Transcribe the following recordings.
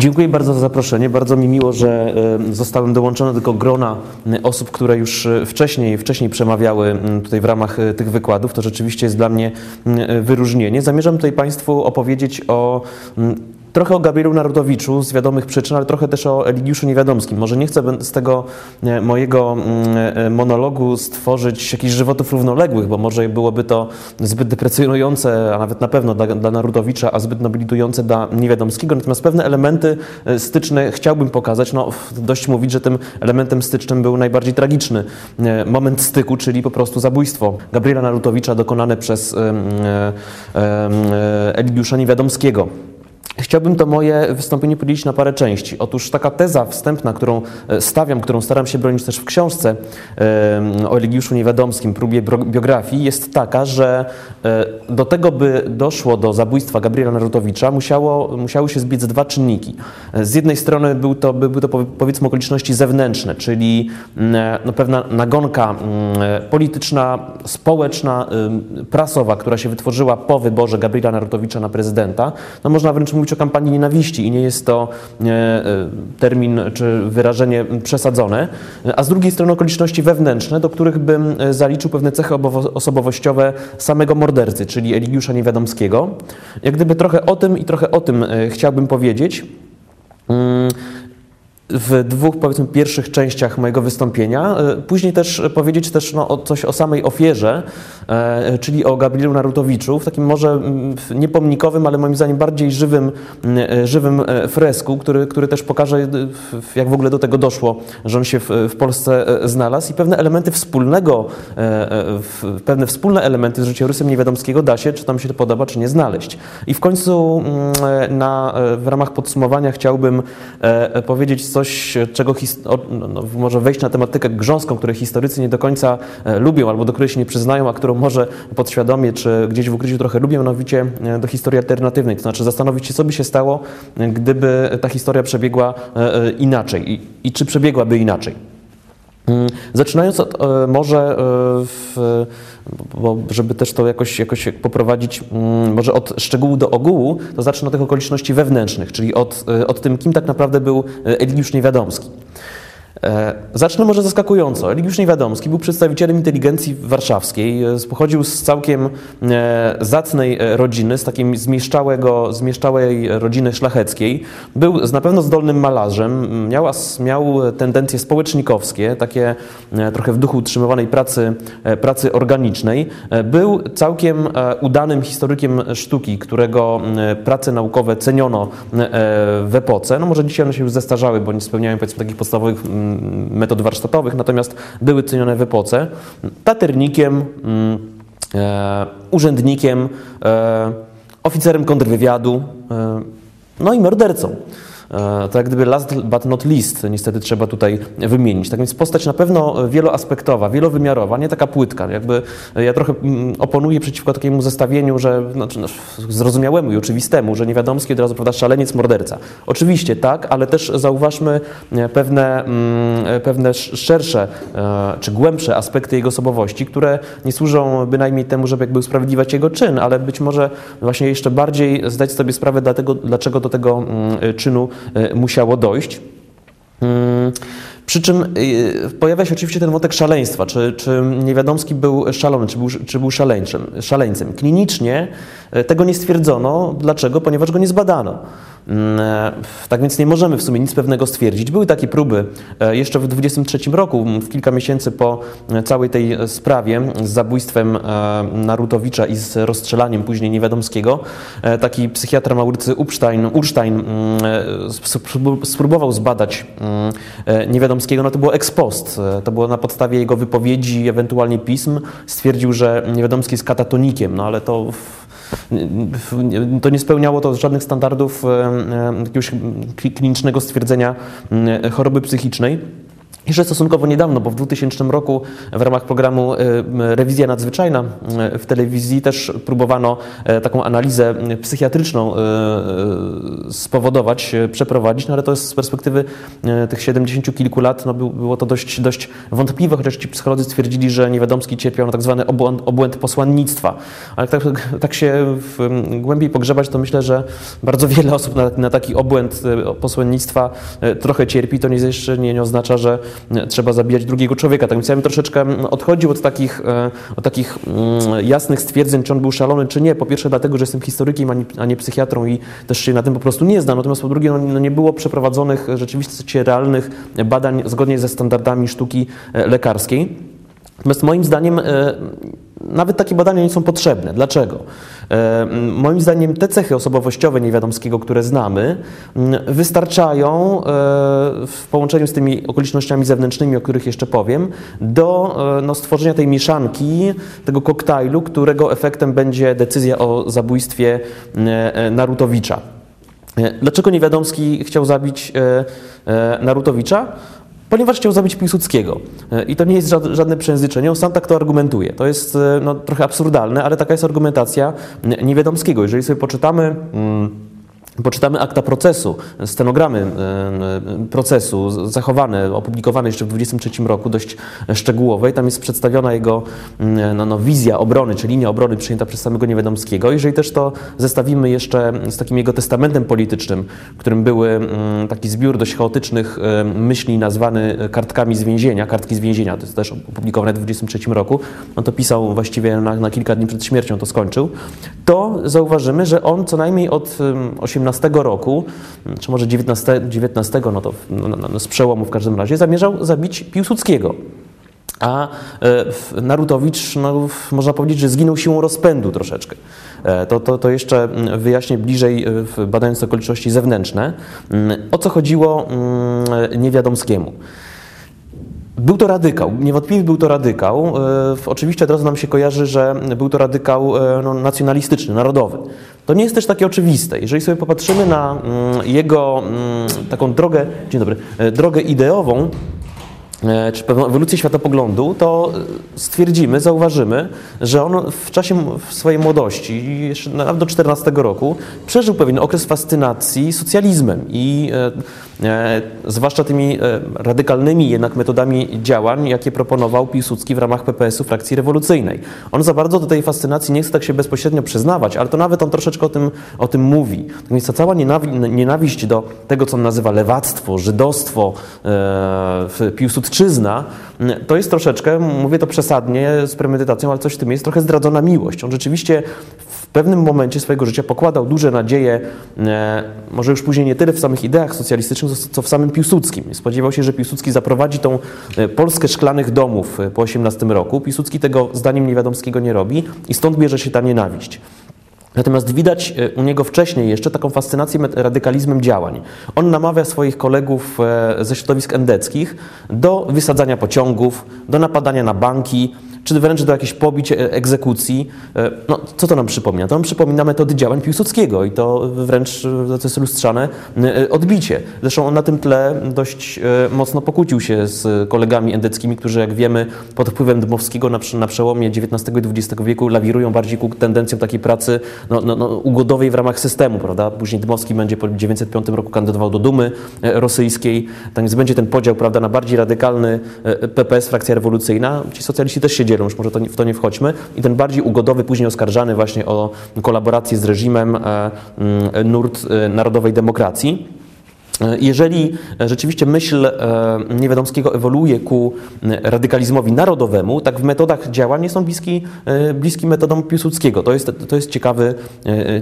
Dziękuję bardzo za zaproszenie. Bardzo mi miło, że e, zostałem dołączony do tego grona e, osób, które już e, wcześniej, wcześniej przemawiały tutaj w ramach tych wykładów. To rzeczywiście jest dla mnie wyróżnienie. Zamierzam tutaj Państwu opowiedzieć o Trochę o Gabrielu Narodowiczu z wiadomych przyczyn, ale trochę też o Eligiuszu Niewiadomskim. Może nie chcę z tego e, mojego mm, e, monologu stworzyć jakichś żywotów równoległych, bo może byłoby to zbyt deprecjonujące, a nawet na pewno dla, dla Narodowicza, a zbyt nobilitujące dla Niewiadomskiego. Natomiast pewne elementy e, styczne chciałbym pokazać. No, dość mówić, że tym elementem stycznym był najbardziej tragiczny moment styku, czyli po prostu zabójstwo Gabriela Narutowicza dokonane przez Eligiusza Niewiadomskiego. Chciałbym to moje wystąpienie podzielić na parę części. Otóż taka teza wstępna, którą e, stawiam, którą staram się bronić też w książce o Eligiuszu Niewiadomskim, próbie biografii, jest taka, że e, do tego, by doszło do zabójstwa Gabriela Narutowicza, musiało, musiały się zbiec dwa czynniki. E, z jednej strony był to, były to powiedzmy okoliczności zewnętrzne, czyli no, pewna nagonka polityczna, społeczna, prasowa, która się wytworzyła po wyborze Gabriela Narutowicza na prezydenta. No, można wręcz mówić o kampanii nienawiści i nie jest to e, termin czy wyrażenie przesadzone, a z drugiej strony okoliczności wewnętrzne, do których bym e, zaliczył pewne cechy osobowościowe samego mordercy, czyli Eligiusza Niewiadomskiego. Jak gdyby trochę o tym i trochę o tym e, chciałbym powiedzieć. W dwóch, powiedzmy, pierwszych częściach mojego wystąpienia. E, później też powiedzieć też no, coś o samej ofierze, e, czyli o Gabrielu Narutowiczu, w takim może mm, niepomnikowym, ale moim zdaniem bardziej żywym, mm, e, żywym fresku, który, który też pokaże, jak w ogóle do tego doszło, że on się w, w Polsce znalazł i pewne elementy wspólnego, pewne wspólne elementy z życiorysem Niewiadomskiego da się, czy tam się to podoba, czy nie znaleźć. I w końcu mm, na, w ramach podsumowania chciałbym powiedzieć coś coś, czego no, no, może wejść na tematykę grząską, której historycy nie do końca e, lubią albo do której się nie przyznają, a którą może podświadomie czy gdzieś w ukryciu trochę lubią, mianowicie e, do historii alternatywnej. To znaczy zastanowić się, co by się stało, e, gdyby ta historia przebiegła inaczej i, i czy przebiegłaby inaczej. Mm, zaczynając od, może, w, bo żeby też to jakoś, jakoś poprowadzić, mm, może od szczegółu do ogółu, to zacznę od tych okoliczności wewnętrznych, czyli od, od tym, kim tak naprawdę był Eligiusz Niewiadomski. E, zacznę może zaskakująco. Eligiusz Niewiadomski był przedstawicielem inteligencji warszawskiej, e, pochodził z całkiem e, zacnej rodziny, z takiej zmieszczałego, zmieszczałej rodziny szlacheckiej. Był na pewno zdolnym malarzem, miał, miał tendencje społecznikowskie, takie trochę w duchu utrzymywanej pracy, pracy organicznej. Był całkiem udanym historykiem sztuki, którego prace naukowe ceniono w epoce. No może dzisiaj one się już zestarzały, bo nie spełniają powiedzmy takich podstawowych metod warsztatowych, natomiast były cenione w epoce, taternikiem, mm, e, urzędnikiem, e, oficerem kontrwywiadu, e, no i mordercą. E, to jak gdyby last but not least niestety trzeba tutaj wymienić. Tak więc postać na pewno wieloaspektowa, wielowymiarowa, nie taka płytka. Jakby ja trochę mm, oponuję przeciwko takiemu zestawieniu, że znaczy, no, zrozumiałemu i oczywistemu, że niewiadomski od razu prawda, szaleniec, morderca. Oczywiście tak, ale też zauważmy e, pewne, mm, pewne szersze e, czy głębsze aspekty jego osobowości, które nie służą bynajmniej temu, żeby jakby usprawiedliwiać jego czyn, ale być może właśnie jeszcze bardziej zdać sobie sprawę dlatego, dlaczego do tego mm, czynu E, musiało dojść. Mm, przy czym e, pojawia się oczywiście ten wątek szaleństwa, czy, czy Niewiadomski był szalony, czy był, czy był szaleńcem. szaleńcem. Klinicznie e, tego nie stwierdzono. Dlaczego? Ponieważ go nie zbadano. Mm, e, tak więc nie możemy w sumie nic pewnego stwierdzić. Były takie próby e, jeszcze w 23 roku, w kilka miesięcy po e, całej tej sprawie z zabójstwem Narutowicza i z rozstrzelaniem później Niewiadomskiego. Taki psychiatra Maurycy Upstein, Urstein mm, spróbował zbadać mm, Niewiadomskiego, no to było ex post. To było na podstawie jego wypowiedzi, ewentualnie pism. Stwierdził, że Niewiadomski jest katatonikiem, no ale to to nie spełniało to żadnych standardów jakiegoś klinicznego stwierdzenia choroby psychicznej. Jeszcze stosunkowo niedawno, bo w 2000 roku w ramach programu Rewizja Nadzwyczajna w telewizji też próbowano taką analizę psychiatryczną spowodować, przeprowadzić, no ale to jest z perspektywy tych 70 kilku lat no było to dość, dość wątpliwe, chociaż ci psycholodzy stwierdzili, że Niewiadomski cierpiał na tak zwany obłęd, obłęd posłannictwa. Ale tak, tak się głębiej pogrzebać, to myślę, że bardzo wiele osób na, na taki obłęd posłannictwa trochę cierpi. To nie, jeszcze nie oznacza, że trzeba zabijać drugiego człowieka. Tak więc ja bym troszeczkę odchodził od takich, e, od takich mm, jasnych stwierdzeń, czy on był szalony, czy nie. Po pierwsze dlatego, że jestem historykiem, a nie psychiatrą i też się na tym po prostu nie znam. Natomiast po drugie, no, no nie było przeprowadzonych rzeczywiście realnych badań zgodnie ze standardami sztuki e, lekarskiej. Natomiast moim zdaniem e, nawet takie badania nie są potrzebne. Dlaczego? E, moim zdaniem te cechy osobowościowe Niewiadomskiego, które znamy, wystarczają e, w połączeniu z tymi okolicznościami zewnętrznymi, o których jeszcze powiem, do e, no, stworzenia tej mieszanki, tego koktajlu, którego efektem będzie decyzja o zabójstwie Narutowicza. Dlaczego Niewiadomski chciał zabić Narutowicza? Ponieważ chciał zabić Piłsudskiego. E, I to nie jest żadne przejęzyczenie, on sam tak to argumentuje. To jest e, no, trochę absurdalne, ale taka jest argumentacja Niewiadomskiego. Jeżeli sobie poczytamy... Hmm, Poczytamy akta procesu, stenogramy e, procesu zachowane, opublikowane jeszcze w 23 roku, dość szczegółowej. Tam jest przedstawiona jego mm, no, no, wizja obrony, czy linia obrony przyjęta przez samego Niewiadomskiego. Jeżeli też to zestawimy jeszcze z takim jego testamentem politycznym, którym były mm, taki zbiór dość chaotycznych e, myśli nazwany kartkami z więzienia, kartki z więzienia, to jest też opublikowane w 23 roku, on to pisał właściwie na, na kilka dni przed śmiercią, to skończył, to zauważymy, że on co najmniej od 18 roku, czy może 19, 19 no to no, no, no, z przełomu w każdym razie, zamierzał zabić Piłsudskiego. A e, Narutowicz, no, można powiedzieć, że zginął siłą rozpędu troszeczkę. E, to, to, to jeszcze mm, wyjaśnię bliżej, e, badając okoliczności zewnętrzne, mm, o co chodziło mm, Niewiadomskiemu. Był to radykał, niewątpliwie był to radykał. E, oczywiście od razu nam się kojarzy, że był to radykał e, no, nacjonalistyczny, narodowy. To nie jest też takie oczywiste. Jeżeli sobie popatrzymy na mm, jego mm, taką drogę, dzień dobry, e, drogę ideową, czy pewną ewolucję światopoglądu, to stwierdzimy, zauważymy, że on w czasie swojej młodości, jeszcze nawet do 14 roku, przeżył pewien okres fascynacji socjalizmem i zwłaszcza tymi e, radykalnymi jednak metodami działań, jakie proponował Piłsudski w ramach PPS-u frakcji rewolucyjnej. On za bardzo do tej fascynacji nie chce tak się bezpośrednio przyznawać, ale to nawet on troszeczkę o tym, o tym mówi. Tak więc ta cała nienawiść do tego, co on nazywa lewactwo, żydostwo, e, Piłsudski Ojczyzna to jest troszeczkę, mówię to przesadnie, z premedytacją, ale coś w tym jest, trochę zdradzona miłość. On rzeczywiście w pewnym momencie swojego życia pokładał duże nadzieje, e, może już później nie tyle w samych ideach socjalistycznych, co w samym Piłsudskim. Spodziewał się, że Piłsudski zaprowadzi tą e, Polskę szklanych domów e, po 18 roku. Piłsudski tego zdaniem Niewiadomskiego nie robi i stąd bierze się ta nienawiść. Natomiast widać u niego wcześniej jeszcze taką fascynację radykalizmem działań. On namawia swoich kolegów ze środowisk endeckich do wysadzania pociągów, do napadania na banki, czy wręcz do jakichś pobić, e, egzekucji. E, no, co to nam przypomina? To nam przypomina metody działań Piłsudskiego i to wręcz, to jest lustrzane, e, odbicie. Zresztą on na tym tle dość mocno pokłócił się z kolegami endeckimi, którzy, jak wiemy, pod wpływem Dmowskiego na, przełomie XIX i XX wieku lawirują bardziej ku tendencjom takiej pracy no, no, no, ugodowej w ramach systemu, prawda? Później Dmowski będzie po 1905 roku kandydował do Dumy rosyjskiej, tak więc będzie ten podział, prawda, na bardziej radykalny PPS, frakcja rewolucyjna. Ci socjaliści też się dzielą, już może to, w to nie wchodźmy. I ten bardziej ugodowy, później oskarżany właśnie o kolaborację z reżimem e, mm, nurt e, narodowej demokracji. E, jeżeli rzeczywiście myśl Niewiadomskiego ewoluuje ku radykalizmowi narodowemu, tak w metodach działań są bliski, bliski metodom Piłsudskiego. To jest, to jest ciekawy,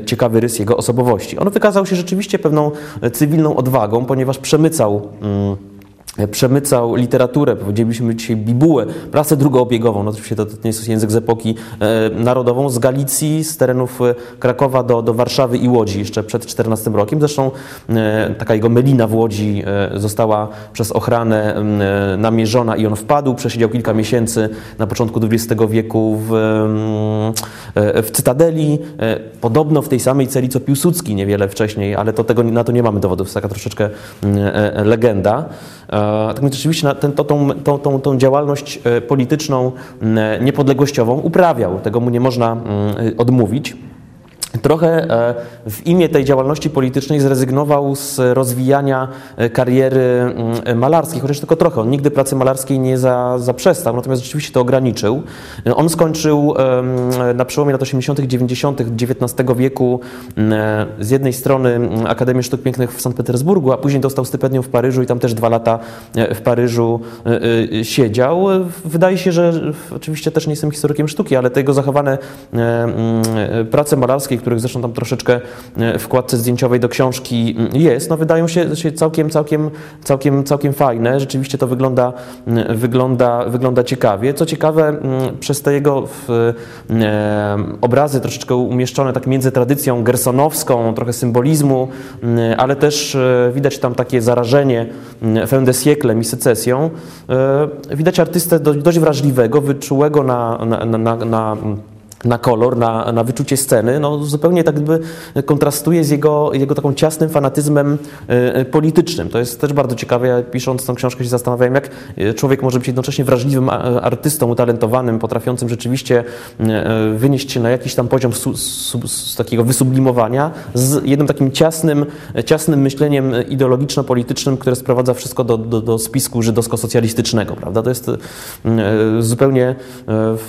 ciekawy rys jego osobowości. On wykazał się rzeczywiście pewną cywilną odwagą, ponieważ przemycał mm, przemycał literaturę, powiedzielibyśmy dzisiaj bibułę, prasę drugoobiegową, no oczywiście to, to nie jest język z epoki e, narodową, z Galicji, z terenów e, Krakowa do, do Warszawy i Łodzi jeszcze przed 14 rokiem. Zresztą e, taka jego melina w Łodzi e, została przez ochranę e, namierzona i on wpadł, przesiedział kilka miesięcy na początku XX wieku w, e, w Cytadeli, podobno w tej samej celi co Piłsudski niewiele wcześniej, ale to tego, na to nie mamy dowodów, jest taka troszeczkę legenda. Tak więc rzeczywiście ten, to, tą, tą, tą, tą działalność polityczną niepodległościową uprawiał. Tego mu nie można odmówić. Trochę e, w imię tej działalności politycznej zrezygnował z rozwijania e, kariery mm, malarskiej, chociaż tylko trochę. On nigdy pracy malarskiej nie za, zaprzestał, natomiast rzeczywiście to ograniczył. On skończył na przełomie lat 80., 90. XIX wieku mm, z jednej strony mm, Akademię Sztuk Pięknych w Sankt Petersburgu, a później dostał stypendium w Paryżu i tam też dwa lata e, w Paryżu siedział. Wydaje się, że oczywiście też nie jestem historykiem sztuki, ale te jego zachowane prace malarskie, których zresztą tam troszeczkę e, w wkładce zdjęciowej do książki mm, jest, no wydają się, całkiem, całkiem, całkiem, całkiem fajne. Rzeczywiście to wygląda, mm, wygląda, wygląda ciekawie. Co ciekawe, mm, przez te jego w, e, obrazy troszeczkę umieszczone tak między tradycją gersonowską, trochę symbolizmu, ale też e, widać tam takie zarażenie fin de siècle i secesją. Widać artystę dość wrażliwego, wyczułego na, na, na, na na kolor, na, na wyczucie sceny, no zupełnie tak jakby kontrastuje z jego, jego taką ciasnym fanatyzmem y, politycznym. To jest też bardzo ciekawe. Ja pisząc tę książkę się zastanawiałem, jak e, człowiek może być jednocześnie wrażliwym artystą, utalentowanym, potrafiącym rzeczywiście wynieść się na jakiś tam poziom su, su, su, takiego wysublimowania z jednym takim ciasnym, ciasnym myśleniem ideologiczno-politycznym, które sprowadza wszystko do, do, do spisku żydowsko-socjalistycznego, prawda? To jest zupełnie,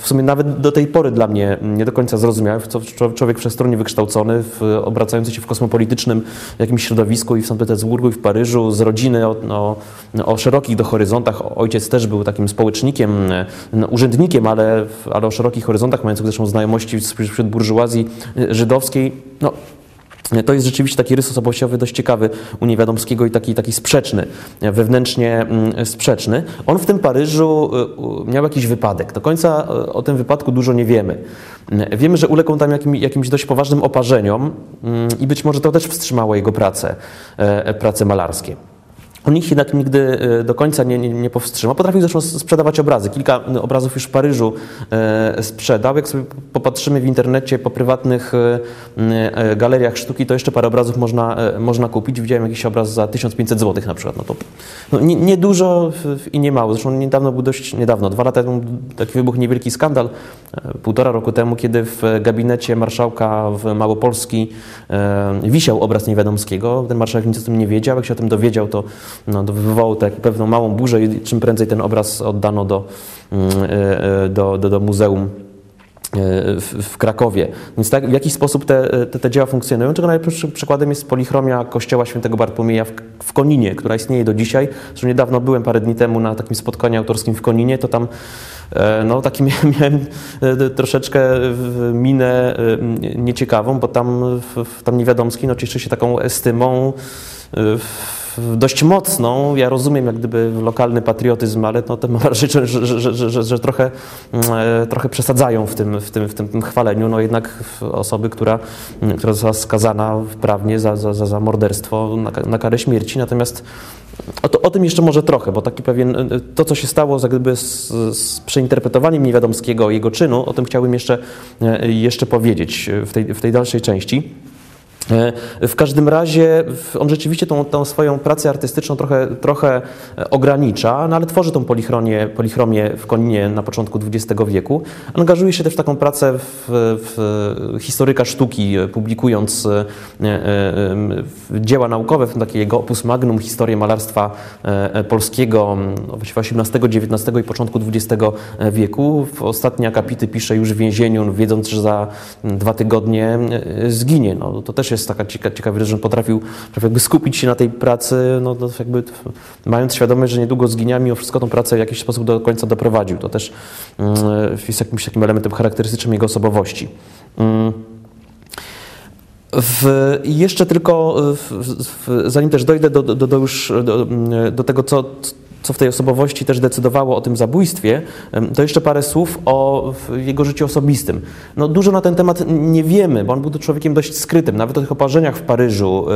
w sumie nawet do tej pory dla mnie nie do końca zrozumiały, co człowiek przestronnie wykształcony, w, obracający się w kosmopolitycznym jakimś środowisku i w Sankt Petersburgu, i w Paryżu, z rodziny o, o, o szerokich do horyzontach. Ojciec też był takim społecznikiem, no, urzędnikiem, ale, ale o szerokich horyzontach, mającym zresztą znajomości wśród burżuazji żydowskiej. No, to jest rzeczywiście taki rys osobowościowy dość ciekawy u Niewiadomskiego i taki, taki sprzeczny, wewnętrznie mm, sprzeczny. On w tym Paryżu y, miał jakiś wypadek. Do końca y, o tym wypadku dużo nie wiemy. Wiemy, że uległ tam jakim, jakimś dość poważnym oparzeniom mm, i być może to też wstrzymało jego pracę, e, pracę malarskie. On ich jednak nigdy e, do końca nie, nie, nie, powstrzymał. Potrafił zresztą sprzedawać obrazy. Kilka obrazów już w Paryżu e, sprzedał. Jak sobie popatrzymy w internecie po prywatnych e, galeriach sztuki, to jeszcze parę obrazów można, można kupić. Widziałem jakiś obraz za 1500 zł na przykład. No to no, niedużo nie i nie mało. Zresztą niedawno był dość, niedawno, dwa lata temu taki wybuchł niewielki skandal, półtora roku temu, kiedy w gabinecie marszałka w Małopolski wisiał obraz Niewiadomskiego. Ten marszałek nic o tym nie wiedział. Jak się o tym dowiedział, to no, wywołało to pewną małą burzę i czym prędzej ten obraz oddano do, mm, e, e, do, do, do muzeum e, w, w, Krakowie. Więc tak, w jaki sposób te, te, te dzieła funkcjonują? Czego najlepszym przykładem jest polichromia kościoła świętego Bartłomieja w, w Koninie, która istnieje do dzisiaj. Zresztą niedawno byłem parę dni temu na takim spotkaniu autorskim w Koninie, to tam no, taki miałem troszeczkę minę nieciekawą, bo tam, tam Niewiadomski no, cieszy się taką estymą dość mocną. Ja rozumiem jak gdyby lokalny patriotyzm, ale no, to mam że, że, że, że, trochę, e, trochę przesadzają w tym, w, tym, w tym chwaleniu. No jednak osoby, która, która została skazana prawnie za, za, za morderstwo na, na karę śmierci. Natomiast o, to, o, tym jeszcze może trochę, bo taki pewien, e, to co się stało z, jakby z, z przeinterpretowaniem Niewiadomskiego, jego czynu, o tym chciałbym jeszcze, e, jeszcze powiedzieć w tej, w tej dalszej części. E, w każdym razie on rzeczywiście tą, tą, swoją pracę artystyczną trochę, trochę e, ogranicza, no ale tworzy tą polichromię, w Koninie na początku XX wieku. Angażuje się też w taką pracę w, w historyka sztuki, e, publikując dzieła naukowe, w takie jego opus magnum, historię malarstwa polskiego no, XVIII, XIX i początku XX wieku. W ostatnie akapity pisze już w więzieniu, wiedząc, że za dwa tygodnie zginie. No, to też jest jest taka cieka, ciekawa że potrafił, potrafił jakby skupić się na tej pracy, no, no jakby mając świadomość, że niedługo zginie, mimo wszystko tą pracę w jakiś sposób do końca doprowadził. To też mm, jest jakimś takim elementem charakterystycznym jego osobowości. Mm. W, jeszcze tylko, w, w, zanim też dojdę do, do, do już do, do tego, co, co w tej osobowości też decydowało o tym zabójstwie, to jeszcze parę słów o jego życiu osobistym. No, dużo na ten temat nie wiemy, bo on był człowiekiem dość skrytym. Nawet o tych oparzeniach w Paryżu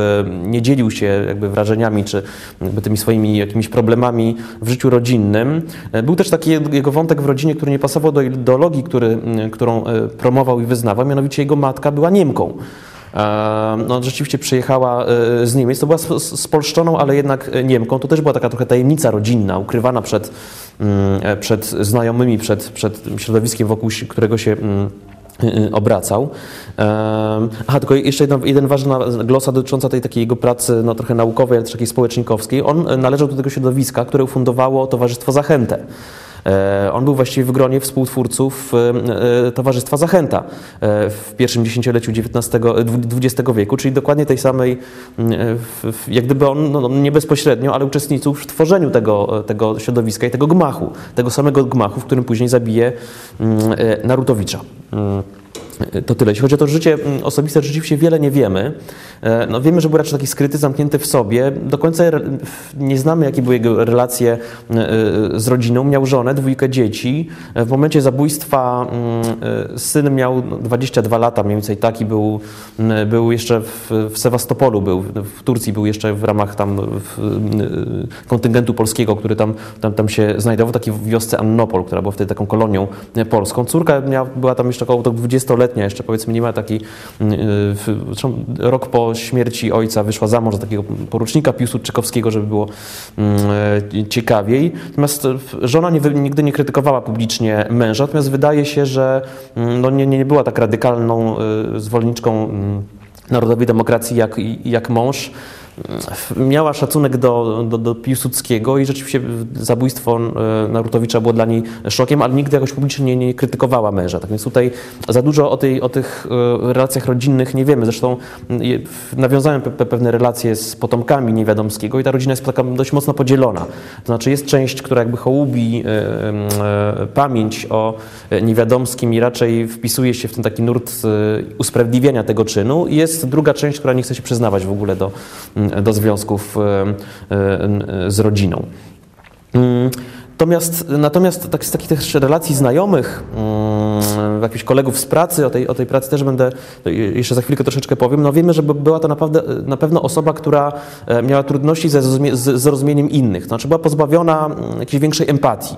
nie dzielił się jakby wrażeniami czy jakby tymi swoimi jakimiś problemami w życiu rodzinnym. E, był też taki jego wątek w rodzinie, który nie pasował do ideologii, który, którą e, promował i wyznawał, mianowicie jego matka była Niemką. No, rzeczywiście przyjechała z Niemiec. To była spolszczoną, ale jednak Niemką. To też była taka trochę tajemnica rodzinna, ukrywana przed, mm, przed znajomymi, przed, przed środowiskiem, wokół którego się mm, obracał. Aha, tylko jeszcze jedna, jeden ważna glosa dotycząca tej takiej jego pracy no, trochę naukowej, ale też takiej społecznikowskiej. On należał do tego środowiska, które ufundowało Towarzystwo Zachętę. E, on był właściwie w gronie współtwórców e, e, Towarzystwa Zachęta w pierwszym dziesięcioleciu XX wieku, czyli dokładnie tej samej, jak gdyby on no, no, nie bezpośrednio, ale uczestniczył w tworzeniu tego, tego środowiska i tego gmachu, tego samego gmachu, w którym później zabije Narutowicza. To tyle. Jeśli chodzi o to życie mm, osobiste, rzeczywiście wiele nie wiemy. E, no, wiemy, że był raczej taki skryty, zamknięty w sobie. Do końca nie znamy, jakie były jego relacje e, e, z rodziną. Miał żonę, dwójkę dzieci. W momencie zabójstwa mm, syn miał 22 lata, mniej więcej taki był, mm, był jeszcze w, w Sewastopolu, był w Turcji, był jeszcze w ramach tam kontyngentu polskiego, który tam, tam, tam się znajdował, takiej wiosce Annopol, która była wtedy taką kolonią polską. Córka miała, była tam jeszcze około 20 lat letnia jeszcze powiedzmy nie ma taki, mm, y, rok po śmierci ojca wyszła za mąż takiego porucznika Piłsudczykowskiego, żeby było mm, y, ciekawiej. Natomiast żona nie, nigdy nie krytykowała publicznie męża, natomiast wydaje się, że mm, no nie, nie była tak radykalną y, zwolenniczką narodowej demokracji jak, jak mąż miała szacunek do, do, do Piłsudskiego i rzeczywiście zabójstwo e, Narutowicza było dla niej szokiem, ale nigdy jakoś publicznie nie, nie krytykowała męża. Tak więc tutaj za dużo o, tej, o tych e, relacjach rodzinnych nie wiemy. Zresztą nawiązałem pe, pewne relacje z potomkami Niewiadomskiego i ta rodzina jest taka dość mocno podzielona. To znaczy jest część, która jakby hołubi e, pamięć o Niewiadomskim i raczej wpisuje się w ten taki nurt usprawiedliwiania tego czynu i jest druga część, która nie chce się przyznawać w ogóle do do związków z rodziną. Natomiast, natomiast tak, z takich też relacji znajomych, mm, jakichś kolegów z pracy, o tej, o tej pracy też będę, jeszcze za chwilkę troszeczkę powiem, no wiemy, że była to naprawdę, na pewno osoba, która e, miała trudności ze zrozumieniem innych, znaczy była pozbawiona mm, jakiejś większej empatii.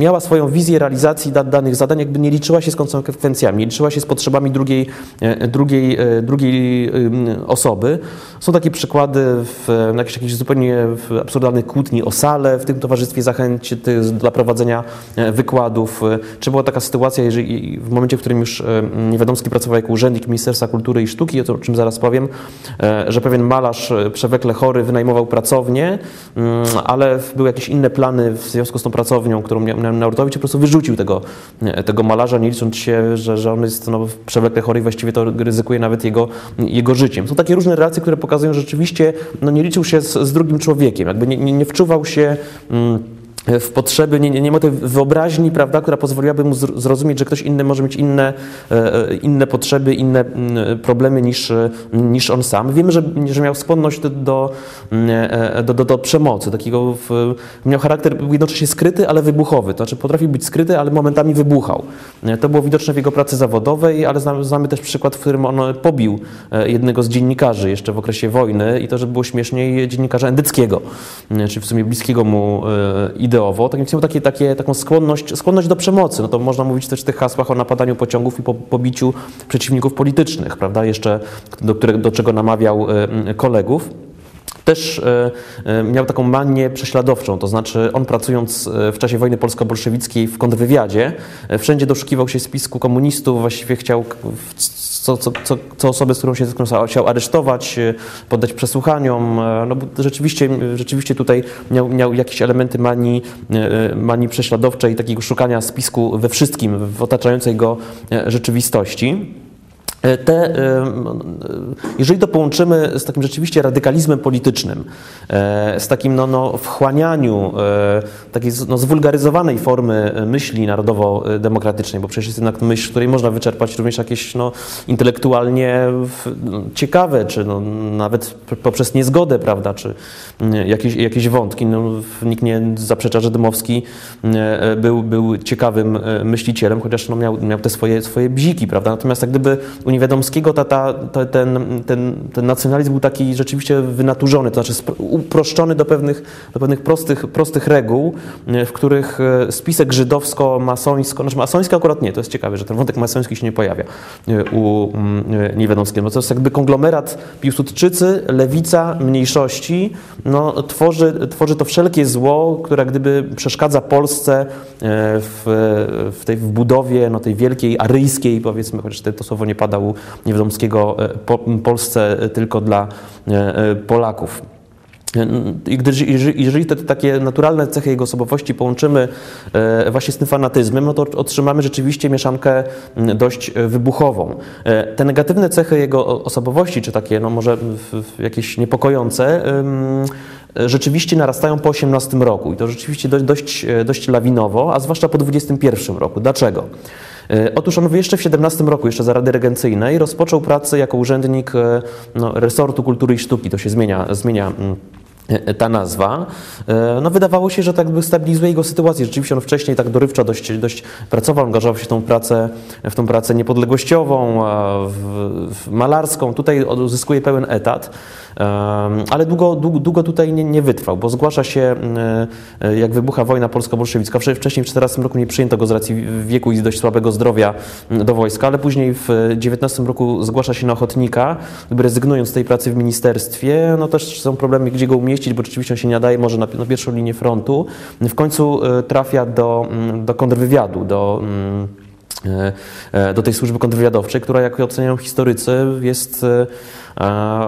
Miała swoją wizję realizacji danych zadań, jakby nie liczyła się z konsekwencjami, nie liczyła się z potrzebami drugiej, drugiej, drugiej osoby. Są takie przykłady w, jakichś, jakichś zupełnie absurdalnych kłótni o salę w tym towarzystwie zachęci dla prowadzenia e, wykładów. E, czy była taka sytuacja, jeżeli w momencie, w którym już e, Niewiadomski pracował jako urzędnik Ministerstwa Kultury i Sztuki, o czym zaraz powiem, że pewien malarz przewlekle chory wynajmował pracownię, mm, ale były jakieś inne plany w związku z tą pracownią, którą miał Narutowicz, po prostu wyrzucił tego, tego malarza, nie licząc się, że, że on jest no, przewlekle chory i właściwie to ryzykuje nawet jego, jego życiem. Są takie różne relacje, które pokazują, że rzeczywiście no, nie liczył się z, z drugim człowiekiem, jakby nie, nie, nie wczuwał się. Mm, w potrzeby, nie, nie, nie ma tej wyobraźni, prawda, która pozwoliłaby mu zrozumieć, że ktoś inny może mieć inne, e, e, inne potrzeby, inne mm, problemy niż, niż on sam. Wiemy, że, że miał skłonność do, mm, e, do, do, do przemocy, takiego w, miał charakter jednocześnie skryty, ale wybuchowy, to znaczy potrafił być skryty, ale momentami wybuchał. To było widoczne w jego pracy zawodowej, ale znamy, znamy też przykład, w którym on pobił jednego z dziennikarzy jeszcze w okresie wojny i to, że było śmieszniej dziennikarza Endyckiego, czyli w sumie bliskiego mu idealnie ideowo, tak miał takie, takie, taką skłonność, skłonność do przemocy. No to można mówić też w tych hasłach o napadaniu pociągów i po, pobiciu przeciwników politycznych, prawda, jeszcze do, do czego namawiał kolegów. Też y, miał taką manię prześladowczą, to znaczy on pracując w czasie wojny polsko-bolszewickiej w kontrwywiadzie, wszędzie doszukiwał się spisku komunistów, właściwie chciał co, co, co, co osobę, z którą się zetknął, chciał aresztować, e, poddać przesłuchaniom. E, no rzeczywiście, rzeczywiście tutaj miał, miał jakieś elementy manii, e, manii prześladowczej takiego szukania spisku we wszystkim, w otaczającej go rzeczywistości. E, te, e, jeżeli to połączymy z takim rzeczywiście radykalizmem politycznym, e, z takim no, no, wchłanianiu takiej no, zwulgaryzowanej formy myśli narodowo-demokratycznej, bo przecież jest jednak myśl, w której można wyczerpać również jakieś no, intelektualnie ciekawe, czy no, nawet poprzez niezgodę, prawda, czy jakieś, jakieś wątki. No, nikt nie zaprzecza, że Dymowski był, był ciekawym myślicielem, chociaż no, miał, miał te swoje, swoje bziki, prawda, natomiast jak gdyby Niewiadomskiego ta, ta, ta, ten, ten, ten nacjonalizm był taki rzeczywiście wynaturzony, to znaczy uproszczony do pewnych, do pewnych prostych, prostych reguł, w których spisek żydowsko-masońsko, znaczy masoński akurat nie, to jest ciekawe, że ten wątek masoński się nie pojawia u Niewiadomskiego. No to jest jakby konglomerat Piłsudczycy, lewica, mniejszości, no, tworzy, tworzy to wszelkie zło, które gdyby przeszkadza Polsce e, w, w tej w budowie no, tej wielkiej, aryjskiej, powiedzmy, chociaż to słowo nie pada u Niewiadomskiego, e, po, Polsce tylko dla e, Polaków. I gdyż, jeżeli te takie naturalne cechy jego osobowości połączymy właśnie z tym fanatyzmem, no to otrzymamy rzeczywiście mieszankę dość wybuchową. Te negatywne cechy jego osobowości, czy takie no może jakieś niepokojące, rzeczywiście narastają po 18 roku i to rzeczywiście dość, dość, dość lawinowo, a zwłaszcza po 21 roku. Dlaczego? E, otóż on jeszcze w 17 roku, jeszcze za Rady Regencyjnej, rozpoczął pracę jako urzędnik e, no, resortu kultury i sztuki. To się zmienia, zmienia mm, ta nazwa, e, no wydawało się, że tak by stabilizuje jego sytuację. Rzeczywiście on wcześniej tak dorywczo dość, dość pracował, angażował się w tą pracę, w tą pracę niepodległościową, w, w malarską. Tutaj uzyskuje pełen etat, ale długo, długo, długo tutaj nie, nie, wytrwał, bo zgłasza się, e, jak wybucha wojna polsko-bolszewicka. Wcześniej w 1914 roku nie przyjęto go z racji wieku i dość słabego zdrowia do wojska, ale później w 19 roku zgłasza się na ochotnika, rezygnując z tej pracy w ministerstwie. No też są problemy, gdzie go umieścić mieścić, bo rzeczywiście on się nie nadaje może na, na pierwszą linię frontu. W końcu e, trafia do, mm, do kontrwywiadu, do mm, do tej służby kontrwywiadowczej, która, jak oceniają historycy, jest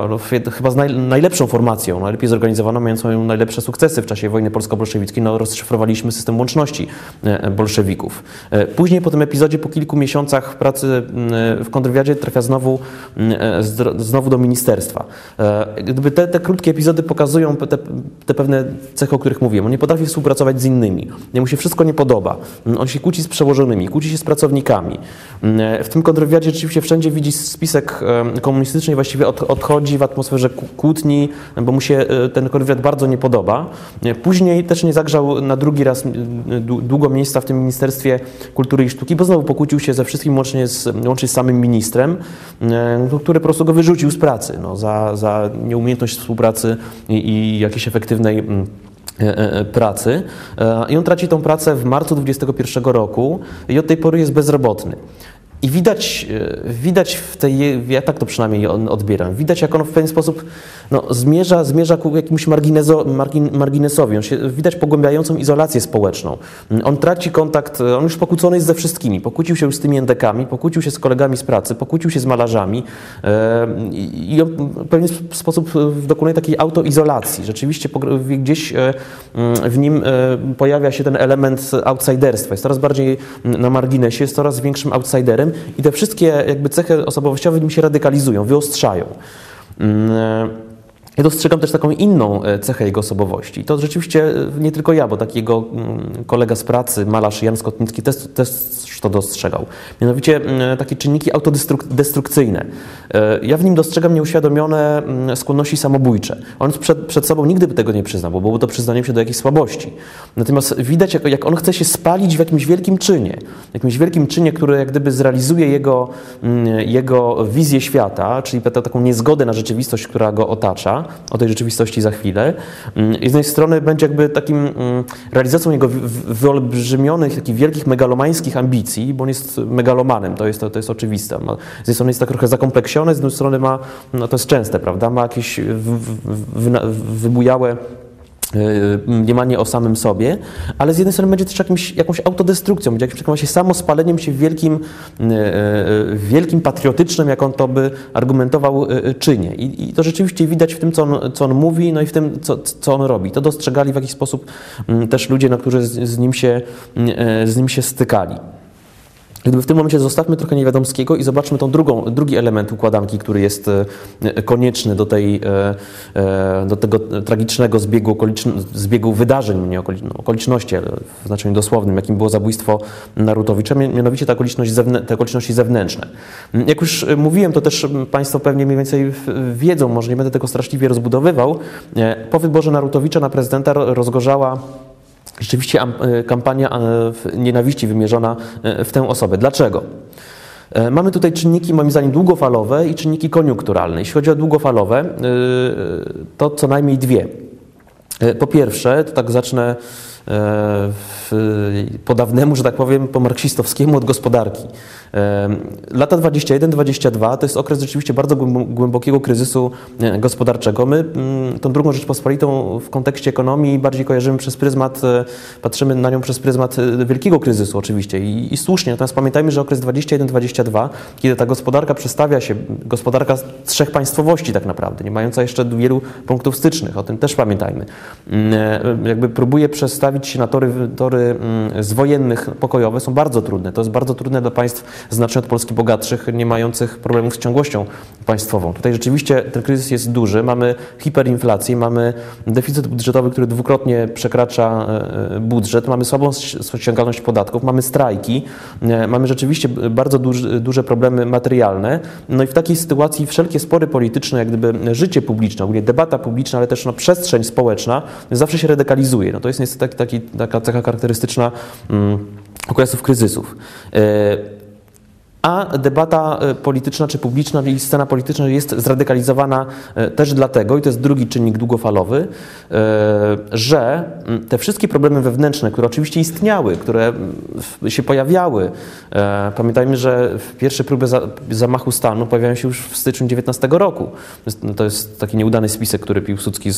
no, chyba z naj, najlepszą formacją, najlepiej zorganizowaną, mającą najlepsze sukcesy w czasie wojny polsko-bolszewickiej. No, rozszyfrowaliśmy system łączności e, bolszewików. E, później po tym epizodzie, po kilku miesiącach pracy w kontrwywiadzie trafia znowu, e, znowu do ministerstwa. Gdyby te, te krótkie epizody pokazują te, te pewne cechy, o których mówiłem. On nie potrafi współpracować z innymi. Mu się wszystko nie podoba. On się kłóci z przełożonymi, kłóci się z pracownikami. W tym kontrwywiadzie rzeczywiście wszędzie widzi spisek komunistyczny i właściwie od odchodzi w atmosferze kłótni, bo mu się e, ten konwiat bardzo nie podoba. Później też nie zagrzał na drugi raz długo miejsca w tym Ministerstwie Kultury i Sztuki, bo znowu pokłócił się ze wszystkim łącznie z, łącznie z samym ministrem, e, który po prostu go wyrzucił z pracy no, za, za nieumiejętność współpracy i, i jakiejś efektywnej e, pracy. I on traci tą pracę w marcu 2021 roku i od tej pory jest bezrobotny. I widać, e, widać w tej, ja tak to przynajmniej odbieram, widać jak on w pewien sposób no, zmierza, zmierza ku jakimś marginezo, margin, marginesowi. On się, widać pogłębiającą izolację społeczną. On traci kontakt, on już pokłócony jest ze wszystkimi. Pokłócił się już z tymi endekami, pokłócił się z kolegami z pracy, pokłócił się z malarzami e, i on w pewien sposób dokonuje takiej autoizolacji. Rzeczywiście gdzieś e, w nim pojawia się ten element outsiderstwa. Jest coraz bardziej na marginesie, jest coraz większym outsiderem i te wszystkie jakby cechy osobowościowe w nim się radykalizują, wyostrzają. Ja dostrzegam też taką inną e, cechę jego osobowości. To rzeczywiście e, nie tylko ja, bo taki jego mm, kolega z pracy, malarz Jan Skotnicki też, też to dostrzegał. Mianowicie mm, takie czynniki autodestrukcyjne. E, ja w nim dostrzegam nieuświadomione mm, skłonności samobójcze. On przed, przed sobą nigdy by tego nie przyznał, bo byłoby to przyznaniem się do jakiejś słabości. Natomiast widać, jak, jak on chce się spalić w jakimś wielkim czynie. Jakimś wielkim czynie, który jak gdyby zrealizuje jego, jego wizję świata, czyli taką niezgodę na rzeczywistość, która go otacza o tej rzeczywistości za chwilę. Mm, I z jednej strony będzie jakby takim mm, realizacją jego wyolbrzymionych, takich wielkich megalomańskich ambicji, bo on jest megalomanem, to jest, to, jest oczywiste. Ma, z jednej strony jest tak trochę zakompleksiony, z drugiej strony ma, no to jest częste, prawda, ma jakieś wybujałe mniemanie o samym sobie, ale z jednej strony będzie też jakimś, jakąś autodestrukcją, będzie jakimś takim samospaleniem się wielkim, e, e, wielkim patriotycznym, jak on to by argumentował, czynie. I, I, to rzeczywiście widać w tym, co on, co on mówi, no i w tym, co, co on robi. To dostrzegali w jakiś sposób też ludzie, no, którzy z, z, nim się, z nim się stykali. Gdyby w tym momencie zostawmy trochę Niewiadomskiego i zobaczmy tą drugą, drugi element układanki, który jest e, konieczny do, tej, e, e, do tego tragicznego zbiegu, zbiegu wydarzeń, nie no, okoliczności, w znaczeniu dosłownym, jakim było zabójstwo Narutowicza, mianowicie te okoliczności, te okoliczności zewnętrzne. Jak już mówiłem, to też Państwo pewnie mniej więcej wiedzą, może nie będę tego straszliwie rozbudowywał, po wyborze Narutowicza na prezydenta rozgorzała Rzeczywiście e, kampania e, nienawiści wymierzona e, w tę osobę. Dlaczego? Mamy tutaj czynniki, moim zdaniem, długofalowe i czynniki koniunkturalne. Jeśli chodzi o długofalowe, to co najmniej dwie. Po pierwsze, to tak zacznę po dawnemu, że tak powiem, po marksistowskiemu od gospodarki. Lata 21-22 to jest okres rzeczywiście bardzo głębokiego kryzysu e, gospodarczego. My mm, tą drugą Rzeczpospolitą w kontekście ekonomii bardziej kojarzymy przez pryzmat, e, patrzymy na nią przez pryzmat e, wielkiego kryzysu oczywiście i, i słusznie. Natomiast pamiętajmy, że okres 21-22, kiedy ta gospodarka przestawia się, gospodarka trzech państwowości tak naprawdę, nie mająca jeszcze wielu punktów stycznych, o tym też pamiętajmy, mm, jakby próbuje przestawić się na tory, tory mm, z wojennych pokojowe, są bardzo trudne. To jest bardzo trudne dla państw znacznie od Polski bogatszych, nie mających problemów z ciągłością państwową. Tutaj rzeczywiście ten kryzys jest duży, mamy hiperinflację, mamy deficyt budżetowy, który dwukrotnie przekracza e, budżet, mamy słabą ściągalność podatków, mamy strajki, e, mamy rzeczywiście bardzo duże problemy materialne. No i w takiej sytuacji wszelkie spory polityczne, jak gdyby życie publiczne, ogólnie debata publiczna, ale też no, przestrzeń społeczna zawsze się radykalizuje. No to jest niestety taki, taka cecha charakterystyczna mm, okresów kryzysów. E, a debata e, polityczna czy publiczna i scena polityczna jest zradykalizowana e, też dlatego, i to jest drugi czynnik długofalowy, e, że te wszystkie problemy wewnętrzne, które oczywiście istniały, które się pojawiały, pamiętajmy, że pierwsze próby zamachu stanu pojawiają się już w styczniu 19 roku. To jest taki nieudany spisek, który Piłsudski,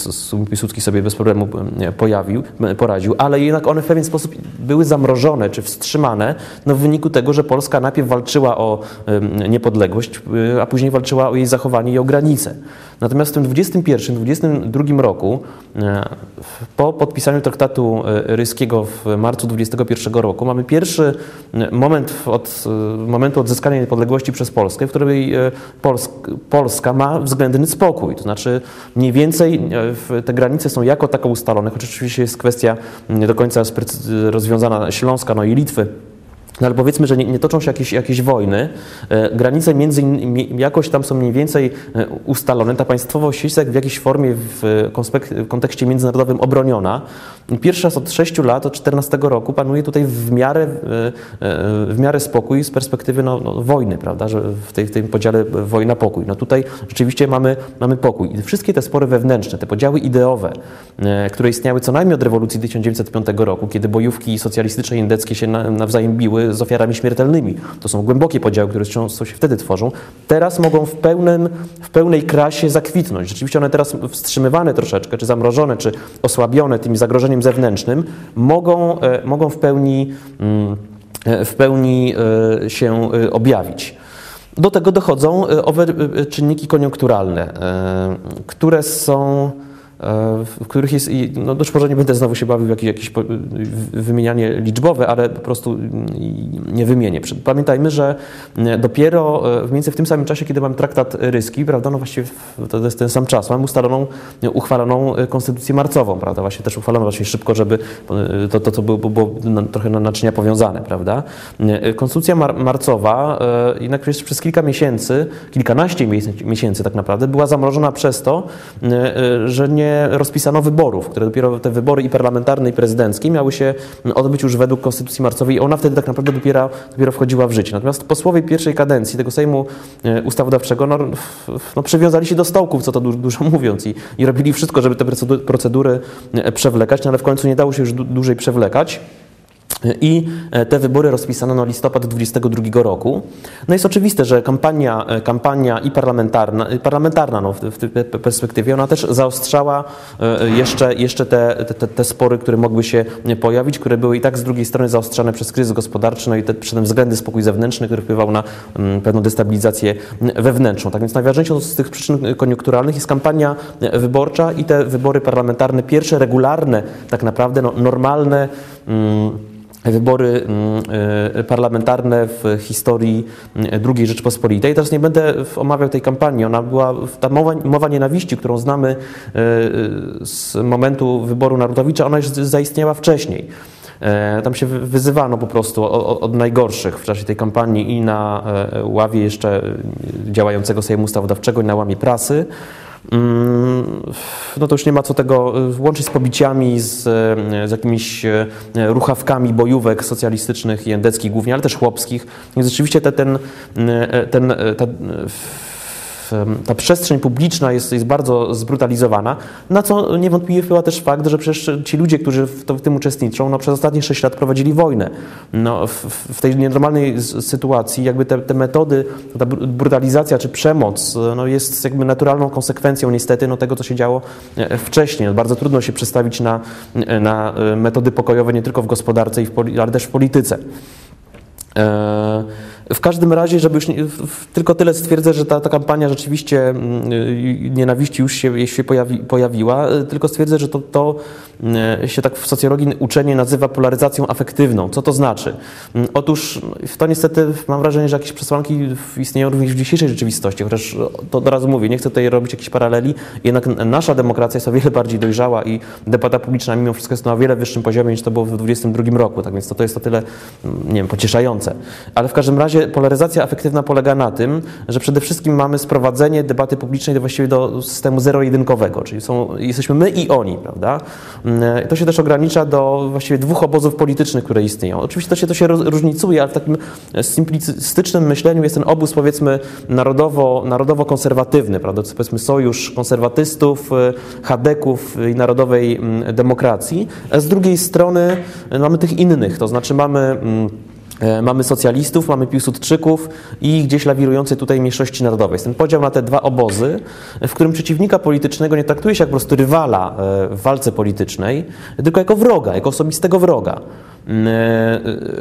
Piłsudski sobie bez problemu pojawił, poradził, ale jednak one w pewien sposób były zamrożone czy wstrzymane no w wyniku tego, że Polska najpierw walczyła o niepodległość, y, a później walczyła o jej zachowanie i o granice. Natomiast w tym 21-22 roku, e, po podpisaniu traktatu e, ryskiego w marcu 21 roku, mamy pierwszy e, moment od momentu odzyskania niepodległości przez Polskę, w której Polska ma względny spokój. To znaczy mniej więcej te granice są jako tako ustalone, choć oczywiście jest kwestia nie do końca rozwiązana Śląska no i Litwy no ale powiedzmy, że nie, nie, toczą się jakieś, jakieś wojny. E, granice między jakoś tam są mniej więcej e, ustalone. Ta państwowość jest jak w jakiejś formie w, w kontekście międzynarodowym obroniona. Pierwszy raz od 6 lat, od 14 roku panuje tutaj w miarę, e, w miarę spokój z perspektywy no, no, wojny, prawda, że w, tej, w tym podziale wojna-pokój. No tutaj rzeczywiście mamy, mamy pokój. I wszystkie te spory wewnętrzne, te podziały ideowe, które istniały co najmniej od rewolucji 1905 roku, kiedy bojówki socjalistyczne i indeckie się nawzajem biły, z ofiarami śmiertelnymi. To są głębokie podziały, które się wtedy tworzą. Teraz mogą w, pełnym, w pełnej krasie zakwitnąć. Rzeczywiście one teraz wstrzymywane troszeczkę, czy zamrożone, czy osłabione tym zagrożeniem zewnętrznym, mogą, e, mogą w pełni, mm, e, w pełni e, się objawić. Do tego dochodzą owe czynniki koniunkturalne, które są w których jest, no być może nie będę znowu się bawił w jakieś, jakieś wymienianie liczbowe, ale po prostu nie wymienię. Pamiętajmy, że dopiero e, mniej więcej w tym samym czasie, kiedy mamy traktat ryski, prawda, no właściwie to jest ten sam czas, mamy ustaloną, uchwaloną e, konstytucję marcową, prawda, właśnie też uchwaloną właśnie szybko, żeby e, to, to co było, było trochę na naczynia powiązane, prawda. Konstytucja mar marcowa jednak jeszcze przez kilka miesięcy, kilkanaście miesięcy tak naprawdę była zamrożona przez to, że nie rozpisano wyborów, które dopiero te wybory i parlamentarne, i prezydenckie miały się odbyć już według Konstytucji Marcowej i ona wtedy tak naprawdę dopiero, dopiero wchodziła w życie. Natomiast posłowie pierwszej kadencji tego Sejmu e, Ustawodawczego no, no przywiązali się do stołków, co to dużo, dużo mówiąc, i, i robili wszystko, żeby te procedury e, przewlekać, no ale w końcu nie dało się już dłużej przewlekać. I e, te wybory rozpisano na listopad 2022 roku. No jest oczywiste, że kampania, e, kampania i parlamentarna, parlamentarna no, w, w tej perspektywie, ona też zaostrzała e, jeszcze, jeszcze te, te, te, spory, które mogły się pojawić, które były i tak z drugiej strony zaostrzane przez kryzys gospodarczy, no i te, przy tym względny spokój zewnętrzny, który wpływał na mm, pewną destabilizację wewnętrzną. Tak więc najważniejszą z tych przyczyn koniunkturalnych jest kampania wyborcza i te wybory parlamentarne, pierwsze regularne, tak naprawdę no, normalne. Mm, wybory mm, e, parlamentarne w historii mm, II Rzeczpospolitej. Teraz nie będę omawiał tej kampanii. Ona była, ta mowa, mowa nienawiści, którą znamy e, z momentu wyboru Narodowicza, ona już zaistniała wcześniej. E, tam się wyzywano po prostu od najgorszych w czasie tej kampanii i na ławie jeszcze działającego Sejmu Ustawodawczego i na łamie prasy. Mm, no to już nie ma co tego łączyć z pobiciami, z, z jakimiś ruchawkami bojówek socjalistycznych i endeckich głównie, ale też chłopskich. Więc rzeczywiście te, ten, ten, ta, ta przestrzeń publiczna jest, jest bardzo zbrutalizowana, na co niewątpliwie wpływa też fakt, że przecież ci ludzie, którzy w, to, w tym uczestniczą, no przez ostatnie 6 lat prowadzili wojnę. No, w, w tej nienormalnej sytuacji jakby te, te, metody, ta brutalizacja czy przemoc no, jest jakby naturalną konsekwencją niestety no, tego, co się działo e, wcześniej. No, bardzo trudno się przestawić na, na e, metody pokojowe nie tylko w gospodarce, ale też w polityce. W każdym razie, żeby już nie, tylko tyle stwierdzę, że ta, ta kampania rzeczywiście mm, y, nienawiści już się, się pojawi, pojawiła, y, tylko stwierdzę, że to, to y, się tak w socjologii uczenie nazywa polaryzacją afektywną. Co to znaczy? Mm, otóż to niestety mam wrażenie, że jakieś przesłanki istnieją również w dzisiejszej rzeczywistości, chociaż to od razu mówię, nie chcę tutaj robić jakichś paraleli, jednak nasza demokracja jest o wiele bardziej dojrzała i debata publiczna mimo wszystko jest na o wiele wyższym poziomie niż to było w 2022 roku, tak więc to, to jest to tyle, mm, nie wiem, pocieszające. Ale w każdym razie polaryzacja afektywna polega na tym, że przede wszystkim mamy sprowadzenie debaty publicznej do właściwie do systemu zero-jedynkowego, czyli są, jesteśmy my i oni, prawda? Mm, to się też ogranicza do właściwie dwóch obozów politycznych, które istnieją. Oczywiście to się, to się różnicuje, ale w takim simplicystycznym myśleniu jest ten obóz, powiedzmy, narodowo, narodowo-konserwatywny, prawda? To powiedzmy sojusz konserwatystów, y, chadeków i narodowej mm, demokracji. Z drugiej strony mamy tych innych, to znaczy mamy mm, mamy socjalistów, mamy Piłsudczyków i gdzieś lawirujące tutaj mniejszości narodowej. Jest ten podział na te dwa obozy, w którym przeciwnika politycznego nie traktuje się jak po prostu rywala e, w walce politycznej, tylko jako wroga, jako osobistego wroga. Mm,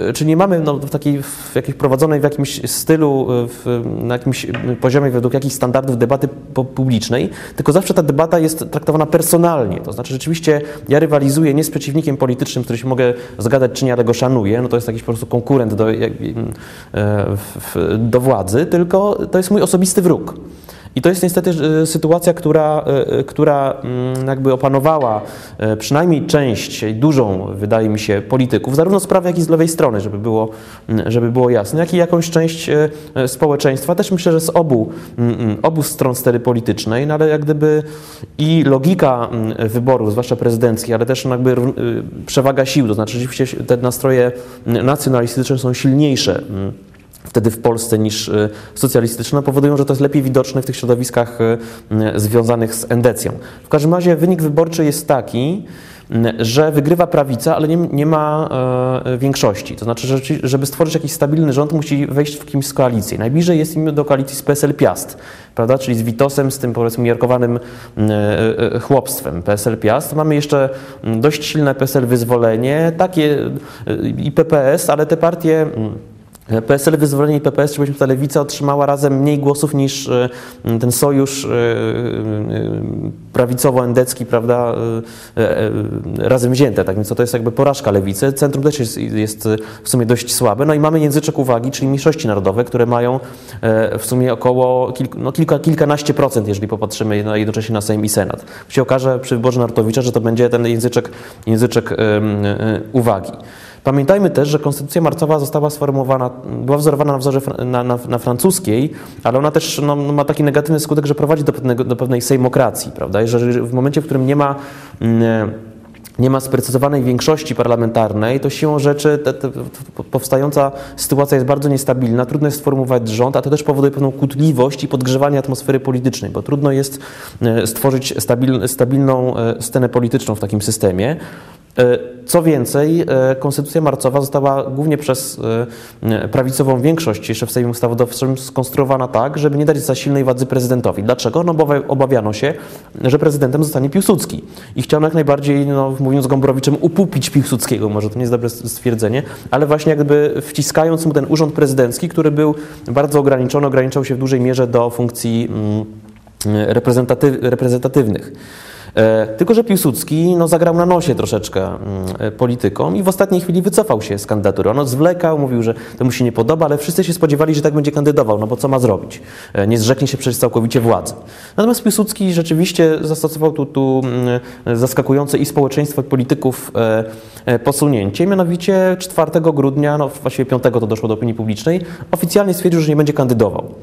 e, czy nie mamy no, w takiej w jakiejś prowadzonej w jakimś stylu, w, na jakimś poziomie, według jakichś standardów debaty publicznej, tylko zawsze ta debata jest traktowana personalnie. To znaczy, rzeczywiście ja rywalizuję nie z przeciwnikiem politycznym, który się mogę zgadać czy nie, ale go szanuję, no to jest jakiś po prostu konkurent do, e, do władzy, tylko to jest mój osobisty wróg. I to jest niestety e, sytuacja, która, e, która mm, jakby opanowała e, przynajmniej część, dużą, wydaje mi się, polityków, zarówno z prawej, jak i z lewej strony, żeby było, mm, żeby było jasne, jak i jakąś część społeczeństwa, też myślę, że z obu, mm, obu stron stery politycznej, no ale jak gdyby i logika wyborów, zwłaszcza prezydenckich, ale też jakby przewaga sił, to znaczy rzeczywiście te nastroje nacjonalistyczne są silniejsze wtedy w Polsce niż y, socjalistyczne, powodują, że to jest lepiej widoczne w tych środowiskach y, y, związanych z endecją. W każdym razie wynik wyborczy jest taki, że wygrywa prawica, ale nie, nie ma e, większości. To znaczy, że żeby stworzyć jakiś stabilny rząd, musi wejść w kimś z koalicji. Najbliżej jest im do koalicji z PSL Piast, prawda? czyli z Witosem, z tym powiedzmy miarkowanym e, e, chłopstwem PSL Piast. Mamy jeszcze dość silne PSL Wyzwolenie, takie i PPS, ale te partie PSL Wyzwolenie i PPS, czy ta lewica otrzymała razem mniej głosów niż e, ten sojusz e, e, prawicowo-endecki, prawda, razem wzięte. Tak więc to jest jakby porażka lewicy. Centrum też jest, jest w sumie dość słabe. No i mamy języczek uwagi, czyli mniejszości narodowe, które mają w sumie około no kilka, kilkanaście procent, jeżeli popatrzymy jednocześnie na Sejm i Senat. Się okaże przy wyborze Nartowicza, że to będzie ten języczek, języczek uwagi. Pamiętajmy też, że konstytucja marcowa została sformułowana, była wzorowana na wzorze na, na, na francuskiej, ale ona też no, ma taki negatywny skutek, że prowadzi do, pewnego, do pewnej sejmokracji, prawda? I że w momencie, w którym nie ma mm, nie ma sprecyzowanej większości parlamentarnej, to siłą rzeczy powstająca sytuacja jest bardzo niestabilna, trudno jest sformułować rząd, a to też powoduje pewną kłótliwość i podgrzewanie atmosfery politycznej, bo trudno jest e, stworzyć stabil, stabilną e, scenę polityczną w takim systemie. E, co więcej, konstytucja marcowa została głównie przez prawicową większość jeszcze w Sejmie Ustawodawczym skonstruowana tak, żeby nie dać za silnej władzy prezydentowi. Dlaczego? No bo obawiano się, że prezydentem zostanie Piłsudski. I chciano jak najbardziej, no, mówiąc Gombrowiczem, upupić Piłsudskiego. Może to nie jest dobre stwierdzenie, ale właśnie jakby wciskając mu ten urząd prezydencki, który był bardzo ograniczony, ograniczał się w dużej mierze do funkcji mm, reprezentatywnych. E, tylko, że Piłsudski no, zagrał na nosie troszeczkę mm, e, politykom i w ostatniej chwili wycofał się z kandydatury. On zwlekał, mówił, że to mu się nie podoba, ale wszyscy się spodziewali, że tak będzie kandydował, no bo co ma zrobić? E, nie zrzeknie się przecież całkowicie władzy. Natomiast Piłsudski rzeczywiście zastosował tu, tu mm, zaskakujące i społeczeństwo, i polityków posunięcie. Mianowicie 4 grudnia, no właściwie 5 to doszło do opinii publicznej, oficjalnie stwierdził, że nie będzie kandydował.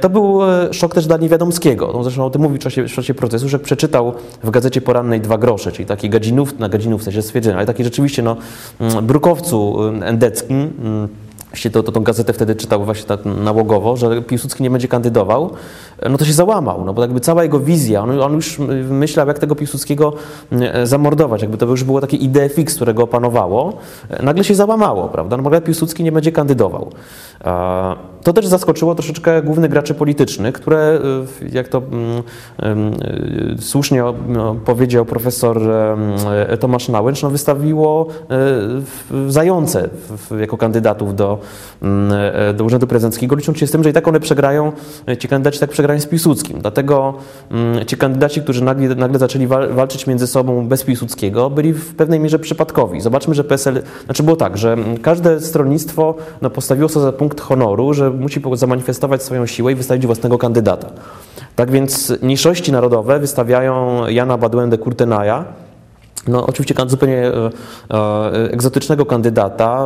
To był szok też dla Niewiadomskiego. No zresztą o tym mówi w czasie, w czasie procesu, że przeczytał w gazecie porannej dwa grosze, czyli taki gadzinów, na gadzinów w sensie stwierdzenia, ale taki rzeczywiście no, mm, brukowcu endeckim, mm, jeśli to, to tą gazetę wtedy czytał właśnie tak nałogowo, że Piłsudski nie będzie kandydował, no to się załamał, no bo jakby cała jego wizja, on, on już myślał, jak tego Piłsudskiego e, zamordować, jakby to już było takie idee fix, którego opanowało, e, nagle się załamało, prawda, no bo Piłsudski nie będzie kandydował. To też zaskoczyło troszeczkę głównych graczy politycznych, które, e, jak to słusznie no, powiedział profesor Tomasz Nałęcz, no wystawiło zające jako kandydatów do, do Urzędu Prezydenckiego, licząc się z tym, że i tak one przegrają, ci kandydaci tak przegrają z Piłsudskim. Dlatego ci kandydaci, którzy nagle, nagle zaczęli walczyć między sobą bez Piłsudskiego, byli w pewnej mierze przypadkowi. Zobaczmy, że PSL, znaczy było tak, że każde stronnictwo no, postawiło sobie za punkt honoru, że musi zamanifestować swoją siłę i wystawić własnego kandydata. Tak więc mniejszości narodowe wystawiają Jana Badłędę Kurtenaja, no, oczywiście zupełnie e, e, egzotycznego kandydata,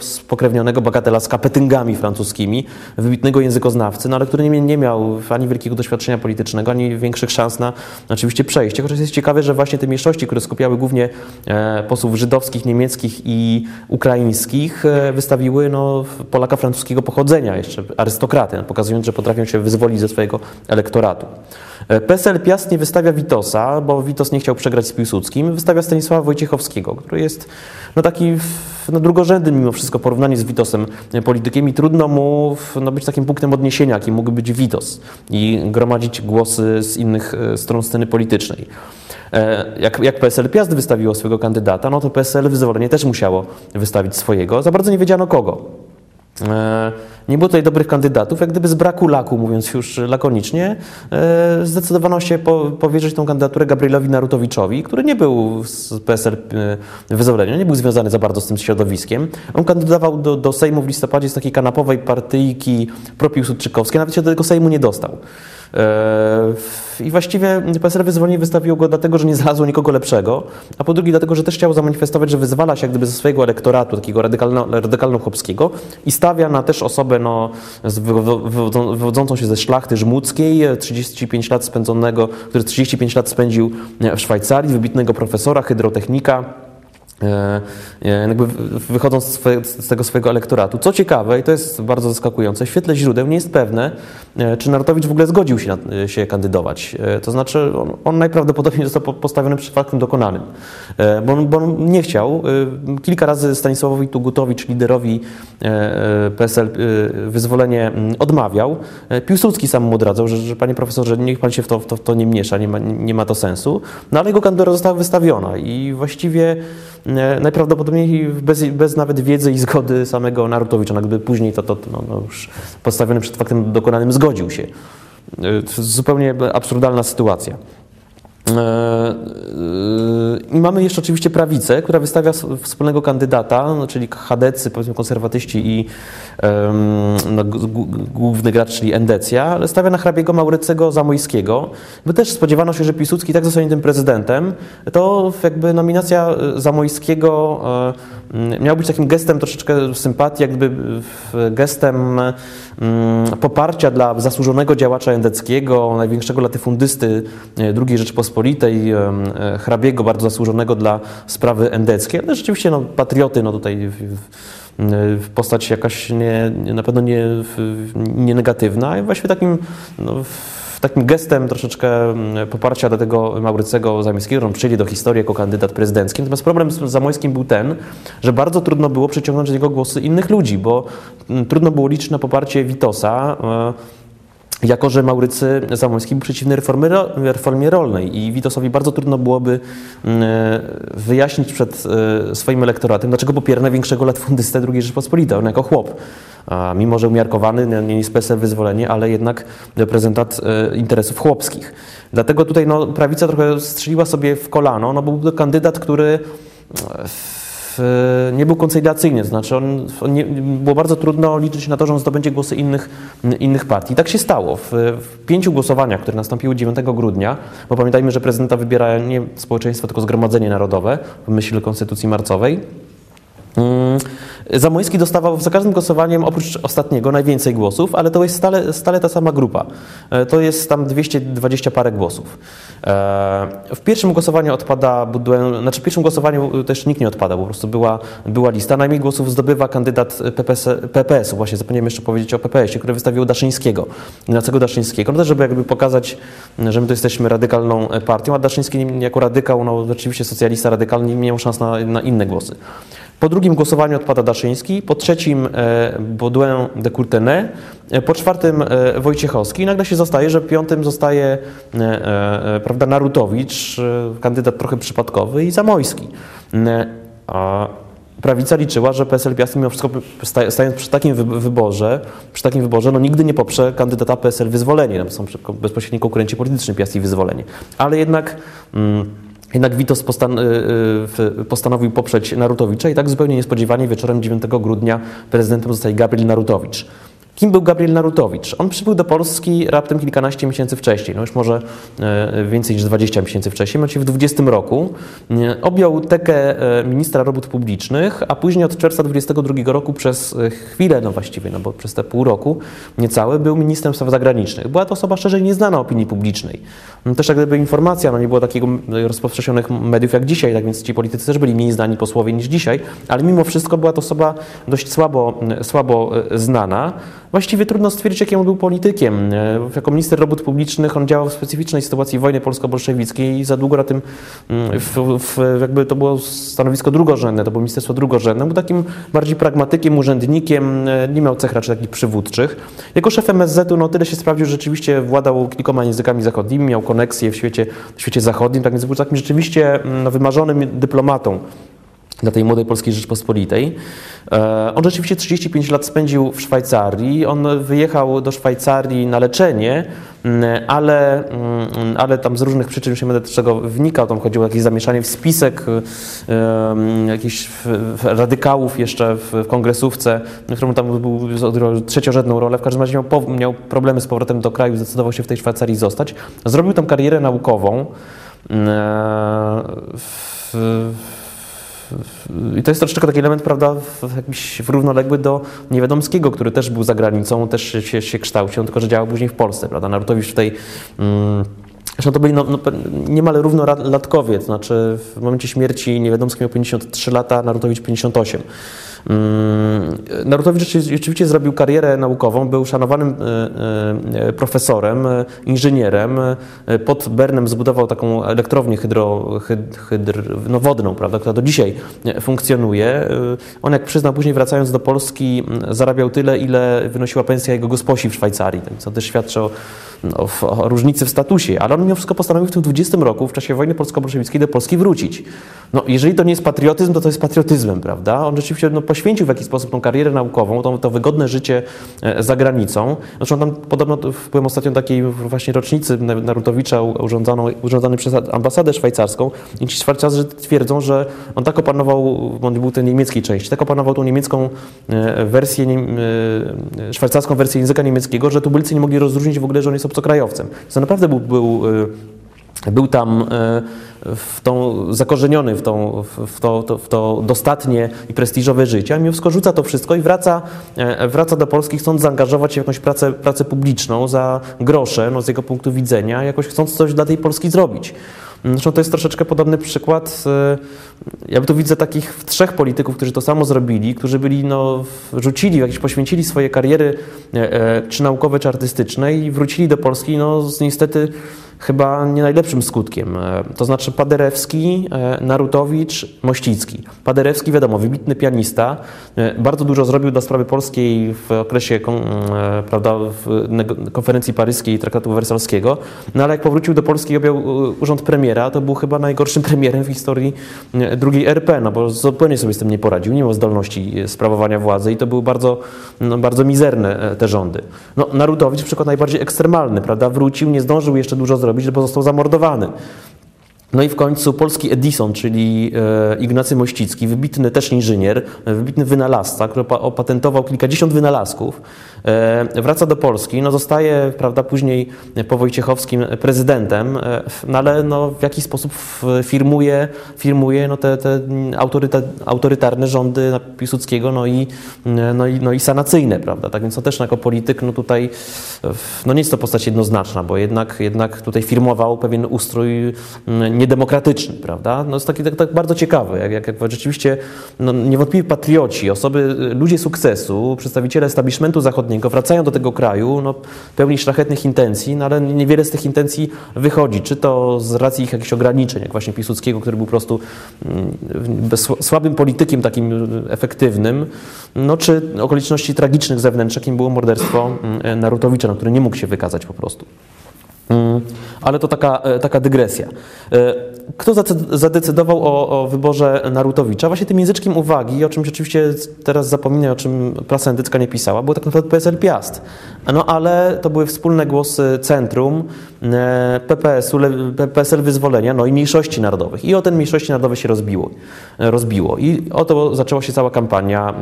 spokrewnionego bagatela z kapetyngami francuskimi, wybitnego językoznawcy, no, ale który nie, miał ani wielkiego doświadczenia politycznego, ani większych szans na oczywiście przejście. Chociaż jest ciekawe, że właśnie te mniejszości, które skupiały głównie e, posłów żydowskich, niemieckich i ukraińskich, wystawiły no, Polaka francuskiego pochodzenia, jeszcze arystokraty, pokazując, że potrafią się wyzwolić ze swojego elektoratu. PSL Piast nie wystawia Witosa, bo Witos nie chciał przegrać z Piłsudskim, wystawia Stanisława Wojciechowskiego, który jest no, taki no, drugorzędnym mimo wszystko porównanie z Witosem politykiem i trudno mu no, być takim punktem odniesienia, jakim mógłby być Witos i gromadzić głosy z innych e, stron sceny politycznej. E, jak, jak PSL Piast wystawiło swojego kandydata, no to PSL Wyzwolenie też musiało wystawić swojego. Za bardzo nie wiedziano kogo. E, nie było tutaj dobrych kandydatów, jak gdyby z braku laku, mówiąc już lakonicznie, e, zdecydowano się powierzyć tą kandydaturę Gabrielowi Narutowiczowi, który nie był z PSL e, wyzwolenia, nie był związany za bardzo z tym środowiskiem. On kandydował do, do Sejmu w listopadzie z takiej kanapowej partyjki propiłsudczykowskiej, nawet się do tego Sejmu nie dostał. I właściwie PSL wyzwolenie wystawiło go dlatego, że nie znalazło nikogo lepszego, a po drugie dlatego, że też chciał zamanifestować, że wyzwala się gdyby ze swojego elektoratu, takiego radykalno, radykalno-chłopskiego i stawia na też osobę no, wywodzącą się ze szlachty żmudzkiej, 35 lat spędzonego, który 35 lat spędził w Szwajcarii, wybitnego profesora, hydrotechnika, E, e, jakby wychodząc z, tego swojego elektoratu. Co ciekawe, i to jest bardzo zaskakujące, w świetle źródeł nie jest pewne, e, czy Narutowicz w ogóle zgodził się, na, się kandydować. To znaczy, on, on, najprawdopodobniej został postawiony przed faktem dokonanym, bo on, bo on nie chciał. Kilka razy Stanisławowi Tugutowicz, liderowi PSL, wyzwolenie odmawiał. Piłsudski sam mu odradzał, że, że panie profesorze, niech pan się w to, w to, w to nie miesza, nie ma, nie ma to sensu. No ale jego kandydatura została wystawiona i właściwie E, najprawdopodobniej bez, bez nawet wiedzy i zgody samego Narutowicza, no gdyby później to, to no, no już postawiony przed faktem dokonanym zgodził się. E, zupełnie absurdalna sytuacja. E, I mamy jeszcze oczywiście prawicę, która wystawia wspólnego kandydata, no, czyli chadecy, powiedzmy konserwatyści i no, główny gracz, czyli Endecja, ale stawia na hrabiego Maurycego Zamojskiego. By też spodziewano się, że Piłsudski tak zostanie tym prezydentem, to jakby nominacja e, Zamojskiego e, miała być takim gestem troszeczkę sympatii, jakby gestem poparcia dla zasłużonego działacza endeckiego, największego latyfundysty II Rzeczypospolitej, hrabiego, bardzo zasłużonego dla sprawy endeckiej, ale rzeczywiście no, patrioty no, tutaj w postać jakaś nie, na pewno nie, nie negatywna, i właściwie takim, no, takim gestem troszeczkę mm, poparcia do tego Maurycego Zamojskiego, że przyjdzie do historii jako kandydat prezydencki. Natomiast problem z Zamojskim był ten, że bardzo trudno było przyciągnąć do niego głosy innych ludzi, bo mm, trudno było liczyć na poparcie Witosa, e, jako że Maurycy Zamoński był przeciwny reformy, reformie rolnej i Witosowi bardzo trudno byłoby mm, e, wyjaśnić przed e, swoim elektoratem, dlaczego popiera największego latfundystę II Rzeczpospolitej, on jako chłop. Mimo, że umiarkowany, nie z PSL wyzwolenie, ale jednak reprezentant e, interesów chłopskich. Dlatego tutaj no, prawica trochę strzeliła sobie w kolano, no, bo był to kandydat, który nie był koncyliacyjny, to znaczy on, on nie, było bardzo trudno liczyć na to, że on zdobędzie głosy innych, innych partii. I tak się stało. W, w, pięciu głosowaniach, które nastąpiły 9 grudnia, bo pamiętajmy, że prezydenta wybiera nie społeczeństwo, tylko Zgromadzenie Narodowe w myśl Konstytucji Marcowej, Mm, Zamojski dostawał za każdym głosowaniem, oprócz ostatniego, najwięcej głosów, ale to jest stale, stale ta sama grupa. E, to jest tam 220 parę głosów. E, w pierwszym głosowaniu odpada znaczy w pierwszym głosowaniu też nikt nie odpada, po prostu była, była lista. Najmniej głosów zdobywa kandydat PPS, PPS-u, właśnie zapomniałem jeszcze powiedzieć o PPS-ie, który wystawił Daszyńskiego, Ignacego Daszyńskiego, no żeby jakby pokazać, że my to jesteśmy radykalną partią, a Daszyński jako radykał, no rzeczywiście socjalista radykalny nie miał szans na, na inne głosy. Po drugim głosowaniu odpada Daszyński, po trzecim e, Baudouin de Courtenay, e, po czwartym e, Wojciechowski i nagle się zostaje, że piątym zostaje prawda, Narutowicz, kandydat trochę przypadkowy i Zamojski. A prawica liczyła, że PSL Piast mimo wszystko stając przy takim wyborze, przy takim wyborze, no nigdy nie poprze kandydata PSL Wyzwolenie, tam są bezpośredni konkurenci polityczni Piast i Wyzwolenie. Ale jednak... Mm, jednak Witos y, y, postanowił poprzeć Narutowicza i tak zupełnie niespodziewanie wieczorem 9 grudnia prezydentem zostaje Gabriel Narutowicz. Kim był Gabriel Narutowicz? On przybył do Polski raptem kilkanaście miesięcy wcześniej, no już może e, więcej niż 20 miesięcy wcześniej, mianowicie w 20 roku. E, objął tekę e, ministra robót publicznych, a później od czerwca 22 roku przez chwilę, no właściwie, no bo przez te pół roku niecałe, był ministrem spraw zagranicznych. Była to osoba szerzej nieznana opinii publicznej. No też jak gdyby informacja, no nie było takiego rozpowszechnionych mediów jak dzisiaj, tak więc ci politycy też byli mniej znani posłowie niż dzisiaj, ale mimo wszystko była to osoba dość słabo, słabo znana. Właściwie trudno stwierdzić, jakim on był politykiem. E, jako minister robót publicznych on działał w specyficznej sytuacji wojny polsko-bolszewickiej i za długo na tym, mm, w, w, jakby to było stanowisko drugorzędne, to było ministerstwo drugorzędne. Był takim bardziej pragmatykiem, urzędnikiem, e, nie miał cech raczej takich przywódczych. Jako szef MSZ-u no tyle się sprawdził, że rzeczywiście władał kilkoma językami zachodnimi, miał koneksje w świecie, w świecie zachodnim, tak więc był takim rzeczywiście mm, no, wymarzonym dyplomatą dla tej młodej polskiej Rzeczpospolitej. E, on rzeczywiście 35 lat spędził w Szwajcarii. On wyjechał do Szwajcarii na leczenie, mm, ale, mm, ale tam z różnych przyczyn, już nie będę czego wnikał, tam chodziło o jakieś zamieszanie w spisek um, jakichś radykałów jeszcze w kongresówce, w którym tam był, trzeciorzędną rolę. W każdym razie miał, miał problemy z powrotem do kraju, zdecydował się w tej Szwajcarii zostać. Zrobił tam karierę naukową. W, i to jest troszeczkę taki element, prawda, równoległy do Niewiadomskiego, który też był za granicą, też się, się kształcił, tylko że działał później w Polsce, prawda. Narutowicz tutaj... Mm, Zresztą to byli no, no, niemal równolatkowie, to znaczy w momencie śmierci Niewiadomski miał 53 lata, Narutowicz 58. Mm, Narutowicz rzeczywiście zrobił karierę naukową, był szanowanym e, e, profesorem, e, inżynierem. Pod Bernem zbudował taką elektrownię hydro, hydr, no wodną, prawda, która do dzisiaj funkcjonuje. On, jak przyznał później wracając do Polski, zarabiał tyle, ile wynosiła pensja jego gosposi w Szwajcarii, co też świadczy o no, o różnicy w statusie, ale on mimo wszystko postanowił w tym 20 roku, w czasie wojny polsko-bolszewickiej, do Polski wrócić. No, jeżeli to nie jest patriotyzm, to to jest patriotyzmem, prawda? On rzeczywiście no, poświęcił w jakiś sposób tą karierę naukową, to, to wygodne życie e, za granicą. Zresztą tam podobno byłem ostatnio takiej właśnie rocznicy Narutowicza urządzonej przez ambasadę szwajcarską i ci szwajcarzy twierdzą, że on tak opanował, on był tej niemieckiej części, tak opanował tą niemiecką e, wersję, e, szwajcarską wersję języka niemieckiego, że tubylcy nie mogli rozróżnić w ogóle, że on jest obcokrajowcem. To naprawdę był, był był tam w tą, zakorzeniony w, tą, w, to, to, w to dostatnie i prestiżowe życie, a mimo wszystko rzuca to wszystko i wraca, e, wraca do Polski chcąc zaangażować się w jakąś pracę, pracę publiczną za grosze, no z jego punktu widzenia, jakoś chcąc coś dla tej Polski zrobić. Zresztą to jest troszeczkę podobny przykład. E, ja tu widzę takich trzech polityków, którzy to samo zrobili, którzy byli, no, rzucili, jakieś poświęcili swoje kariery e, czy naukowe, czy artystyczne i wrócili do Polski, no, z niestety chyba nie najlepszym skutkiem. E, to znaczy Paderewski, e, Narutowicz, Mościcki. Paderewski, wiadomo, wybitny pianista, e, bardzo dużo zrobił dla sprawy polskiej w okresie prawda, w konferencji paryskiej Traktatu Wersalskiego, no ale jak powrócił do Polski i objął urząd premiera, to był chyba najgorszym premierem w historii drugiej RP, no bo zupełnie sobie z tym nie poradził, nie miał zdolności sprawowania władzy i to były bardzo, no, bardzo mizerne te rządy. No, Narutowicz przykład najbardziej ekstremalny, prawda, wrócił, nie zdążył jeszcze dużo zrobić, bo został zamordowany. No i w końcu polski Edison, czyli e, Ignacy Mościcki, wybitny też inżynier, wybitny wynalazca, który opatentował kilkadziesiąt wynalazków, wraca do Polski, no zostaje, prawda, później po Wojciechowskim prezydentem, e, no ale no w jakiś sposób firmuje, firmuje no te, te autoryta, autorytarne rządy Piłsudskiego, no i, no, i, no i sanacyjne, prawda, tak więc on też jako polityk, no tutaj, no nie jest to postać jednoznaczna, bo jednak, jednak tutaj firmował pewien ustrój niedemokratyczny, prawda, no jest taki tak, tak bardzo ciekawy, jak, jak, jak rzeczywiście no, niewątpliwie patrioci, osoby, ludzie sukcesu, przedstawiciele establishmentu zachodniego wracają do tego kraju no, pełni szlachetnych intencji, no, ale niewiele z tych intencji wychodzi. Czy to z racji ich jakichś ograniczeń, jak właśnie Piłsudskiego, który był po prostu mm, słabym politykiem takim efektywnym, no, czy okoliczności tragicznych zewnętrznych, jakim było morderstwo mm, Narutowicza, na które nie mógł się wykazać po prostu. Ale to taka, e, taka dygresja. E, kto zadecydował o, o, wyborze Narutowicza? Właśnie tym języczkiem uwagi, o czym rzeczywiście teraz zapominam, o czym prasa endycka nie pisała, było tak naprawdę PSL Piast. No ale to były wspólne głosy Centrum, e, PPS-u, PSL Wyzwolenia, no i mniejszości narodowych. I o ten mniejszości narodowe się rozbiło. rozbiło. I o to zaczęła się cała kampania,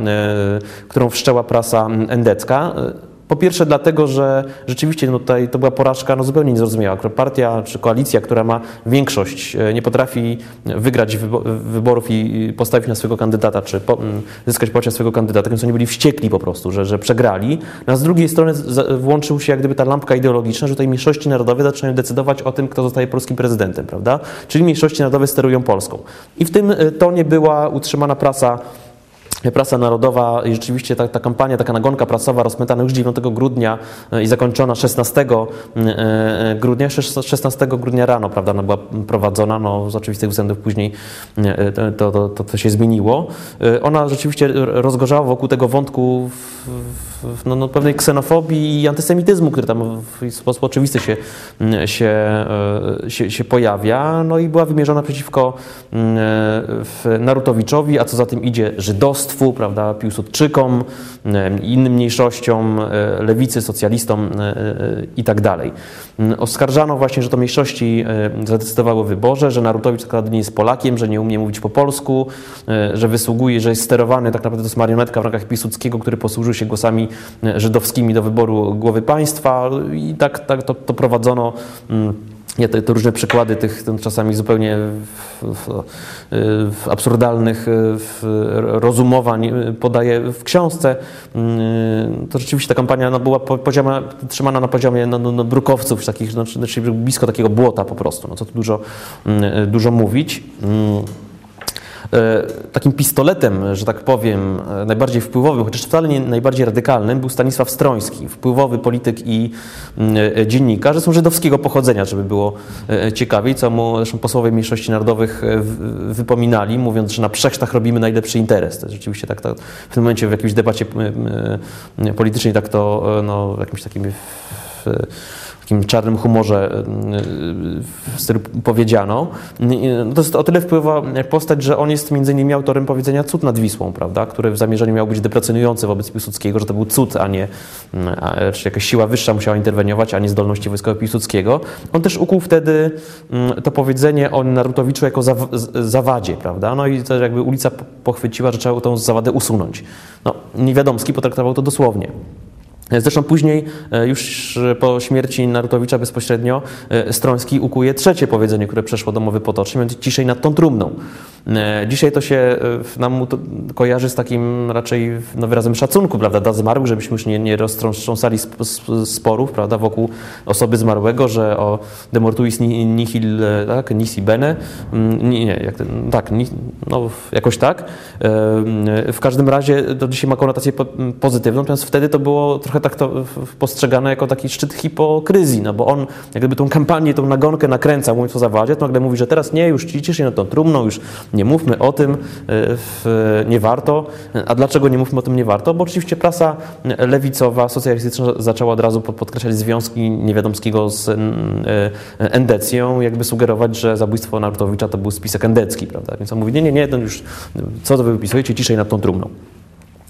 którą wszczęła prasa endecka. Po pierwsze dlatego, że rzeczywiście no tutaj to była porażka no zupełnie niezrozumiała. Partia czy koalicja, która ma większość, e, nie potrafi wygrać wyborów i postawić na swojego kandydata, czy po, zyskać poparcie swojego kandydata, więc oni byli wściekli po prostu, że, że przegrali. No, a z drugiej strony włączył się jak gdyby ta lampka ideologiczna, że tutaj mniejszości narodowe zaczynają decydować o tym, kto zostaje polskim prezydentem, prawda? Czyli mniejszości narodowe sterują Polską. I w tym e, tonie była utrzymana prasa Prasa Narodowa i rzeczywiście ta, ta kampania, taka nagonka prasowa rozpętana już 9 grudnia e, i zakończona 16 e, e, grudnia, 16 grudnia rano, prawda, ona była prowadzona, no z oczywistych względów później to, to, to, to się zmieniło. Ona rzeczywiście rozgorzała wokół tego wątku w, w, no, no, pewnej ksenofobii i antysemityzmu, który tam w sposób oczywisty się, się, się, się pojawia, no i była wymierzona przeciwko Narutowiczowi, a co za tym idzie żydostwu, prawda, Piłsudczykom, innym mniejszościom, e, lewicy, socjalistom e, e, i tak. Mm, oskarżano właśnie, że to mniejszości zadecydowały o wyborze, że Narutowicz tak nie jest Polakiem, że nie umie mówić po polsku, że wysługuje, że jest sterowany, tak naprawdę to jest marionetka w rękach Piłsudskiego, który posłużył się głosami żydowskimi do wyboru głowy państwa i tak, tak to, to prowadzono mm, ja te, te, różne przykłady tych czasami zupełnie w, w, w absurdalnych w rozumowań podaję w książce. Mm, to rzeczywiście ta kampania no, była pozioma, trzymana na poziomie no, no, no brukowców, takich, znaczy, znaczy blisko takiego błota po prostu. No, co tu dużo, mm, dużo mówić. E, takim pistoletem, że tak powiem, e, najbardziej wpływowym, chociaż wcale nie najbardziej radykalnym, był Stanisław Stroński, wpływowy polityk i mm, e, dziennikarz, są żydowskiego pochodzenia, żeby było ciekawiej, co mu zresztą posłowie mniejszości narodowych wypominali, mówiąc, że na przechrztach robimy najlepszy interes. To jest rzeczywiście tak, tak w tym momencie w jakiejś debacie politycznej tak to no, jakimś takim takim czarnym humorze stylu powiedziano. No to jest o tyle wpływa postać, że on jest między innymi autorem powiedzenia cud nad Wisłą, prawda, który w zamierzeniu miał być deprecjonujący wobec Piłsudskiego, że to był cud, a nie, czy jakaś siła wyższa musiała interweniować, a nie zdolności wojskowe Piłsudskiego. On też ukuł wtedy to powiedzenie o Narutowiczu jako zawadzie, prawda, no i to jakby ulica pochwyciła, że trzeba tą zawadę usunąć. No, Niewiadomski potraktował to dosłownie. Zresztą później, e, już po śmierci Narutowicza bezpośrednio, e, Stroński ukuje trzecie powiedzenie, które przeszło do mowy potocznej, mianowicie ciszej nad tą trumną. E, dzisiaj to się nam kojarzy z takim raczej no, wyrazem szacunku prawda, dla zmarłych, żebyśmy już nie, nie roztrząsali sporów prawda, wokół osoby zmarłego, że o de mortuis nihil, tak, nisi bene, mm, nie, nie jak, tak, no, jakoś tak. W każdym razie to dzisiaj ma konotację pozytywną, natomiast wtedy to było trochę tak to postrzegane jako taki szczyt hipokryzji, no bo on jak gdyby tą kampanię, tą nagonkę nakręcał, mówiąc o zawadzie, to nagle mówi, że teraz nie, już cicie się na tą trumną, już nie mówmy o tym, e, nie warto. A dlaczego nie mówmy o tym nie warto? Bo oczywiście prasa lewicowa, socjalistyczna zaczęła od razu podkreślać związki Niewiadomskiego z e, endecją, jakby sugerować, że zabójstwo Narutowicza to był spisek endecki, prawda? Więc on mówi, nie, nie, nie, to już co to wy wypisujecie, ciszej nad tą trumną.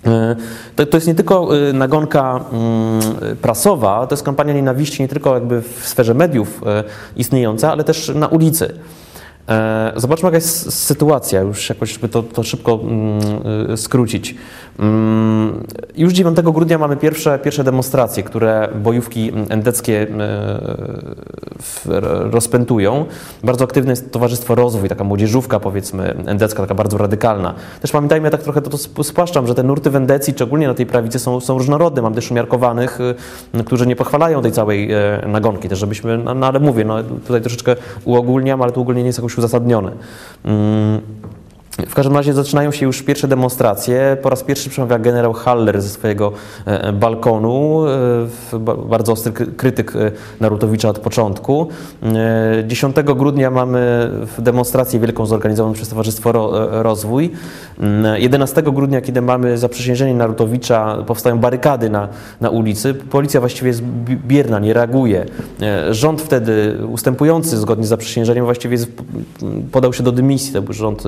E, to, to jest nie tylko e, nagonka mm, prasowa, to jest kampania nienawiści nie tylko jakby w sferze mediów e, istniejąca, ale też na ulicy. E, zobaczmy, jaka jest sytuacja, już jakoś, żeby to, to szybko mm, skrócić. Mm, już 9 grudnia mamy pierwsze, pierwsze demonstracje, które bojówki endeckie e, rozpętują. Bardzo aktywne jest Towarzystwo Rozwój, taka młodzieżówka powiedzmy endecka, taka bardzo radykalna. Też pamiętajmy, ja tak trochę to, to spłaszczam, że te nurty w Endecji, szczególnie na tej prawicy, są, są różnorodne. Mam też umiarkowanych, y, którzy nie pochwalają tej całej e, nagonki, też żebyśmy, no, no ale mówię, no, tutaj troszeczkę uogólniam, ale to ogólnie nie jest jakoś uzasadnione. Mm. W każdym razie zaczynają się już pierwsze demonstracje. Po raz pierwszy przemawia generał Haller ze swojego e, balkonu, e, bardzo ostry krytyk e, Narutowicza od początku. 10 grudnia mamy demonstrację wielką zorganizowaną przez Towarzystwo Rozwój. 11 grudnia, kiedy mamy zaprzysiężenie Narutowicza, powstają barykady na, na ulicy. Policja właściwie jest bierna, nie reaguje. Rząd wtedy ustępujący zgodnie z zaprzysiężeniem właściwie podał się do dymisji, to był rząd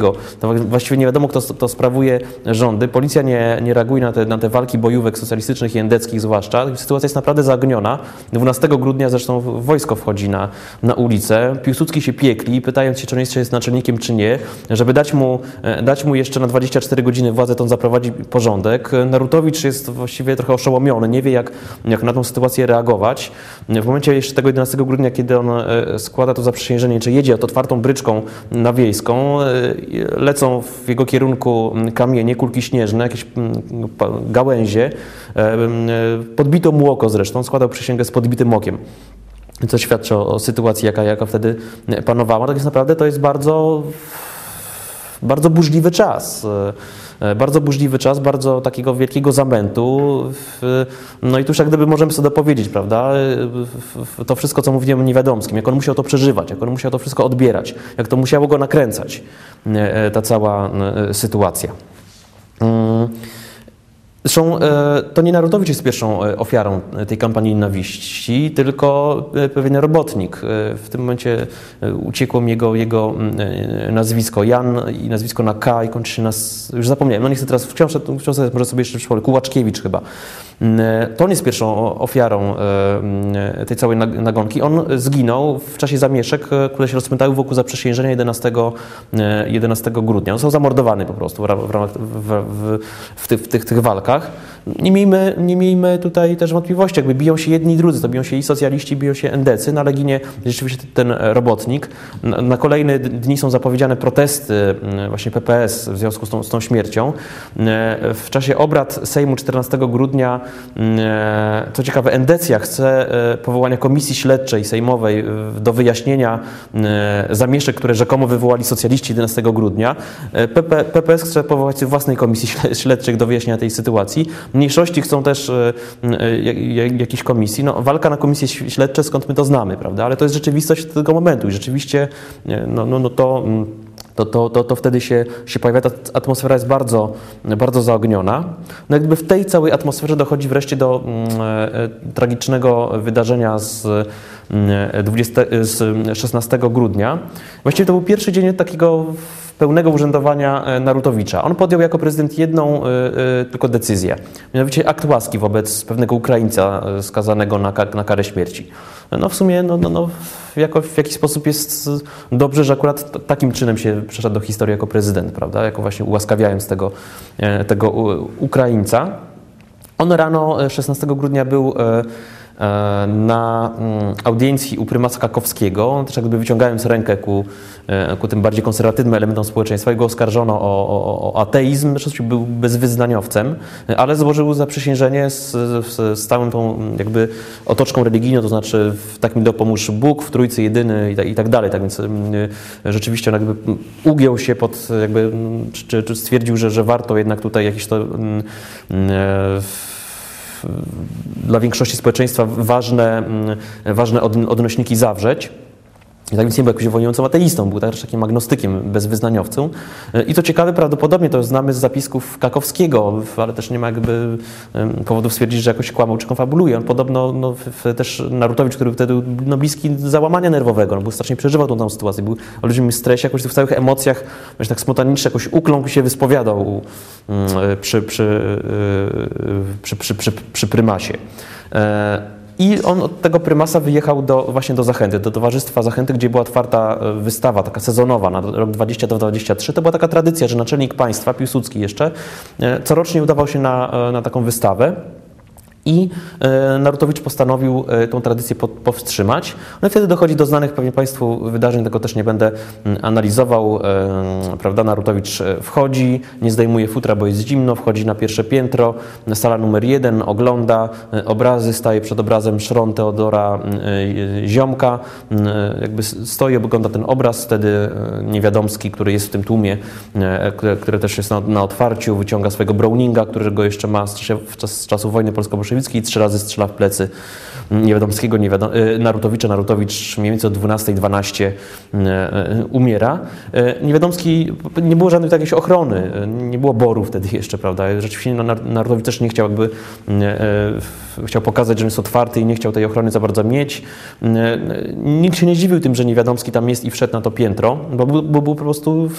Polińskiego to właściwie nie wiadomo, kto, kto sprawuje rządy. Policja nie, nie reaguje na te, na te walki bojówek socjalistycznych i endeckich zwłaszcza. Sytuacja jest naprawdę zaogniona. 12 grudnia zresztą wojsko wchodzi na, na ulicę. Piłsudski się piekli, pytając się, czy on jest naczelnikiem, czy nie, żeby dać mu, e, dać mu jeszcze na 24 godziny władzę, to on zaprowadzi porządek. Narutowicz jest właściwie trochę oszołomiony, nie wie, jak, jak na tą sytuację reagować. W momencie jeszcze tego 11 grudnia, kiedy on e, składa to zaprzysiężenie, czy jedzie otwartą bryczką na wiejską, e, lecą w jego kierunku kamienie, kulki śnieżne, jakieś gałęzie. E, podbito mu oko zresztą, składał przysięgę z podbitym okiem co świadczy o, sytuacji, jaka, jaka wtedy panowała. Tak jest naprawdę to jest bardzo, bardzo burzliwy czas. E, bardzo burzliwy czas, bardzo takiego wielkiego zamętu. No i tu już jak gdyby możemy sobie dopowiedzieć, prawda, to wszystko, co mówiłem Niewiadomskim, jak on musiał to przeżywać, jak on musiał to wszystko odbierać, jak to musiało go nakręcać, e, ta cała e, sytuacja. Mm. Zresztą e, to nie Narodowicz jest pierwszą e, ofiarą tej kampanii nienawiści, tylko e, pewien robotnik. W tym momencie uciekło mi jego, jego nazwisko Jan i nazwisko na K i kończy się na... już zapomniałem, no chcę teraz w książce, w książce może sobie jeszcze przypomnę, Kułaczkiewicz chyba. To on jest pierwszą ofiarą tej całej nagonki. On zginął w czasie zamieszek, które się rozpętały wokół zaprzysiężenia 11, 11 grudnia. On został zamordowany po prostu w, w, w, w tych, tych walkach. Nie miejmy, nie miejmy tutaj też wątpliwości, jakby biją się jedni i drudzy, to biją się i socjaliści, biją się endecy, na Leginie rzeczywiście ten robotnik. Na kolejne dni są zapowiedziane protesty mm, właśnie PPS w związku z tą, z tą śmiercią. Mm, w czasie obrad Sejmu 14 grudnia, mm, co ciekawe, endecja chce e, powołania komisji śledczej sejmowej do wyjaśnienia zamieszek, które rzekomo wywołali socjaliści 11 grudnia. PP, PPS chce powołać własnej komisji śledczej do wyjaśnienia tej sytuacji sytuacji. Mniejszości chcą też e, e, jakiejś komisji. No, walka na komisje śledcze, skąd my to znamy, prawda? Ale to jest rzeczywistość tego momentu i rzeczywiście no, no, no to mm, to, to, to, to wtedy się, się pojawia. Ta atmosfera jest bardzo, bardzo zaogniona. No jakby w tej całej atmosferze dochodzi wreszcie do mm, e, tragicznego wydarzenia z, 20, mm, z 16 grudnia. Właściwie to był pierwszy dzień takiego pełnego urzędowania e, Narutowicza. On podjął jako prezydent jedną e, e, tylko decyzję, mianowicie akt łaski wobec pewnego Ukraińca skazanego na, na karę śmierci. No w sumie no, no, no, jako, w jakiś sposób jest dobrze, że akurat takim czynem się przeszedł do historii jako prezydent, prawda? Jako właśnie ułaskawiając tego, tego Ukraińca. On rano 16 grudnia był E, na mm, audiencji u prymasa Kakowskiego, też jakby wyciągając rękę ku, e, ku tym bardziej konserwatywnym elementom społeczeństwa, jego oskarżono o, o, o ateizm, był bezwyznaniowcem, ale złożył zaprzysiężenie z, z, z całą tą jakby otoczką religijną, to znaczy w takim dopomóż Bóg, w Trójcy Jedyny i tak, i tak dalej, tak więc mm, rzeczywiście on jakby ugiął się pod, jakby, czy, czy stwierdził, że, że warto jednak tutaj jakieś to mm, e, dla większości społeczeństwa ważne, mm, ważne odnośniki zawrzeć. I tak więc nie był jakimś uwolniającym ateistą, był też takim agnostykiem, bezwyznaniowcem. I to ciekawe, prawdopodobnie to znamy z zapisków Kakowskiego, ale też nie ma jakby powodów stwierdzić, że jakoś kłamał czy konfabuluje. On podobno no, też Narutowicz, który wtedy był no, bliski załamania nerwowego, on był strasznie przeżywał tą, tą sytuację, był w olbrzymim stresie, jakoś w całych emocjach, właśnie tak spontanicznie jakoś ukląkł się wyspowiadał przy, przy, przy, przy, przy, przy prymasie. I on od tego prymasa wyjechał do, właśnie do Zachęty, do Towarzystwa Zachęty, gdzie była otwarta e, wystawa, taka sezonowa na rok 2023. To była taka tradycja, że naczelnik państwa, Piłsudski jeszcze, e, corocznie udawał się na, e, na taką wystawę. I e, Narutowicz postanowił e, tą tradycję po, powstrzymać. No i wtedy dochodzi do znanych pewnie Państwu wydarzeń, tego też nie będę mm, analizował. E, prawda, Narutowicz wchodzi, nie zdejmuje futra, bo jest zimno, wchodzi na pierwsze piętro, sala numer jeden, ogląda obrazy, staje przed obrazem Szron Teodora e, Ziomka, e, jakby stoi, ogląda ten obraz, wtedy Niewiadomski, który jest w tym tłumie, które też jest na, otwarciu, wyciąga swojego Browninga, którego jeszcze ma z, czas, z czasów wojny polsko-bolszewickiej i trzy razy strzela w plecy Niewiadomskiego, niewiadom, Narutowicza. Narutowicz mniej więcej o 12.12 umiera. E, Niewiadomski, nie było żadnej takiej ochrony, nie było boru wtedy jeszcze, prawda. Rzeczywiście no, Narutowicz też nie chciał jakby, chciał pokazać, że jest otwarty i nie chciał tej ochrony za bardzo mieć. Nikt się nie dziwił tym, że Niewiadomski tam jest i wszedł na to piętro, bo był, bo był po prostu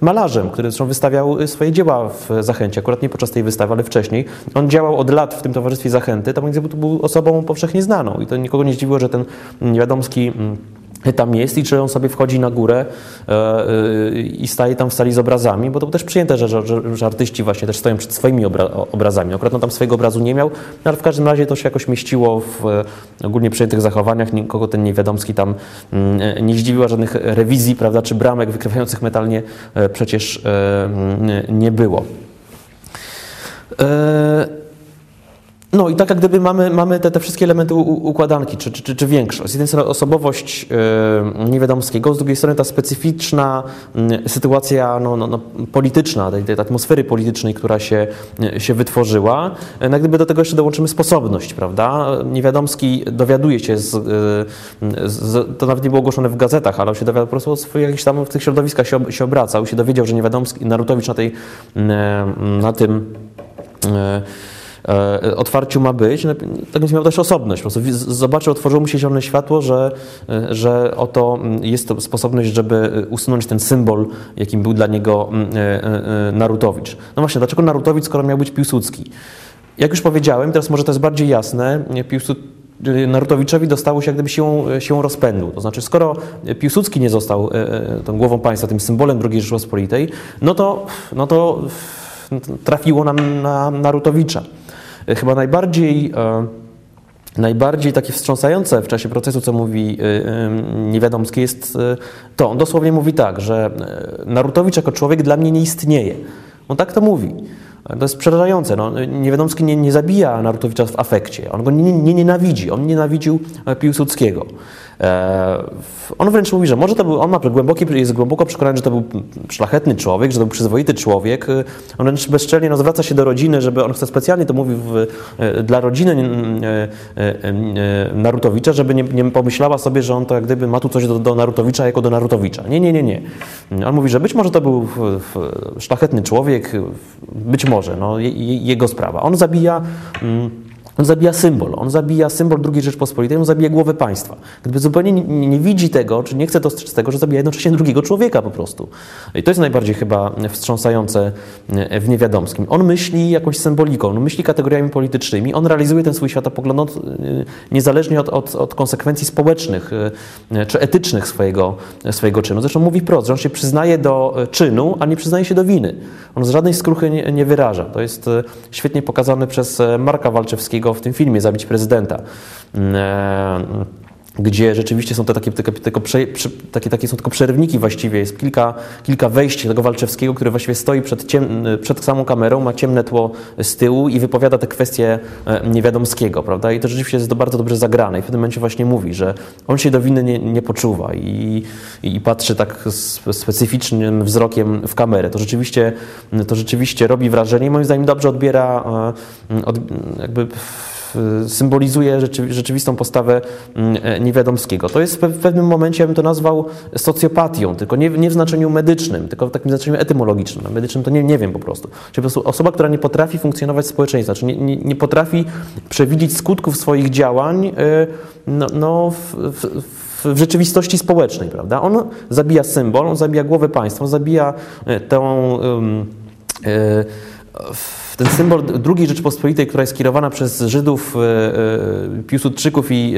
malarzem, który zresztą wystawiał swoje dzieła w Zachęcie, akurat nie podczas tej wystawy, ale wcześniej. On działał od lat w tym towarzystwie Zachęty, tam był osobą powszechnie znaną i to nikogo nie zdziwiło, że ten Niewiadomski tam jest i czy on sobie wchodzi na górę e, e, i staje tam w sali z obrazami, bo to też przyjęte, że, że, że artyści właśnie też stoją przed swoimi obra obrazami. Akurat on tam swojego obrazu nie miał, no ale w każdym razie to się jakoś mieściło w e, ogólnie przyjętych zachowaniach. Nikogo ten Niewiadomski tam mm, nie zdziwiła, żadnych rewizji, prawda, czy bramek wykrywających metalnie przecież nie było. No i tak jak gdyby mamy, mamy te, te wszystkie elementy układanki, czy, czy, czy większość. Z jednej strony osobowość yy, Niewiadomskiego, z drugiej strony ta specyficzna yy, sytuacja no, no, no, polityczna, tej, tej atmosfery politycznej, która się, yy, się wytworzyła. No, gdyby do tego jeszcze dołączymy sposobność, prawda? Niewiadomski dowiaduje się, z, yy, z, to nawet nie było ogłoszone w gazetach, ale on się dowiadał po prostu swoich jakichś tam w tych środowiskach się, się obracał, się dowiedział, że Niewiadomski, Narutowicz na, tej, yy, na tym otwarciu ma być, no, tak więc miał też osobność. Po prostu zobaczył, otworzyło mu się zielone światło, że, e, że oto mm, jest to sposobność, żeby usunąć ten symbol, jakim był dla niego mm, e, e, Narutowicz. No właśnie, dlaczego Narutowicz, skoro miał być Piłsudski? Jak już powiedziałem, teraz może to jest bardziej jasne, Piłsudski Narutowiczowi dostało się jak gdyby siłą, siłą rozpędu. To znaczy, skoro Piłsudski nie został tą głową państwa, tym symbolem II Rzeczypospolitej, no to, no to trafiło nam na Narutowicza. Chyba najbardziej, e, najbardziej takie wstrząsające w czasie procesu, co mówi e, Niewiadomski, jest e, to. On dosłownie mówi tak, że Narutowicz jako człowiek dla mnie nie istnieje. On tak to mówi. To jest przerażające. No, Niewiadomski nie, nie zabija Narutowicza w afekcie. On go nie, nie nienawidzi. On nienawidził Piłsudskiego. E, on wręcz mówi, że może to był, on ma głęboki, jest głęboko przekonany, że to był szlachetny człowiek, że to był przyzwoity człowiek. On wręcz bezczelnie no, zwraca się do rodziny, żeby on chce specjalnie to mówi w, e, dla rodziny e, Narutowicza, żeby nie, nie, pomyślała sobie, że on to jak gdyby ma tu coś do, do Narutowicza jako do Narutowicza. Nie, nie, nie, nie. On mówi, że być może to był szlachetny człowiek, być może, no, jego sprawa. On zabija. Mm, on zabija symbol, on zabija symbol II Rzeczpospolitej, on zabija głowę państwa. Gdyby zupełnie nie, nie, widzi tego, czy nie chce dostrzec tego, że zabija jednocześnie drugiego człowieka po prostu. I to jest najbardziej chyba wstrząsające w Niewiadomskim. On myśli jakąś symboliką, on myśli kategoriami politycznymi, on realizuje ten swój światopogląd od, niezależnie od, od, od, konsekwencji społecznych czy etycznych swojego, swojego czynu. Zresztą mówi wprost, że on się przyznaje do czynu, a nie przyznaje się do winy. On z żadnej skruchy nie, nie wyraża. To jest świetnie pokazane przez Marka Walczewskiego w tym filmie Zabić prezydenta. Gdzie rzeczywiście są te takie, takie, takie, takie, są tylko przerywniki właściwie. Jest kilka, kilka wejść tego Walczewskiego, który właściwie stoi przed, ciem, przed samą kamerą, ma ciemne tło z tyłu i wypowiada te kwestie e, Niewiadomskiego, prawda? I to rzeczywiście jest bardzo dobrze zagrane. I w tym momencie właśnie mówi, że on się do winy nie, nie poczuwa i, i patrzy tak specyficznym wzrokiem w kamerę. To rzeczywiście, to rzeczywiście robi wrażenie i moim zdaniem dobrze odbiera e, od, jakby symbolizuje rzeczywistą postawę mm, e, Niewiadomskiego. To jest w pewnym momencie, ja bym to nazwał socjopatią, tylko nie, nie w znaczeniu medycznym, tylko w takim znaczeniu etymologicznym. Medycznym to nie, nie wiem po prostu. Czyli po prostu osoba, która nie potrafi funkcjonować w społeczeństwie, znaczy nie, nie, nie potrafi przewidzieć skutków swoich działań e, no, no w, w, w rzeczywistości społecznej, prawda? On zabija symbol, on zabija głowę państwa, on zabija e, tą... ten symbol II Rzeczypospolitej, która jest kierowana przez Żydów, Piłsudczyków i,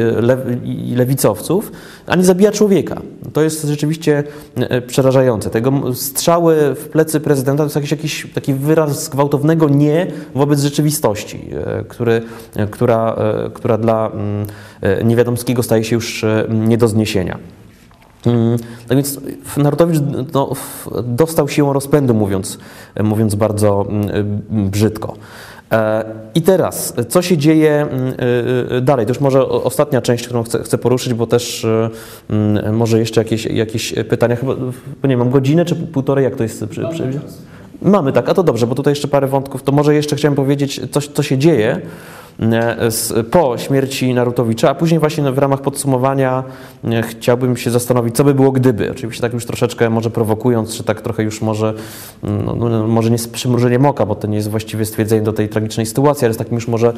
i lewicowców, ani zabija człowieka. To jest rzeczywiście przerażające. Tego strzały w plecy prezydenta to jest jakiś, jakiś taki wyraz gwałtownego nie wobec rzeczywistości, który, która, która dla mm, Niewiadomskiego staje się już nie do zniesienia. Mm, tak więc Narutowicz no, dostał siłą rozpędu, mówiąc, mówiąc bardzo mm, brzydko. E, I teraz, co się dzieje mm, e, e, dalej? To już może ostatnia część, którą chcę, chcę poruszyć, bo też może jeszcze jakieś, jakieś pytania. Chyba, nie mam godzinę czy półtorej, jak to jest? Przy... Mamy, tak, a to dobrze, bo tutaj jeszcze parę wątków. To może jeszcze chciałem powiedzieć, co, co się dzieje po śmierci Narutowicza, a później właśnie w ramach podsumowania chciałbym się zastanowić, co by było gdyby. Oczywiście tak już troszeczkę może prowokując, czy tak trochę już może, no, no, no może nie z przymrużeniem oka, bo to nie jest właściwie stwierdzenie do tej tragicznej sytuacji, ale z takim już może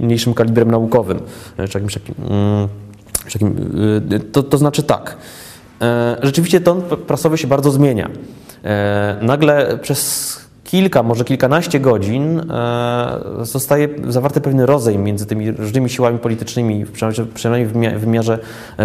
mniejszym kalibrem naukowym, czy jakimś takim, takim y, to, to znaczy tak. E, rzeczywiście ton prasowy się bardzo zmienia. E, nagle przez kilka, może kilkanaście godzin e, zostaje zawarty pewien rozejm między tymi różnymi siłami politycznymi, przynajmniej w wymiarze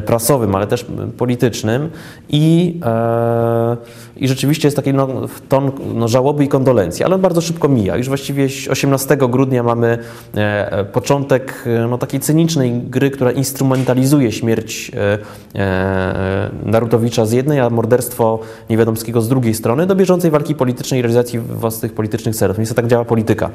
prasowym, ale też politycznym i, e, i rzeczywiście jest taki no, ton no, żałoby i kondolencji, ale on bardzo szybko mija. Już właściwie 18 grudnia mamy e, początek no, takiej cynicznej gry, która instrumentalizuje śmierć Narutowicza z jednej, a morderstwo Niewiadomskiego z drugiej strony do bieżącej walki politycznej i realizacji tych politycznych celów. Niestety tak działa polityka.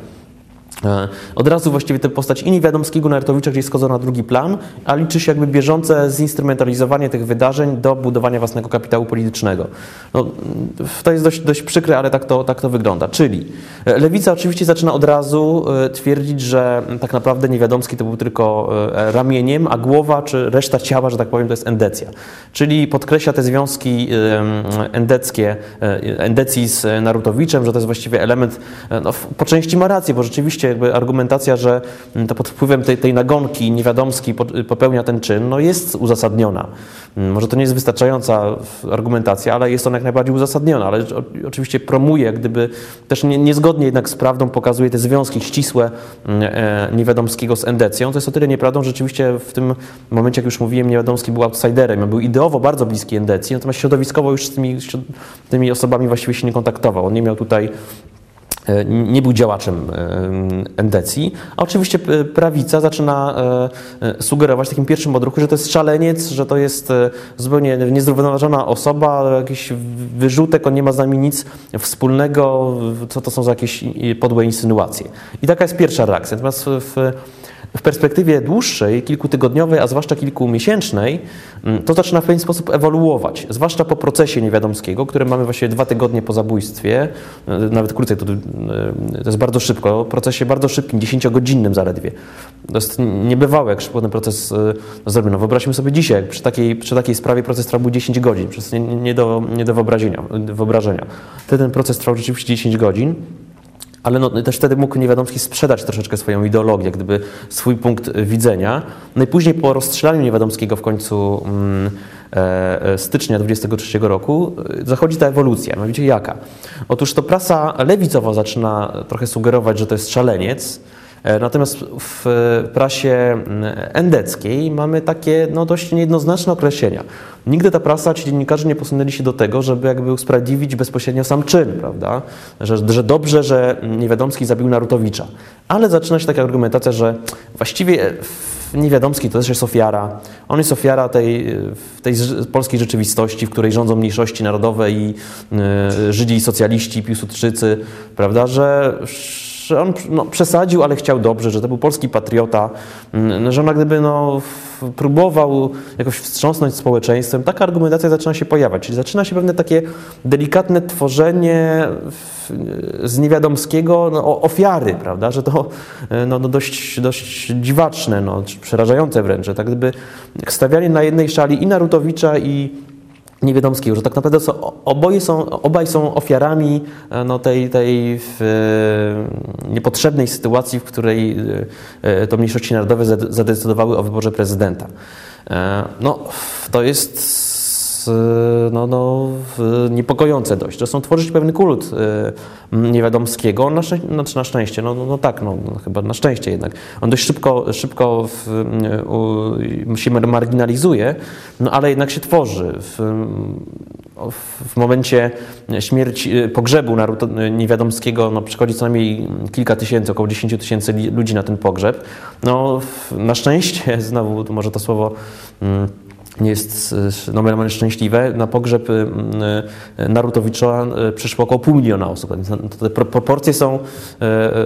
E, od razu właściwie tę postać i Niewiadomskiego Nartowicza gdzieś schodzą na drugi plan, a liczy się jakby bieżące zinstrumentalizowanie tych wydarzeń do budowania własnego kapitału politycznego. No, to jest dość, dość przykre, ale tak to, tak to wygląda. Czyli e, Lewica oczywiście zaczyna od razu e, twierdzić, że tak naprawdę Niewiadomski to był tylko ramieniem, a głowa czy reszta ciała, że tak powiem, to jest endecja. Czyli podkreśla te związki endeckie, endecji z Narutowiczem, że to jest właściwie element, no, po części ma rację, bo rzeczywiście jakby argumentacja, że to pod wpływem tej, tej nagonki niewiadomski popełnia ten czyn, no jest uzasadniona. Mm, może to nie jest wystarczająca argumentacja, ale jest ona jak najbardziej uzasadniona, ale oczywiście promuje, gdyby też nie, niezgodnie jednak z prawdą pokazuje te związki ścisłe mm, e, Niewiadomskiego z Endecją. To jest o tyle nieprawdą, że rzeczywiście w tym momencie, jak już mówiłem, Niewiadomski był outsiderem, był ideowo bardzo bliski Endecji, natomiast środowiskowo już z tymi, tymi osobami właściwie się nie kontaktował. On nie miał tutaj nie był działaczem e, endecji, a oczywiście e, prawica zaczyna sugerować w takim pierwszym odruchu, że to jest szaleniec, że to jest zupełnie niezrównoważona osoba, jakiś wyrzutek, on nie ma z nami nic wspólnego, co to są za jakieś podłe insynuacje. I taka jest pierwsza reakcja. Natomiast w w perspektywie dłuższej, kilkutygodniowej, a zwłaszcza kilkumiesięcznej, mm, to zaczyna w pewien sposób ewoluować, zwłaszcza po procesie niewiadomskiego, który mamy właściwie dwa tygodnie po zabójstwie, e, nawet krócej, to, e, to jest bardzo szybko, procesie bardzo szybkim, dziesięciogodzinnym zaledwie. To jest niebywałe, jak szybko ten proces no, zrobiono. Wyobraźmy sobie dzisiaj, przy takiej, przy takiej sprawie proces trwał 10 godzin, przez nie, nie, do, nie do wyobrażenia. wyobrażenia. Wtedy ten proces trwał rzeczywiście 10 godzin ale no, też wtedy mógł Niewiadomski sprzedać troszeczkę swoją ideologię, gdyby swój punkt widzenia. No i później po rozstrzelaniu Niewiadomskiego w końcu mm, e, e stycznia 23 roku e, zachodzi ta ewolucja. Mianowicie jaka? Otóż to prasa lewicowa zaczyna trochę sugerować, że to jest szaleniec, E, natomiast w prasie mm, endeckiej mamy takie no, dość niejednoznaczne określenia. Nigdy ta prasa ci dziennikarze nie posunęli się do tego, żeby jakby usprawiedliwić bezpośrednio sam czyn, prawda? Że, że dobrze, że Niewiadomski zabił Narutowicza. Ale zaczyna się taka argumentacja, że właściwie Niewiadomski to też jest ofiara. On jest ofiara tej, tej polskiej rzeczywistości, w której rządzą mniejszości narodowe i y, Żydzi i socjaliści, Piłsudczycy, prawda? Że że on no, przesadził, ale chciał dobrze, że to był polski patriota, mm, że on gdyby no, próbował jakoś wstrząsnąć społeczeństwem, taka argumentacja zaczyna się pojawiać. Czyli zaczyna się pewne takie delikatne tworzenie z niewiadomskiego no, ofiary, prawda, że to no, no dość, dość dziwaczne, no, przerażające wręcz, że tak gdyby stawianie na jednej szali i Narutowicza i Niewiadomskiego, że tak naprawdę są, oboje są, obaj są ofiarami e, no, tej, tej w, e, niepotrzebnej sytuacji, w której e, to mniejszości narodowe zadecydowały o wyborze prezydenta. No, to jest no, no, niepokojące dość. To są tworzyć pewny kult Niewiadomskiego, na, szczę znaczy na szczęście, no, no, no tak, no, no, chyba na szczęście jednak. On dość szybko, szybko w, u, się marginalizuje, no, ale jednak się tworzy. W, w momencie śmierci, pogrzebu Niewiadomskiego no, przychodzi co najmniej kilka tysięcy, około 10 tysięcy ludzi na ten pogrzeb. No, na szczęście, znowu może to słowo mm, jest nomen szczęśliwe. Na pogrzeb y, y, Narutowicza y, przyszło około pół miliona osób. Te proporcje są,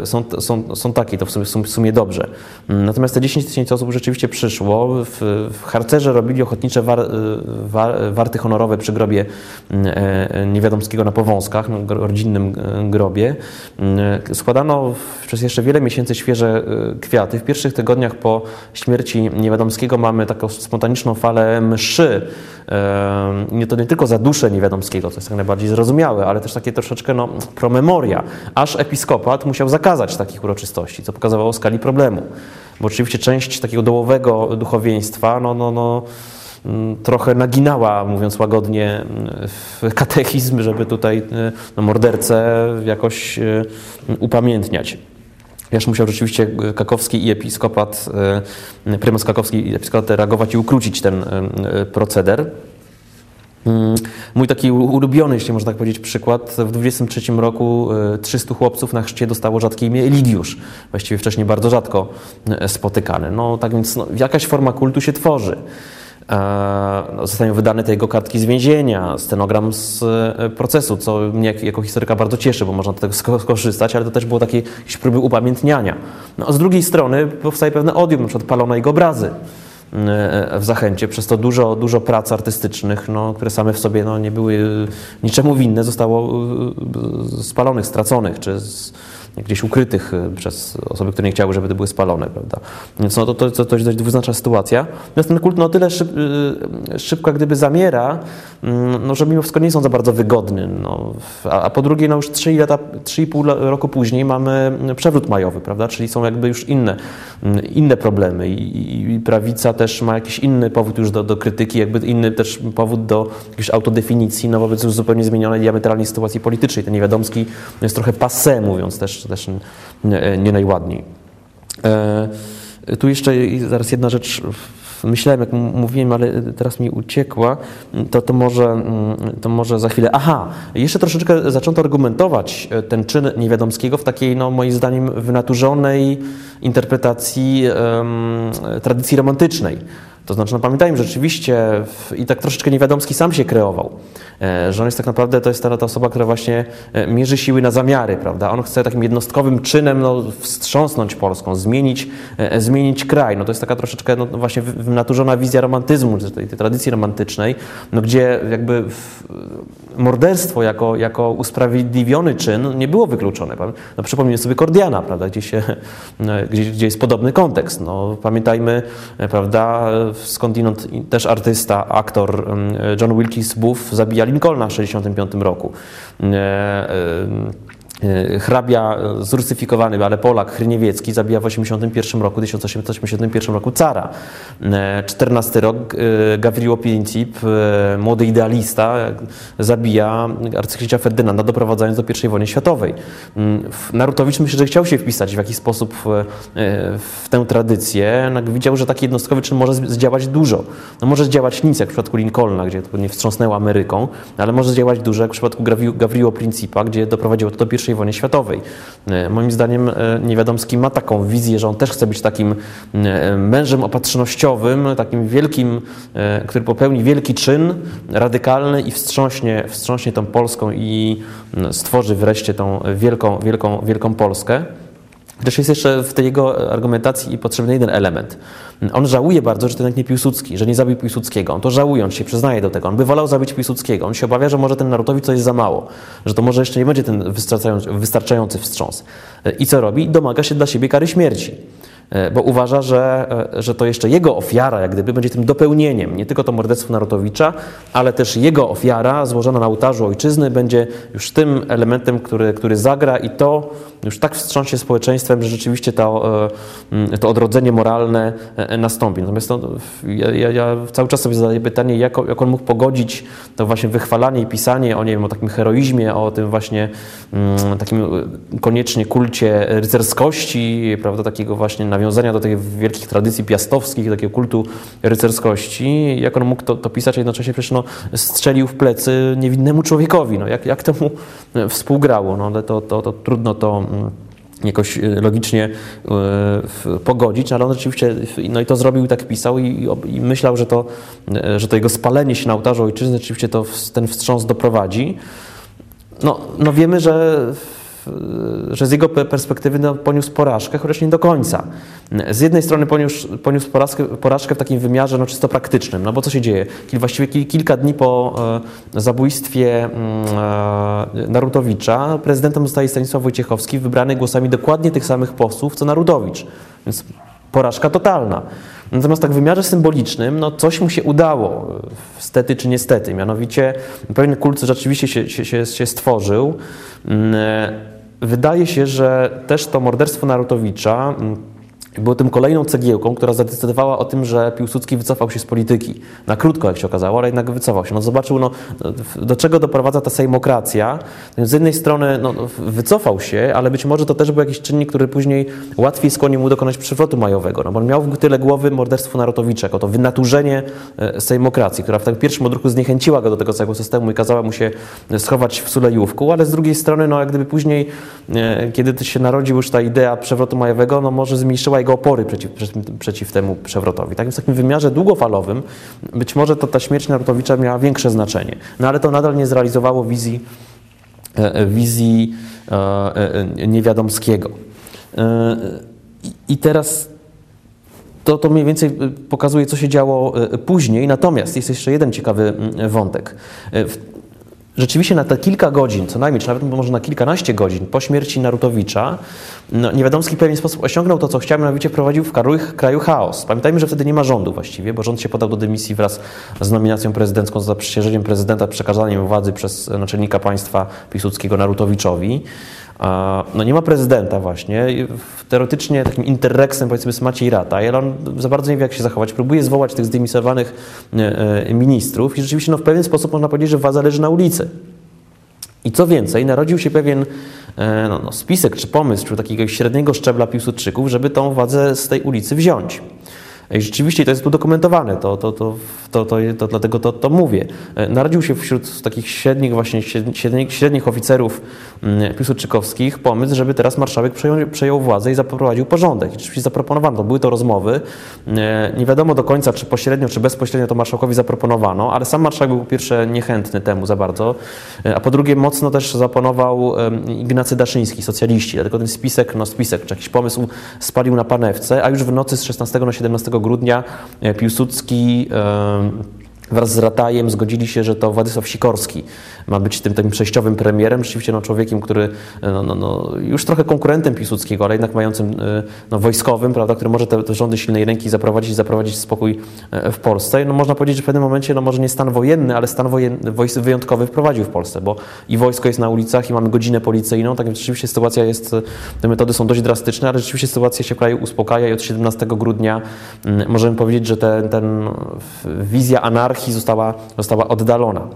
są, są, są takie, to w sumie, w sumie dobrze. Natomiast te 10 tysięcy osób rzeczywiście przyszło. W, w harcerze robili ochotnicze war, war, warty honorowe przy grobie Niewiadomskiego na Powązkach, no, rodzinnym grobie. Składano przez jeszcze wiele miesięcy świeże kwiaty. W pierwszych tygodniach po śmierci Niewiadomskiego mamy taką spontaniczną falę mszy. Nie to nie tylko za duszę Niewiadomskiego, co jest jak najbardziej zrozumiałe, ale też takie troszeczkę no, promemoria. Aż episkopat musiał zakazać takich uroczystości, co pokazywało skali problemu. Bo oczywiście część takiego dołowego duchowieństwa, no, no, no, mm, trochę naginała, mówiąc łagodnie, katechizm, żeby tutaj no, mordercę jakoś e, upamiętniać. Wiesz, musiał rzeczywiście Kakowski i episkopat, e, prymas Kakowski i episkopat reagować i ukrócić ten e, proceder. Mm, mój taki ulubiony, jeśli można tak powiedzieć, przykład. W 23 roku 300 e, chłopców na chrzcie dostało rzadkie imię Eligiusz. Właściwie wcześniej bardzo rzadko spotykane. No tak więc no, jakaś forma kultu się tworzy. E, no, zostają wydane te jego kartki z więzienia, stenogram z e, procesu, co mnie jako historyka bardzo cieszy, bo można do tego skorzystać, ale to też było takie jakieś próby upamiętniania. No, z drugiej strony powstaje pewne odium, na przykład palono jego obrazy e, w Zachęcie. Przez to dużo, dużo prac artystycznych, no, które same w sobie no, nie były niczemu winne, zostało spalonych, straconych, czy z, gdzieś ukrytych y, przez osoby, które nie chciały, żeby to były spalone, prawda. Więc no, to, to, to, to jest dość dwuznaczna sytuacja. Natomiast ten kult no, tyle szyb, y, szybko gdyby zamiera, mm, no, że mimo wszystko nie są za bardzo wygodny. No. A, a po drugie, no już 3 lata, 3,5 roku później mamy przewrót majowy, prawda, czyli są jakby już inne, mm, inne problemy I, i prawica też ma jakiś inny powód już do, do krytyki, jakby inny też powód do jakiejś autodefinicji, no wobec już zupełnie zmienionej diametralnej sytuacji politycznej. Ten niewiadomski jest trochę passé, mówiąc też też, nie, nie najładniej. E, tu jeszcze zaraz jedna rzecz myślałem, jak mówiłem, ale teraz mi uciekła, to, to, może, to może za chwilę. Aha, jeszcze troszeczkę zaczęto argumentować e, ten czyn Niewiadomskiego w takiej, no, moim zdaniem, wynaturzonej interpretacji um, tradycji romantycznej. To znaczy, no pamiętajmy, że rzeczywiście w, i tak troszeczkę Niewiadomski sam się kreował, e, że on jest tak naprawdę, to jest ta, ta osoba, która właśnie e, mierzy siły na zamiary, prawda? On chce takim jednostkowym czynem no, wstrząsnąć Polską, zmienić, e, zmienić kraj. No to jest taka troszeczkę no, właśnie wynaturzona wizja romantyzmu, tej, tej tradycji romantycznej, no, gdzie jakby w, morderstwo jako, jako usprawiedliwiony czyn nie było wykluczone. No, przypomnijmy sobie Kordiana, prawda? Gdzie, się, gdzie, gdzie jest podobny kontekst. No, pamiętajmy, prawda, skądinąd też artysta, aktor John Wilkes Booth zabija Lincolna w 1965 roku. E, hrabia e, zrucyfikowany, ale Polak, Hryniewiecki, zabija w 1981 roku, 1881 roku cara. 14 e, rok Gavrilo Princip, młody idealista, zabija arcyksięcia Ferdynanda, doprowadzając do I wojny światowej. Mm, Narutowicz myślę, że chciał się wpisać w jakiś sposób w tę tradycję, widział, że taki jednostkowy czyn może zdziałać dużo. No może zdziałać nic, jak w przypadku Lincolna, gdzie nie wstrząsnęło Ameryką, ale może zdziałać dużo, jak w przypadku Gavrilo Principa, gdzie doprowadziło to do I wojny światowej. E, moim zdaniem e, Niewiadomski ma taką wizję, że on też chce być takim e, mężem opatrznościowym, takim wielkim, który popełni wielki czyn radykalny i wstrząśnie, wstrząśnie tą Polską i stworzy wreszcie tą wielką, wielką, wielką Polskę. Chociaż jest jeszcze w tej jego argumentacji potrzebny jeden element. On żałuje bardzo, że to jednak nie Piłsudski, że nie zabił Piłsudskiego. On to żałuje, on się przyznaje do tego. On by wolał zabić Piłsudskiego. On się obawia, że może ten Narutowi coś za mało, że to może jeszcze nie będzie ten wystarczający, wystarczający wstrząs. I co robi? Domaga się dla siebie kary śmierci bo uważa, że, że to jeszcze jego ofiara, jak gdyby, będzie tym dopełnieniem, nie tylko to morderstwo Narutowicza, ale też jego ofiara złożona na ołtarzu ojczyzny będzie już tym elementem, który, który zagra i to już tak wstrząsie społeczeństwem, że rzeczywiście to, to odrodzenie moralne nastąpi. Natomiast no, ja, ja, cały czas sobie zadaję pytanie, jak, jak on mógł pogodzić to właśnie wychwalanie i pisanie o, nie wiem, o takim heroizmie, o tym właśnie takim koniecznie kulcie rycerskości, prawda, takiego właśnie nawiązania do tych wielkich tradycji piastowskich, takiego kultu rycerskości, jak on mógł to, to pisać, a jednocześnie przecież no, strzelił w plecy niewinnemu człowiekowi. No, jak, jak temu współgrało? No, ale to, to, to trudno to mm, jakoś y, logicznie y, pogodzić, ale on rzeczywiście, no i to zrobił i tak pisał i, i, myślał, że to, y, że to jego spalenie się na ołtarzu ojczyzny rzeczywiście to ten wstrząs doprowadzi. No, no wiemy, że że z jego perspektywy no, poniósł porażkę, chociaż nie do końca. Z jednej strony poniósł, poniósł porażkę, porażkę w takim wymiarze no, czysto praktycznym, no bo co się dzieje? Właściwie kilka dni po e, zabójstwie mm, e, Narutowicza prezydentem zostaje Stanisław Wojciechowski, wybrany głosami dokładnie tych samych posłów, co Narutowicz. Więc porażka totalna. Natomiast tak w wymiarze symbolicznym, no coś mu się udało, stety czy niestety. Mianowicie pewien kult rzeczywiście się, się, się, się stworzył. Wydaje się, że też to morderstwo Narutowicza było tym kolejną cegiełką, która zadecydowała o tym, że Piłsudski wycofał się z polityki. Na krótko, jak się okazało, ale jednak wycofał się. No zobaczył, no, do czego doprowadza ta sejmokracja. Z jednej strony no, wycofał się, ale być może to też był jakiś czynnik, który później łatwiej skłonił mu dokonać przewrotu majowego. No, bo on miał tyle głowy morderstwo Narutowicza, jako to wynaturzenie e, sejmokracji, która w tym pierwszym odruchu zniechęciła go do tego całego systemu i kazała mu się schować w Sulejówku, ale z drugiej strony, no, jak gdyby później, e, kiedy się narodził już ta idea przewrotu majowego, no może zmniejszyła jego opory przeciw, przeciw temu przewrotowi. Tak więc w takim wymiarze długofalowym być może to ta śmierć Narutowicza miała większe znaczenie. No ale to nadal nie zrealizowało wizji, e, e, wizji e, niewiadomskiego. I teraz to, to mniej więcej pokazuje, co się działo później. Natomiast jest jeszcze jeden ciekawy wątek. Rzeczywiście na te kilka godzin, co najmniej, czy nawet może na kilkanaście godzin po śmierci Narutowicza, no, Niewiadomski w pewien sposób osiągnął to, co chciał, mianowicie wprowadził w kraju, kraju chaos. Pamiętajmy, że wtedy nie ma rządu właściwie, bo rząd się podał do dymisji wraz z nominacją prezydencką, z zaprzysiężeniem prezydenta, przekazaniem władzy przez naczelnika państwa Piłsudskiego Narutowiczowi. No nie ma prezydenta właśnie. Teoretycznie takim interreksem powiedzmy jest Maciej Rata, ale on za bardzo nie wie jak się zachować. Próbuje zwołać tych zdymisowanych e, e, ministrów i rzeczywiście no, w pewien sposób można powiedzieć, że władza leży na ulicy. I co więcej, narodził się pewien e, no, no, spisek czy pomysł czy takiego średniego szczebla Piłsudczyków, żeby tą władzę z tej ulicy wziąć. I rzeczywiście to jest udokumentowane, to, to, to, to, to, to dlatego to, to mówię. E, narodził się wśród takich średnich właśnie średnich, średnich oficerów mm, piłsudczykowskich pomysł, żeby teraz marszałek przejął, przejął władzę i zaprowadził porządek. I rzeczywiście zaproponowano, to były to rozmowy. E, nie wiadomo do końca, czy pośrednio, czy bezpośrednio to marszałkowi zaproponowano, ale sam marszałek był po pierwsze niechętny temu za bardzo, e, a po drugie mocno też zaponował Ignacy Daszyński, socjaliści. Dlatego ten spisek, no spisek, czy jakiś pomysł spalił na panewce, a już w nocy z 16 na 17 grudnia e, Piłsudski wraz z Ratajem zgodzili się, że to Władysław Sikorski ma być tym, tym przejściowym premierem, rzeczywiście no, człowiekiem, który no, no, no, już trochę konkurentem Piłsudskiego, ale jednak mającym e, no, wojskowym, prawda, który może te, te rządy silnej ręki zaprowadzić, zaprowadzić spokój e, w Polsce. No, można powiedzieć, że w pewnym momencie, no może nie stan wojenny, ale stan wojenny, wyjątkowy wprowadził w Polsce, bo i wojsko jest na ulicach i mamy godzinę policyjną, tak więc rzeczywiście sytuacja jest, te metody są dość drastyczne, ale rzeczywiście sytuacja się w kraju uspokaja i od 17 grudnia mm, możemy powiedzieć, że ten, ten wizja anarchii została, została oddalona.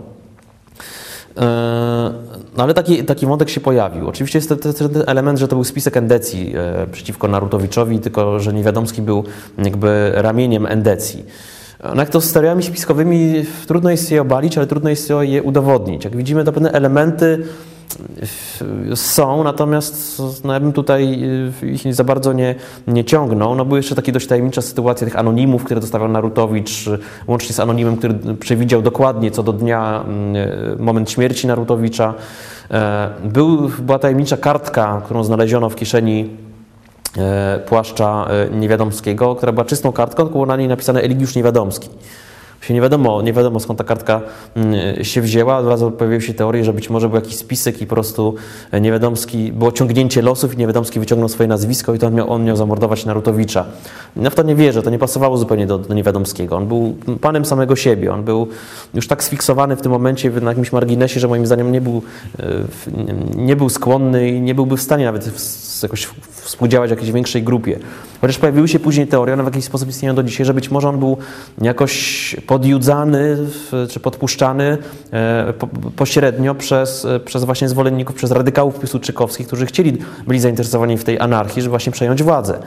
E, no ale taki, taki wątek się pojawił. Oczywiście jest ten element, że to był spisek endecji e, przeciwko Narutowiczowi, tylko że Niewiadomski był jakby ramieniem endecji. No jak to z stereami spiskowymi trudno jest je obalić, ale trudno jest je udowodnić. Jak widzimy, to pewne elementy są, natomiast no, ja bym tutaj y, ich za bardzo nie, nie ciągnął. No, były jeszcze takie dość tajemnicza sytuacja tych anonimów, które dostawał Narutowicz, łącznie z anonimem, który przewidział dokładnie co do dnia mm, moment śmierci Narutowicza. E, był, była tajemnicza kartka, którą znaleziono w kieszeni e, płaszcza e, Niewiadomskiego, która była czystą kartką, tylko było na niej napisane Eligiusz Niewiadomski. Się nie wiadomo, nie wiadomo skąd ta kartka mm, się wzięła. Od razu pojawiły się teorie, że być może był jakiś spisek i po prostu e, Niewiadomski, było ciągnięcie losów i Niewiadomski wyciągnął swoje nazwisko i to on miał, on miał zamordować Narutowicza. Ja w to nie wierzę, to nie pasowało zupełnie do, do Niewiadomskiego. On był panem samego siebie, on był już tak sfiksowany w tym momencie na jakimś marginesie, że moim zdaniem nie był, e, nie był skłonny i nie byłby w stanie nawet jakoś współdziałać w jakiejś większej grupie. Chociaż pojawiły się później teorie, one w jakiś sposób istnieją do dzisiaj, że być może on był jakoś podjudzany czy podpuszczany e, pośrednio przez, przez właśnie zwolenników, przez radykałów piłsudczykowskich, którzy chcieli, byli zainteresowani w tej anarchii, żeby właśnie przejąć władzę.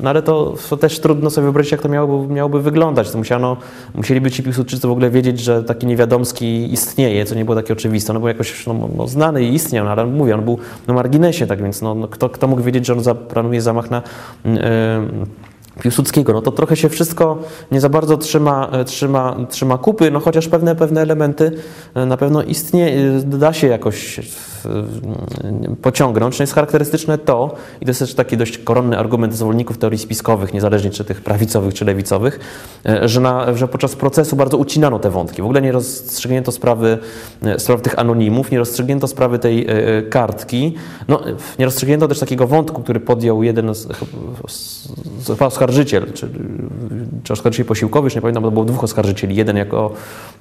No ale to, to, też trudno sobie wyobrazić, jak to miałoby, miałoby wyglądać. To musiano, musieliby ci Piłsudczycy w ogóle wiedzieć, że taki niewiadomski istnieje, co nie było takie oczywiste. No był jakoś no, no, znany i istniał, no, ale mówię, on był na marginesie, tak więc no, no kto, kto mógł wiedzieć, że on zaplanuje zamach na... Piłsudskiego, no to trochę się wszystko nie za bardzo trzyma, e, trzyma, trzyma kupy, no chociaż pewne, pewne elementy e, na pewno istnieje, da się jakoś pociągnąć. No jest charakterystyczne to, i to jest też taki dość koronny argument zwolenników teorii spiskowych, niezależnie czy tych prawicowych, czy lewicowych, e, że, na, że podczas procesu bardzo ucinano te wątki. W ogóle nie rozstrzygnięto sprawy, sprawy tych anonimów, nie rozstrzygnięto sprawy tej kartki, no, nie rozstrzygnięto też takiego wątku, który podjął jeden z, z, z oskarżyciel, czy, czy oskarżyciel posiłkowy, już nie pamiętam, bo było dwóch oskarżycieli. Jeden jako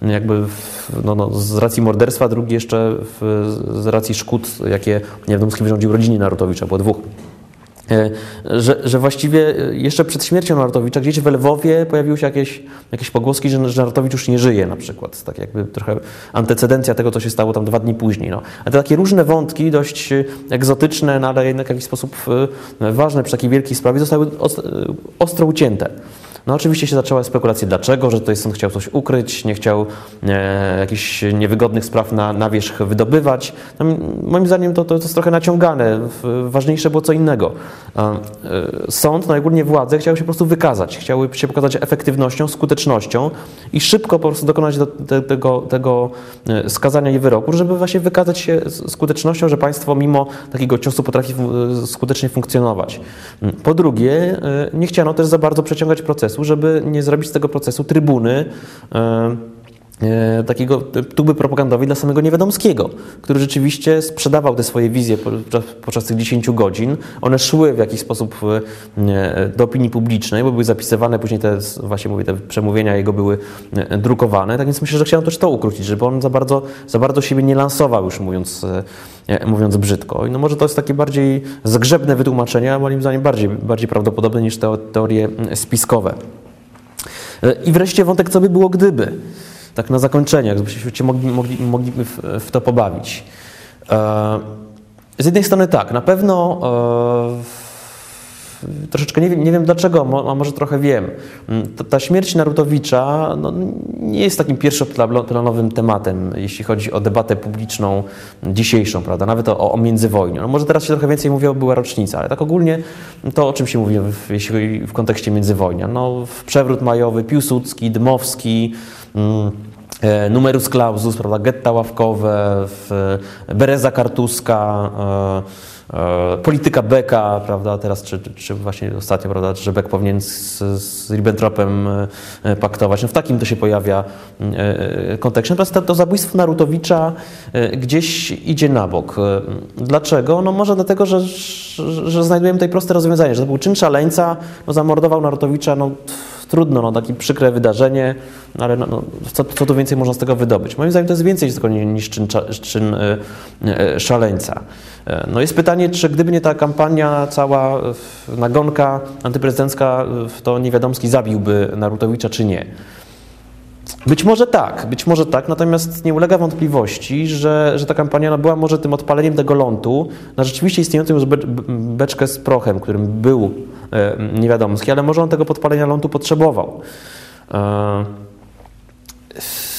jakby w, no, no, z racji morderstwa, drugi jeszcze w, z racji szkód, jakie Niewiadomski wyrządził rodzinie Narutowicza, było dwóch. E, że, że właściwie jeszcze przed śmiercią Narutowicza gdzieś w Lwowie pojawiły się jakieś, jakieś pogłoski, że, że Narutowicz już nie żyje na przykład. Tak jakby trochę antecedencja tego, co się stało tam dwa dni później. No. A te takie różne wątki, dość egzotyczne, no ale jednak w jakiś sposób e, ważne przy takiej wielkiej sprawie, zostały ostro ucięte. No oczywiście się zaczęła spekulacja, dlaczego, że tutaj sąd chciał coś ukryć, nie chciał e, jakichś niewygodnych spraw na, na wierzch wydobywać. No, moim zdaniem to, to, to jest trochę naciągane. Ważniejsze było co innego. E, sąd, najgórnie władze chciały się po prostu wykazać. Chciały się pokazać efektywnością, skutecznością i szybko po prostu dokonać do, te, tego, tego e, skazania i wyroku, żeby właśnie wykazać się skutecznością, że państwo mimo takiego ciosu potrafi skutecznie funkcjonować. Po drugie, e, nie chciano też za bardzo przeciągać procesu procesu, żeby nie zrobić z tego procesu trybuny e, takiego tuby propagandowej dla samego Niewiadomskiego, który rzeczywiście sprzedawał te swoje wizje podczas tych 10 godzin. One szły w jakiś sposób e, do opinii publicznej, bo były zapisywane, później te, właśnie mówię, te przemówienia jego były drukowane, tak więc myślę, że chciałem też to ukrócić, żeby on za bardzo, za bardzo siebie nie lansował, już mówiąc, mówiąc brzydko. I no może to jest takie bardziej zgrzebne wytłumaczenie, a moim zdaniem bardziej, bardziej prawdopodobne niż te teorie spiskowe. I wreszcie wątek, co by było gdyby. Tak na zakończenie, jakbyśmy się mogli, mogli, mogli w, w to pobawić. E, z jednej strony tak, na pewno e, troszeczkę nie wiem, nie wiem dlaczego, a może trochę wiem. Mm, ta, śmierć Narutowicza no, nie jest takim pierwszoplanowym tematem, jeśli chodzi o debatę publiczną dzisiejszą, prawda? Nawet o, o międzywojniu. No, może teraz się trochę więcej mówiło, była rocznica, ale tak ogólnie to, o czym się mówi w, jeśli w kontekście międzywojnia. No, przewrót majowy, Piłsudski, Dmowski, mm, numerus clausus, prawda, getta ławkowe, Bereza Kartuska, e, E, polityka Beka, prawda, teraz czy, czy właśnie ostatnio, prawda, że Beck powinien z, z Ribbentropem e, paktować. No w takim to się pojawia e, kontekście. Natomiast to, to zabójstwo Narutowicza gdzieś idzie na bok. Dlaczego? No może dlatego, że, że, że znajdujemy tutaj proste rozwiązanie, że to był czyn szaleńca, no zamordował Narutowicza, no trudno, no takie przykre wydarzenie, no, ale no, no, co, co tu więcej można z tego wydobyć? Moim zdaniem to jest więcej niż czyn, czyn szaleńca. E, no jest pytanie, czy gdyby nie ta kampania, cała nagonka antyprezydencka, to Niewiadomski zabiłby Narutowicza, czy nie. Być może tak, być może tak, natomiast nie ulega wątpliwości, że, że ta kampania była może tym odpaleniem tego lądu na rzeczywiście istniejącą już be, beczkę z prochem, którym był e, Niewiadomski, ale może on tego podpalenia lądu potrzebował. E,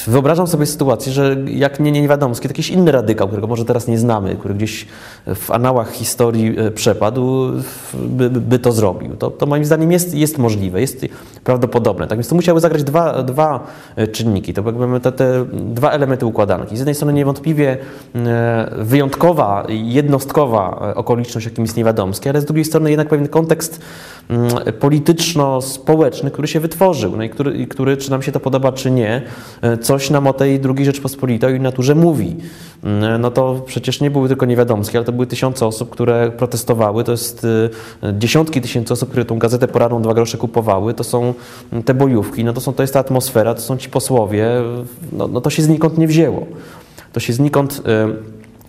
Wyobrażam sobie sytuację, że jak nie, nie Niewiadomski, to jakiś inny radykał, którego może teraz nie znamy, który gdzieś w anałach historii e, przepadł, by, by to zrobił. To, to, moim zdaniem jest, jest możliwe, jest prawdopodobne. Tak więc to musiały zagrać dwa, dwa e, czynniki, to jakby te, te dwa elementy układanki. Z jednej strony niewątpliwie e, wyjątkowa, jednostkowa okoliczność, jakim jest Niewiadomski, ale z drugiej strony jednak pewien kontekst mm, polityczno-społeczny, który się wytworzył no i który, i który, czy nam się to podoba, czy nie, coś nam o tej II Rzeczpospolitej naturze mówi. Mm, no to przecież nie były tylko niewiadomskie, ale to były tysiące osób, które protestowały. To jest dziesiątki tysięcy osób, które tą gazetę poranną dwa grosze kupowały. To są te bojówki, no to, są, to jest ta atmosfera, to są ci posłowie. No, no to się znikąd nie wzięło. To się znikąd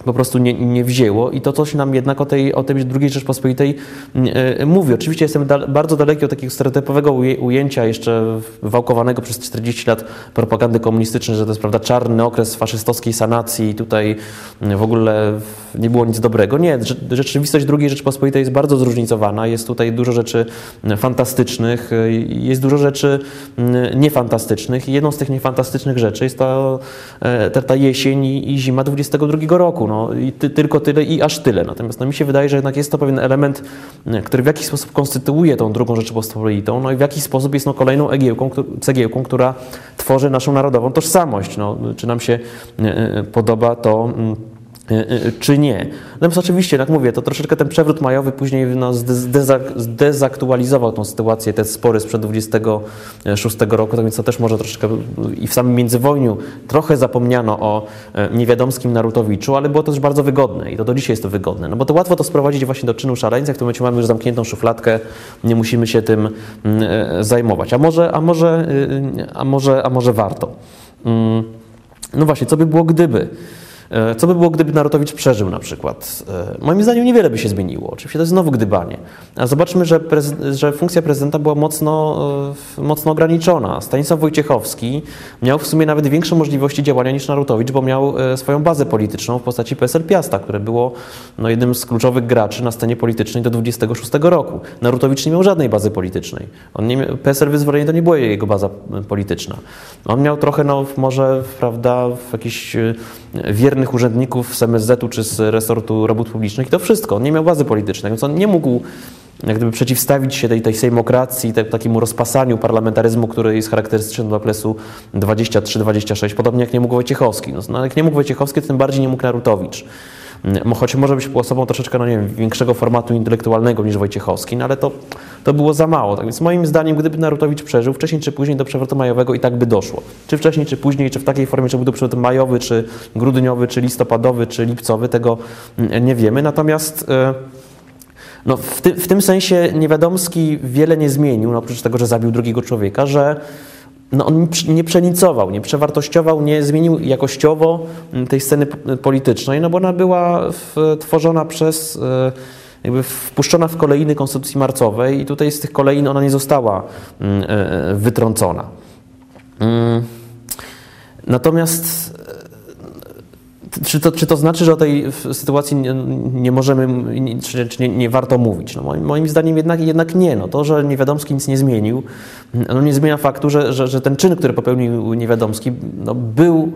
po prostu nie, nie wzięło i to coś nam jednak o tej, o tej II Rzeczpospolitej yy, mówi. Oczywiście jestem da, bardzo daleki od takiego stereotypowego ujęcia jeszcze wałkowanego przez 40 lat propagandy komunistycznej, że to jest prawda, czarny okres faszystowskiej sanacji i tutaj w ogóle nie było nic dobrego. Nie, rzeczywistość II Rzeczpospolitej jest bardzo zróżnicowana, jest tutaj dużo rzeczy fantastycznych, jest dużo rzeczy niefantastycznych i jedną z tych niefantastycznych rzeczy jest ta, e, ta, jesień i zima 22 roku no, i ty, tylko tyle i aż tyle. Natomiast no, mi się wydaje, że jednak jest to pewien element, e, który w jakiś sposób konstytuuje tą drugą Rzeczypospolitą, no i w jakiś sposób jest no, kolejną egiełką, cegiełką, która tworzy naszą narodową tożsamość. No, czy nam się e, e, podoba to mm, czy nie. Natomiast oczywiście, jak mówię, to troszeczkę ten przewrót majowy później no, zdezaktualizował tą sytuację, te spory sprzed 26 roku, tak więc to też może troszeczkę i w samym międzywojniu trochę zapomniano o e, niewiadomskim Narutowiczu, ale było to też bardzo wygodne i to do dzisiaj jest to wygodne, no bo to łatwo to sprowadzić właśnie do czynu szaleńca, w którym momencie mamy już zamkniętą szufladkę, nie musimy się tym mm, e, zajmować. A może, a może, y, a może, a może warto. Mm, no właśnie, co by było gdyby? E, co by było, gdyby Narutowicz przeżył na przykład? E, moim zdaniem niewiele by się zmieniło. Oczywiście to jest znowu gdybanie. A zobaczmy, że, że funkcja prezydenta była mocno, e, mocno ograniczona. Stanisław Wojciechowski miał w sumie nawet większe możliwości działania niż Narutowicz, bo miał swoją bazę polityczną w postaci PSL Piasta, które było no, jednym z kluczowych graczy na scenie politycznej do 26 roku. Narutowicz nie miał żadnej bazy politycznej. On nie, PSL Wyzwolenie to nie była jego baza polityczna. On miał trochę, no, może, prawda, jakiś urzędników z MSZ-u czy z resortu robót publicznych i to wszystko. On nie miał bazy politycznej, więc on nie mógł jak gdyby przeciwstawić się tej, tej sejmokracji, te, takiemu rozpasaniu parlamentaryzmu, który jest charakterystyczny dla plesu 23-26, podobnie jak nie mógł Wojciechowski. No, no, jak nie mógł Wojciechowski, tym bardziej nie mógł Narutowicz. Choć może być osobą troszeczkę, no nie wiem, większego formatu intelektualnego niż Wojciechowski, no ale to, to było za mało. Tak więc moim zdaniem, gdyby Narutowicz przeżył, wcześniej czy później do przewrotu majowego i tak by doszło. Czy wcześniej, czy później, czy w takiej formie, czy był to przewrót majowy, czy grudniowy, czy listopadowy, czy lipcowy, tego mm, nie wiemy. Natomiast... E, no, w, ty, w tym sensie Niewiadomski wiele nie zmienił, no, oprócz tego, że zabił drugiego człowieka, że no on nie przenicował, nie przewartościował, nie zmienił jakościowo mm, tej sceny politycznej, no bo ona była tworzona przez, e, jakby wpuszczona w kolejny konstytucji marcowej i tutaj z tych kolejn ona nie została mm, e, wytrącona. Mm. Natomiast czy to, czy to znaczy, że o tej sytuacji nie, nie możemy, czy, czy nie, nie, warto mówić? No moim, moim, zdaniem jednak, jednak nie. No to, że Niewiadomski nic nie zmienił, no nie zmienia faktu, że, że, że ten czyn, który popełnił Niewiadomski, no był,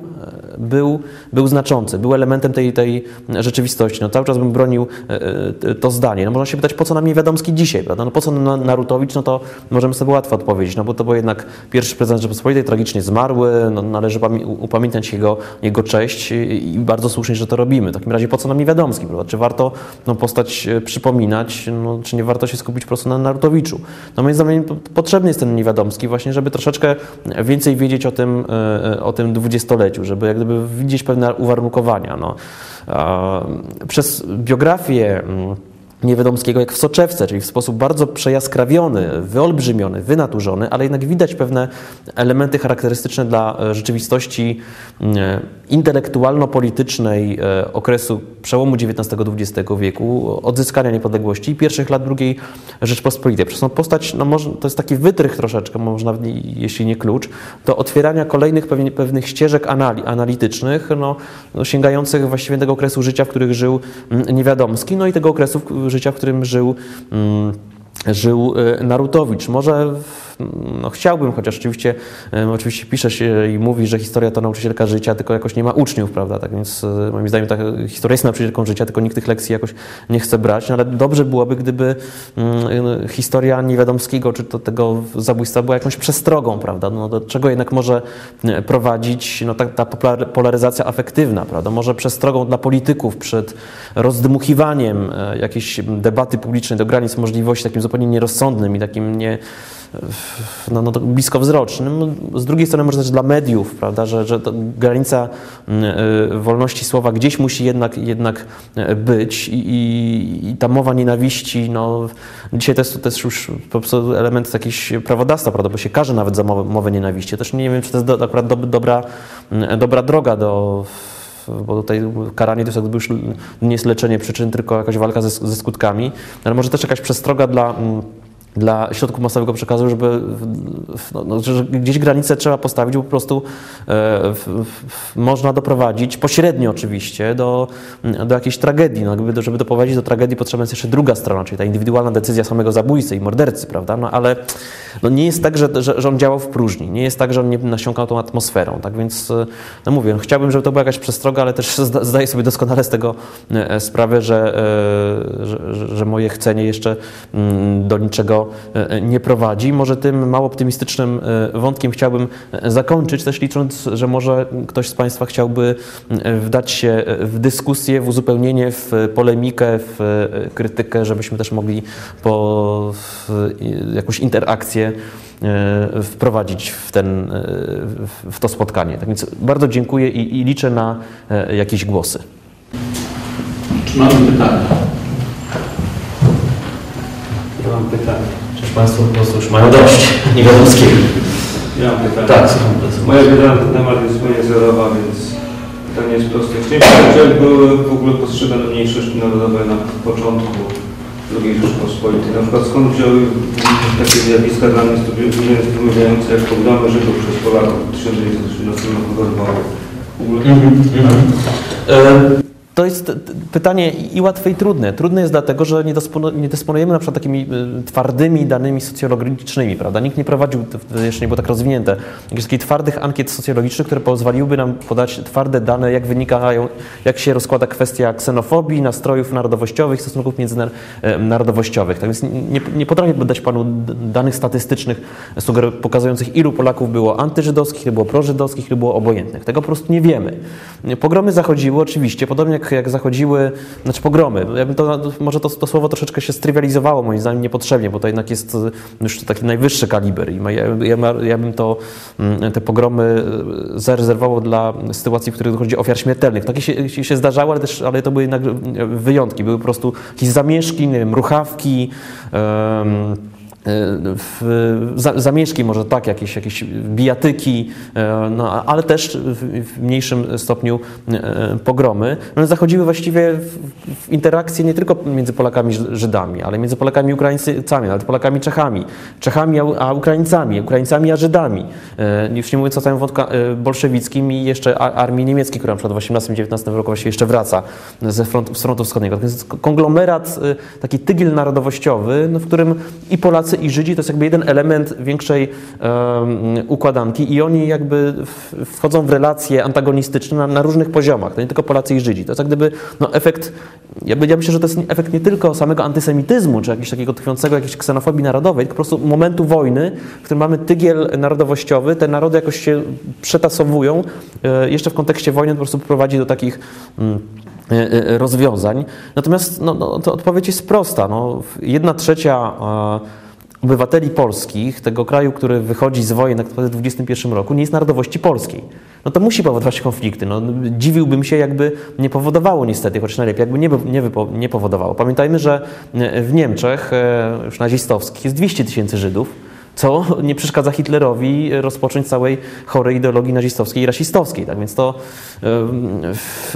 był, był znaczący, był elementem tej, tej rzeczywistości. No cały czas bym bronił e, e, to zdanie. No można się pytać, po co nam Niewiadomski dzisiaj, prawda? No po co nam Narutowicz? No to możemy sobie łatwo odpowiedzieć, no bo to był jednak pierwszy prezydent Rzeczypospolitej, tragicznie zmarły, no należy upamiętać jego, jego cześć i bardzo słusznie, że to robimy. W takim razie po co nam Niewiadomski, prawda? Czy warto no, postać e, przypominać, no, czy nie warto się skupić po prostu na Narutowiczu? No moim zdaniem potrzebny jest ten Niewiadomski właśnie, żeby troszeczkę więcej wiedzieć o tym, o tym dwudziestoleciu, żeby jak gdyby widzieć pewne uwarunkowania. No. Przez biografię mm, Niewiadomskiego jak w soczewce, czyli w sposób bardzo przejaskrawiony, wyolbrzymiony, wynaturzony, ale jednak widać pewne elementy charakterystyczne dla e, rzeczywistości e, intelektualno-politycznej e, okresu przełomu XIX-XX wieku, odzyskania niepodległości i pierwszych lat II Rzeczpospolitej. Przez tą postać, no może, to jest taki wytrych troszeczkę, można, jeśli nie klucz, do otwierania kolejnych pewnych ścieżek anali, analitycznych, no, no, sięgających właściwie tego okresu życia, w których żył mm, Niewiadomski, no i tego okresu życia, w którym żył, mm, żył e, Narutowicz. Może no, chciałbym, chociaż oczywiście, oczywiście pisze się i mówi, że historia to nauczycielka życia, tylko jakoś nie ma uczniów, prawda? Tak więc moim zdaniem ta historia jest nauczycielką życia, tylko nikt tych lekcji jakoś nie chce brać, no, ale dobrze byłoby, gdyby mm, historia Niewiadomskiego, czy to tego zabójstwa była jakąś przestrogą, prawda? No, do czego jednak może prowadzić no, ta, ta polaryzacja afektywna, prawda? Może przestrogą dla polityków przed rozdmuchiwaniem e, jakiejś debaty publicznej do granic możliwości takim zupełnie nierozsądnym i takim nie, no, no, bliskowzrocznym. Z drugiej strony może też dla mediów, prawda, że, że granica y, wolności słowa gdzieś musi jednak, jednak e, być i, i, i ta mowa nienawiści, no, dzisiaj to jest już po prostu element jakiejś prawodawstwa, prawda, bo się każe nawet za mowę, mowę nienawiści. Też nie wiem, czy to jest do, akurat do, dobra, dobra droga do bo tutaj karanie to jest jakby już nie jest leczenie przyczyn, tylko jakaś walka ze, ze skutkami, ale może też jakaś przestroga dla dla środków masowego przekazu, żeby no, no, gdzieś granicę trzeba postawić, bo po prostu e, można doprowadzić, pośrednio oczywiście, do, do jakiejś tragedii. No, jakby, żeby doprowadzić do tragedii potrzebna jest jeszcze druga strona, czyli ta indywidualna decyzja samego zabójcy i mordercy, prawda? No, ale no, nie jest tak, że, że, że on działał w próżni, nie jest tak, że on nie nasiąkał tą atmosferą, tak więc, e, no mówię, no, chciałbym, żeby to była jakaś przestroga, ale też zdaję sobie doskonale z tego e, sprawę, że, że, że moje chcenie jeszcze mm, do niczego E, nie prowadzi. Może tym mało optymistycznym e, wątkiem chciałbym e, zakończyć, też licząc, że może ktoś z Państwa chciałby wdać się w dyskusję, w uzupełnienie, w polemikę, w krytykę, żebyśmy też mogli po jakąś interakcję wprowadzić w, ten, w to spotkanie. Tak więc bardzo dziękuję i, i liczę na jakieś głosy. Czy mamy pytania? Mam pytanie. Państwo po prostu już mają dość Niewiadomskiego. Ja mam pytanie. Tak, Moja wiedza na ten temat jest zupełnie zerowa, więc pytanie jest proste. Chciałem jak były w ogóle postrzegane mniejszości narodowe na początku II Rzeczypospolitej. Na przykład skąd wzięły takie zjawiska dla mnie zdumiewające jak pogromy Żydów przez Polaków w 1913 roku w Lwowie. W ogóle... Mm -hmm. To jest pytanie i łatwe, i trudne. Trudne jest dlatego, że nie dysponujemy na przykład takimi y, twardymi danymi socjologicznymi, prawda? Nikt nie prowadził, jeszcze nie było tak rozwinięte, jakichś takich twardych ankiet socjologicznych, które pozwoliłyby nam podać twarde dane, jak wynikają, jak się rozkłada kwestia ksenofobii, nastrojów narodowościowych, stosunków międzynarodowościowych. Tak więc nie, nie potrafię dać Panu danych statystycznych pokazujących, ilu Polaków było antyżydowskich, ilu było prożydowskich, ilu było obojętnych. Tego po prostu nie wiemy. Pogromy zachodziły oczywiście, podobnie jak jak, zachodziły, znaczy pogromy. Ja bym to, może to, to słowo troszeczkę się strywializowało moim zdaniem niepotrzebnie, bo to jednak jest już taki najwyższy kaliber i ja, ja, ja bym to, mm, te pogromy e, zarezerwował dla sytuacji, w których dochodzi ofiar śmiertelnych. Takie się, się ale, też, ale to były jednak wyjątki. Były po prostu jakieś zamieszki, nie wiem, ruchawki, w, zamieszki, może tak, jakieś, jakieś bijatyki, e, no, ale też w, w mniejszym stopniu e, pogromy. One zachodziły właściwie w, w interakcje nie tylko między Polakami Żydami, ale między Polakami i Ukraińcami, nawet Polakami Czechami, Czechami a Ukraińcami, Ukraińcami a Żydami. E, już nie mówiąc o całym wątku bolszewickim i jeszcze armii niemieckiej, która na przykład w 18-19 roku właściwie jeszcze wraca ze z frontu wschodniego. To jest konglomerat, taki tygiel narodowościowy, no, w którym i Polacy Polacy i Żydzi to jest jakby jeden element większej um, układanki i oni jakby wchodzą w relacje antagonistyczne na, na, różnych poziomach, to nie tylko Polacy i Żydzi. To jest jak gdyby no, efekt, ja, ja myślę, że to jest efekt nie tylko samego antysemityzmu, czy jakiegoś takiego tkwiącego jakiejś ksenofobii narodowej, tylko po prostu momentu wojny, w którym mamy tygiel narodowościowy, te narody jakoś się przetasowują, e, jeszcze w kontekście wojny to po prostu prowadzi do takich mm, e, e, rozwiązań. Natomiast no, no, to odpowiedź jest prosta. No, jedna trzecia obywateli polskich, tego kraju, który wychodzi z wojen tak w 21 roku, nie jest narodowości polskiej. No to musi powodować konflikty. No, dziwiłbym się, jakby nie powodowało niestety, chociaż najlepiej, jakby nie, nie, nie powodowało. Pamiętajmy, że w Niemczech, e, już nazistowskich, jest 200 tysięcy Żydów, co nie przeszkadza Hitlerowi rozpocząć całej chorej ideologii nazistowskiej i rasistowskiej. Tak więc to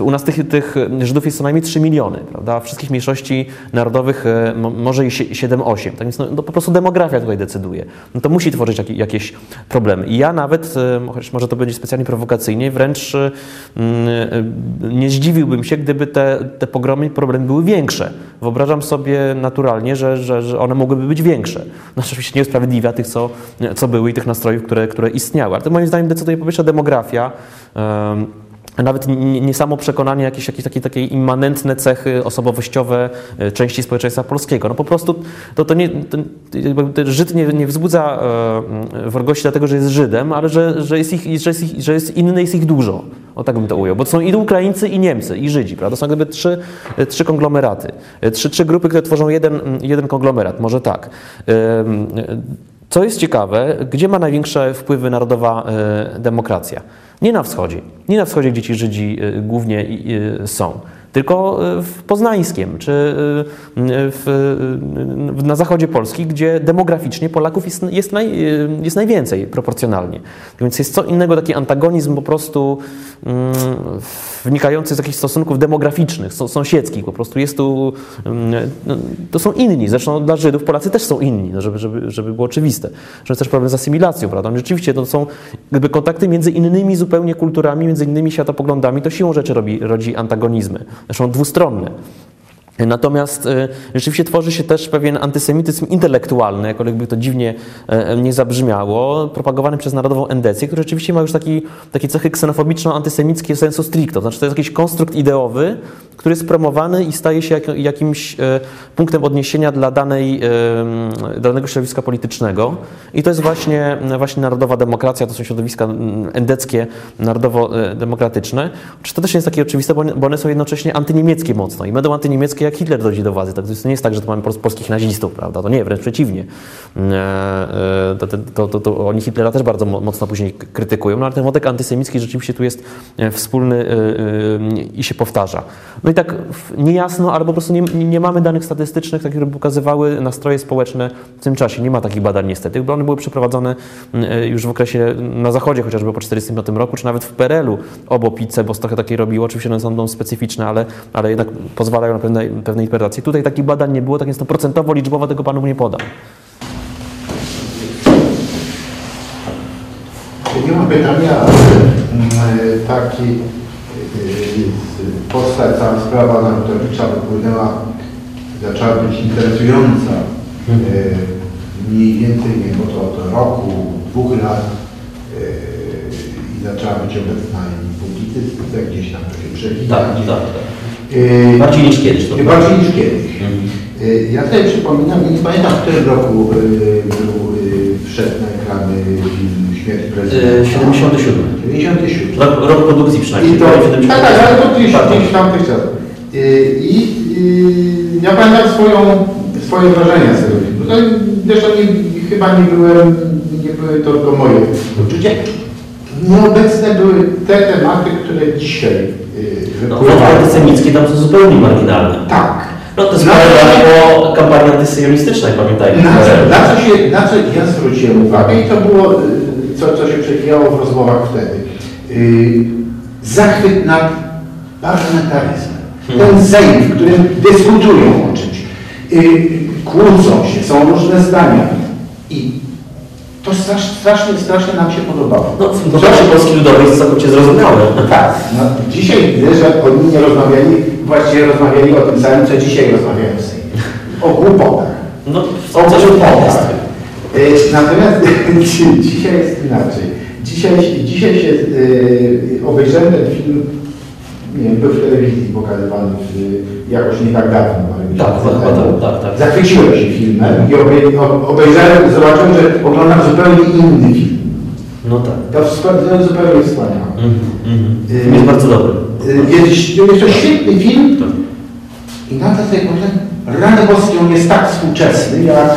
u nas tych, tych Żydów jest co najmniej 3 miliony, prawda? Wszystkich mniejszości narodowych e, może i 7-8. Tak więc no, no, po prostu demografia tutaj decyduje. No to musi tworzyć jakieś problemy. I ja nawet, chociaż może to będzie specjalnie prowokacyjnie, wręcz nie zdziwiłbym się, gdyby te, te pogromy i problemy były większe. Wyobrażam sobie naturalnie, że, że, że one mogłyby być większe. No oczywiście nieusprawiedliwia tych co, co były i tych nastrojów, które, które istniały. Ale to moim zdaniem decyduje po pierwsze demografia, em, nawet nie, samo przekonanie, jakieś, jakieś takie, takie immanentne cechy osobowościowe e, części społeczeństwa polskiego. No po prostu to, to nie, to, Żyd nie, nie wzbudza e, wrogości dlatego, że jest Żydem, ale że, że, jest ich, że, jest ich, że jest inny, jest ich dużo. O tak bym to ujął. Bo to są i Ukraińcy, i Niemcy, i Żydzi. Prawda? To są jakby trzy, e, trzy konglomeraty. Trzy, trzy grupy, które tworzą jeden, jeden konglomerat. Może tak. E, Co jest ciekawe, gdzie ma największe wpływy narodowa e, demokracja? Nie na wschodzie. Nie na wschodzie, gdzie ci Żydzi e, głównie i, są. Tylko e, w Poznańskiem, czy e, w, e, na zachodzie Polski, gdzie demograficznie Polaków jest, jest, naj, jest najwięcej proporcjonalnie. Więc jest co innego taki antagonizm po prostu mm, wynikający z jakichś stosunków demograficznych, są- sąsiedzkich. Po prostu jest tu, mm, no, to są inni. Zresztą dla Żydów Polacy też są inni, no, żeby, żeby, żeby było oczywiste. Że jest też problem z asymilacją, prawda? No, Rzeczywiście to są jakby kontakty między innymi zupełnie kulturami, między innymi światopoglądami, to siłą rzeczy robi, rodzi antagonizmy. Zresztą dwustronne. Natomiast e, rzeczywiście tworzy się też pewien antysemityzm intelektualny, jakkolwiek by to dziwnie e, nie zabrzmiało, propagowany przez Narodową Endecję, który rzeczywiście ma już taki, takie cechy ksenofobiczno-antysemickie sensu stricto. Znaczy to jest jakiś konstrukt ideowy, który jest promowany i staje się jak, jakimś e, punktem odniesienia dla danej, danego środowiska politycznego. I to jest właśnie, właśnie narodowa demokracja, to są środowiska endeckie, narodowo-demokratyczne. Czy to też nie jest takie oczywiste, bo one- są jednocześnie antyniemieckie mocno i będą antyniemieckie, jak Hitler dojdzie do władzy. Tak, to nie jest tak, że to mamy pol- polskich nazistów, prawda? To nie, wręcz przeciwnie. E, e, To, to, to, to oni Hitlera też bardzo mo- mocno później krytykują, no ale ten wątek antysemicki rzeczywiście tu jest wspólny i się powtarza. No i tak niejasno, albo po prostu nie, nie mamy danych statystycznych, takie, które by pokazywały nastroje społeczne w tym czasie. Nie ma takich badań niestety, bo one były przeprowadzone m, e, już w okresie na zachodzie, chociażby po 1945 roku, czy nawet w PRL-u obo pizzę, bo trochę takie robiło. Oczywiście one są specyficzne, ale, ale jednak pozwalają na pewne, pewne interpretacje. Tutaj takich badań nie było, tak więc to procentowo, liczbowo tego panu nie podam. Nie mam pytania, mm, taki y, postać, cała sprawa Narutowicza wypłynęła, zaczęła być interesująca y, mniej więcej, nie wiem, od, od roku, dwóch lat y, i zaczęła być obecna i publicystyce, gdzieś tam to się przewija. Tak, gdzieś- tak, tak. Y, Bardziej niż kiedyś. To nie bardziej niż kiedyś. Mhm. Ja sobie przypominam, nie pamiętam w którym roku był, wszedł na ekrany film Śmierć E, prezydenta. 77. 97. Rok, rok produkcji przynajmniej. I to, prawie 77. tak, tak, ale to gdzieś, Tak, tak. gdzieś tam tych czasów. Y, I y, ja pamiętam swoją, swoje wrażenia z tego filmu. No, zresztą nie, chyba nie byłem, nie były to tylko moje uczucie. Nieobecne były te tematy, które dzisiaj y, No, antysemickie tam są zupełnie marginalne. Tak. No to jest Na- po kampanii antysyjonistycznej, pamiętajmy. Na co, na, co się, na co ja zwróciłem uwagę i to było, co, co się przewijało w rozmowach wtedy. Yy, zachwyt nad parlamentaryzmem. Ten Sejm, w którym dyskutują o czymś, yy, kłócą się, są różne zdania. I to strasz, strasznie, strasznie nam się podobało. No, kontekście Polski Ludowej jest całkowicie zrozumiałe. Tak, no, dzisiaj widzę, że oni nie rozmawiali, właściwie rozmawiali o tym samym, co dzisiaj rozmawiają w Sejmie. O głupotach. No, O. Y, Natomiast dzi- dzisiaj jest inaczej. Dzisiaj, dzisiaj się y, obejrzałem ten film, nie wiem, był w telewizji pokazywany w, jakoś nie tak dawno, ale Tak, tak, tak, tak. Zachwyciłem się filmem i obejrzałem, zobaczyłem, że oglądam zupełnie inny film. No tak. To zupełnie wspaniałe. Film jest bardzo dobry. Jest, jest to świetny film, Tak. i nagle sobie pomyślałem, rany boskie, on jest tak współczesny, jak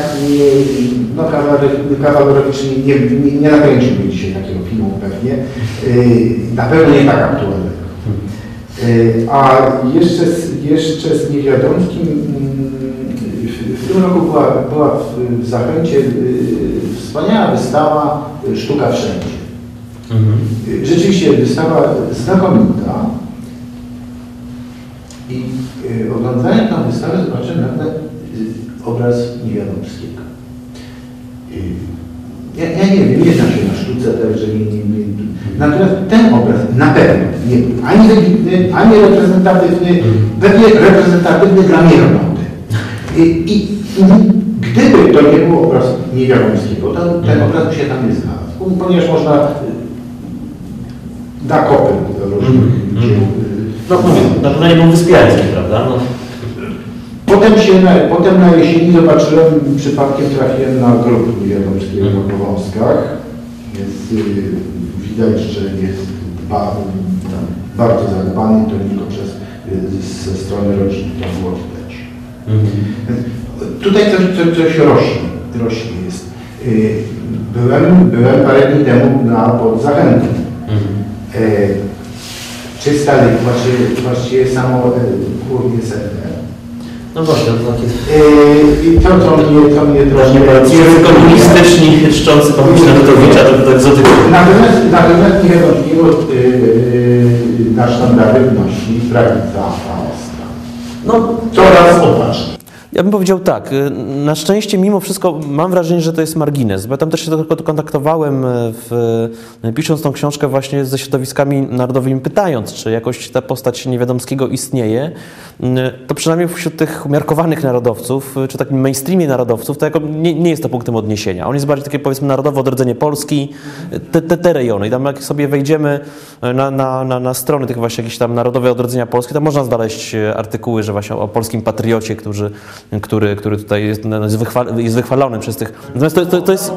no, kawaler- kawalerowiczy nie, nie, nie nakręciłby dzisiaj takiego filmu pewnie. Y, Na pewno nie tak aktualnego. Y, A jeszcze z, jeszcze z Niewiadomskim, mm, w, tym roku była, była w, Zachęcie y, wspaniała wystawa Sztuka Wszędzie. Mhm. Rzeczywiście wystawa znakomita. I oglądając tę wystawę zobaczyłem nagle obraz Niewiadomskiego. Ja, ja nie wiem, nie znam się na sztuce, także nie, nie, nie. Natomiast ten obraz na pewno nie był ani wybitny, ani reprezentatywny, pewnie reprezentatywny dla miernoty. I, i, i Gdyby to nie był obraz Niewiadomskiego, to ten obraz by się tam nie znalazł, ponieważ można y, na kopy różnych Mhm. dzieł. y, No mówię, na pewno nie był wyspiański, prawda? No. Potem, się na, potem na jesieni zobaczyłem, przypadkiem trafiłem na grób Niewiadomskiego na Powązkach. Jest, y, widać, że jest ba, bardzo zadbany, to tylko przez, y, ze strony rodziny to było widać. Tutaj coś, coś, coś rośnie, rośnie jest. Y, Byłem, byłem parę dni temu na pod Zachętą. E, Czysta lichwa, czy właściwie samo głównie sedne. No właśnie, to takie E, I to, co mnie, co mnie. Tacy komunistyczni, czczący pomysł na Rutowicza, to to egzotycznie. Natomiast, natomiast niewątpliwie yy, na sztandary wnosi prawica Faustra. No, Coraz opatrzniej. Ja bym powiedział tak, y, na szczęście mimo wszystko mam wrażenie, że to jest margines, bo ja tam też się tylko kontaktowałem, e, w, e, pisząc tą książkę właśnie ze środowiskami narodowymi, pytając, czy jakoś ta postać Niewiadomskiego istnieje, Y, to przynajmniej wśród tych umiarkowanych narodowców, y, czy takim mainstreamie narodowców, to jako nie, nie jest to punktem odniesienia. On jest bardziej takie powiedzmy narodowe odrodzenie Polski, y, te, te, te rejony. I tam jak sobie wejdziemy y, na, na, na, na strony tych właśnie jakieś tam narodowe odrodzenia Polski, to można znaleźć y, artykuły, że właśnie o polskim patriocie, którzy, który, który tutaj jest, no, jest, jest wychwalony przez tych... Natomiast to, to, to jest...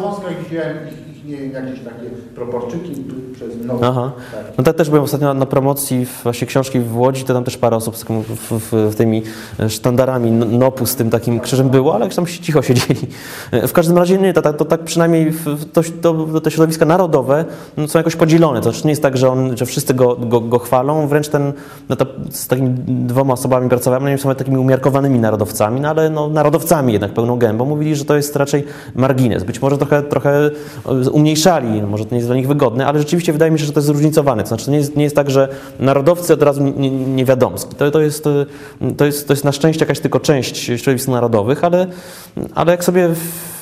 Nie, jakieś takie proporczyki Aha. No tak też byłem ostatnio na, promocji właśnie książki w Łodzi, to tam też parę osób z, w, w, tymi e, sztandarami NOP-u z tym takim krzyżem było, ale tam się cicho siedzieli. E, W każdym razie nie, to, tak- to tak przynajmniej to, to, te środowiska narodowe no, są jakoś podzielone. To znaczy nie jest tak, że, on, że wszyscy go, go, go chwalą, wręcz ten, no to z takimi dwoma osobami pracowałem, no i są takimi umiarkowanymi narodowcami, no ale no, narodowcami jednak pełną gębą. Mówili, że to jest raczej margines. Być może trochę, trochę e, umniejszali, no, może to nie jest dla nich wygodne, ale rzeczywiście wydaje mi się, że to jest zróżnicowane. To znaczy nie jest, nie jest tak, że narodowcy od razu nie, nie, niewiadomski. To, to, jest, to, jest, to jest na szczęście jakaś tylko część środowisk narodowych, ale, ale jak sobie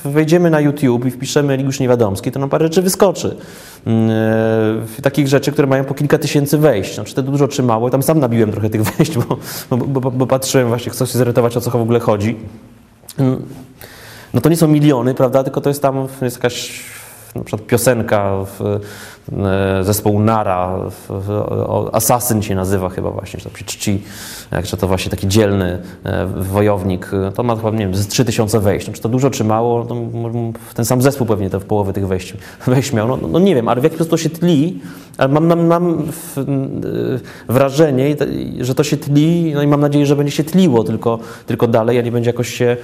wejdziemy na YouTube i wpiszemy Ligiusz Niewiadomski, to nam parę rzeczy wyskoczy. E, Takich rzeczy, które mają po kilka tysięcy wejść. Znaczy te dużo czy mało. Tam sam nabiłem trochę tych wejść, bo, bo, bo, bo patrzyłem właśnie, chcę się zirytować, o co w ogóle chodzi. Mm, no to nie są miliony, prawda, tylko to jest tam jest jakaś na przykład piosenka w, e, zespołu Nara, w, w, o, Assassin się nazywa chyba właśnie, czy to czci, czy to właśnie taki dzielny e, wojownik, to ma chyba, nie wiem, z 3000 wejść, no, czy to dużo, czy mało, m- ten sam zespół pewnie to w połowie tych wejść, wejść miał, no, no nie wiem, ale w jaki sposób to się tli, mam, mam, e, wrażenie, że to się tli, no i mam nadzieję, że będzie się tliło tylko, tylko dalej, a nie będzie jakoś się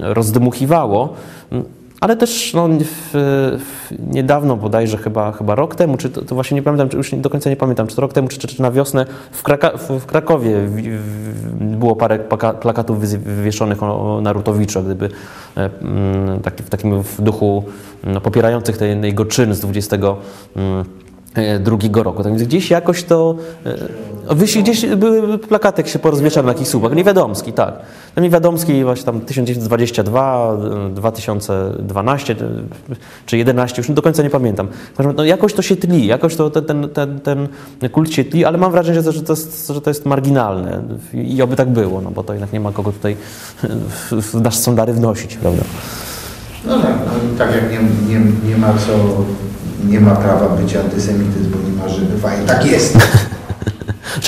rozdmuchiwało. Ale też no, w, w, niedawno, bodajże chyba, chyba rok temu, czy to, to właśnie nie pamiętam, czy już do końca nie pamiętam, czy to rok temu, czy, czy, czy na wiosnę w, Kraka, w, w Krakowie w, było parę plaka, plakatów wywieszonych o, Narutowiczu, gdyby e, mm, w takim duchu no, popierających ten jego czyn z 20 mm, e, drugiego roku. Tak więc gdzieś jakoś to... e, Wyś, gdzieś były plakaty, jak się porozwieszane na jakichś słupach. Niewiadomski, tak. No Niewiadomski właśnie tam 1922, e, 2012 e, czy 11, już do końca nie pamiętam. No jakoś to się tli, jakoś to ten, ten, ten, kult się tli, ale mam wrażenie, że to jest, że to jest marginalne i oby tak było, no bo to jednak nie ma kogo tutaj w, w nasze sondary wnosić, prawda? No tak, no, tak jak nie, nie, nie ma co, nie ma prawa być antysemityzm, bo nie ma Żydów, a i tak jest.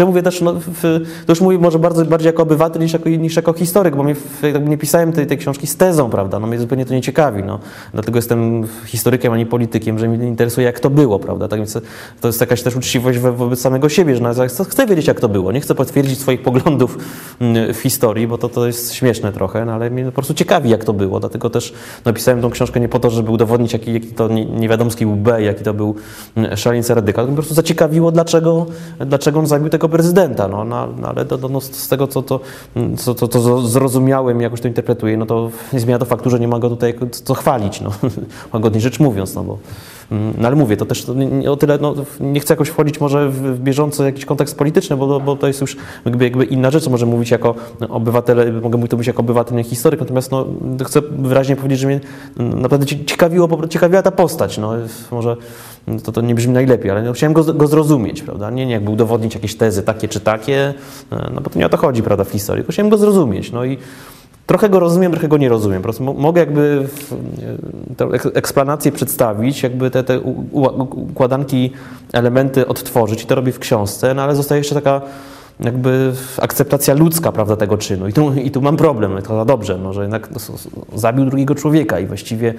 Ja mówię też, no, w, to już mówię może bardzo, bardziej jako obywatel niż jako, niż jako historyk, bo mnie, nie pisałem tej, tej książki z tezą, prawda, no mnie zupełnie to nie ciekawi, no. Dlatego jestem historykiem, a nie politykiem, że mnie interesuje jak to było, prawda, tak więc to jest jakaś też uczciwość wo, wobec samego siebie, że no, chcę, wiedzieć jak to było, nie chcę potwierdzić swoich poglądów mm, w historii, bo to, to jest śmieszne trochę, no, ale mnie po prostu ciekawi jak to było, dlatego też napisałem tą książkę nie po to, żeby udowodnić jaki, jaki to nie- niewiadomski był B, jaki to był mm, szaleńca radykal, po prostu zaciekawiło dlaczego, dlaczego on zabił tego prezydenta, no, no, no ale to, to, no, z tego, co, to, co, co, co zrozumiałem, jakoś to interpretuję, no to nie zmienia to faktu, że nie ma go tutaj co chwalić, no, łagodnie rzecz mówiąc, no bo mm, no ale mówię, to też o tyle, no, nie chcę jakoś wchodzić może w, bieżący jakiś kontekst polityczny, bo, bo to jest już jakby, jakby inna rzecz, może mówić jako obywatel, mogę mówić to być jako obywatel, nie historyk, natomiast no, chcę wyraźnie powiedzieć, że mnie naprawdę ci- ciekawiło, ciekawiła ta postać, no, może to, to nie brzmi najlepiej, ale no, chciałem go, go zrozumieć, prawda, nie, nie jakby udowodnić jakieś tezy takie czy takie, e, no bo to nie o to chodzi, prawda, w historii, chciałem go zrozumieć, no i trochę go rozumiem, trochę go nie rozumiem. Po prostu mo- mogę jakby e, tę ek- eksplanację przedstawić, jakby te, te układanki, elementy odtworzyć i to robię w książce, no ale zostaje jeszcze taka jakby akceptacja ludzka, prawda, tego czynu. I tu, i tu mam problem. To dobrze, no, że jednak zabił drugiego człowieka i właściwie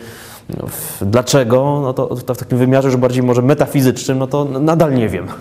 no, dlaczego, no to, to w takim wymiarze już bardziej może metafizycznym, no to nadal nie wiem.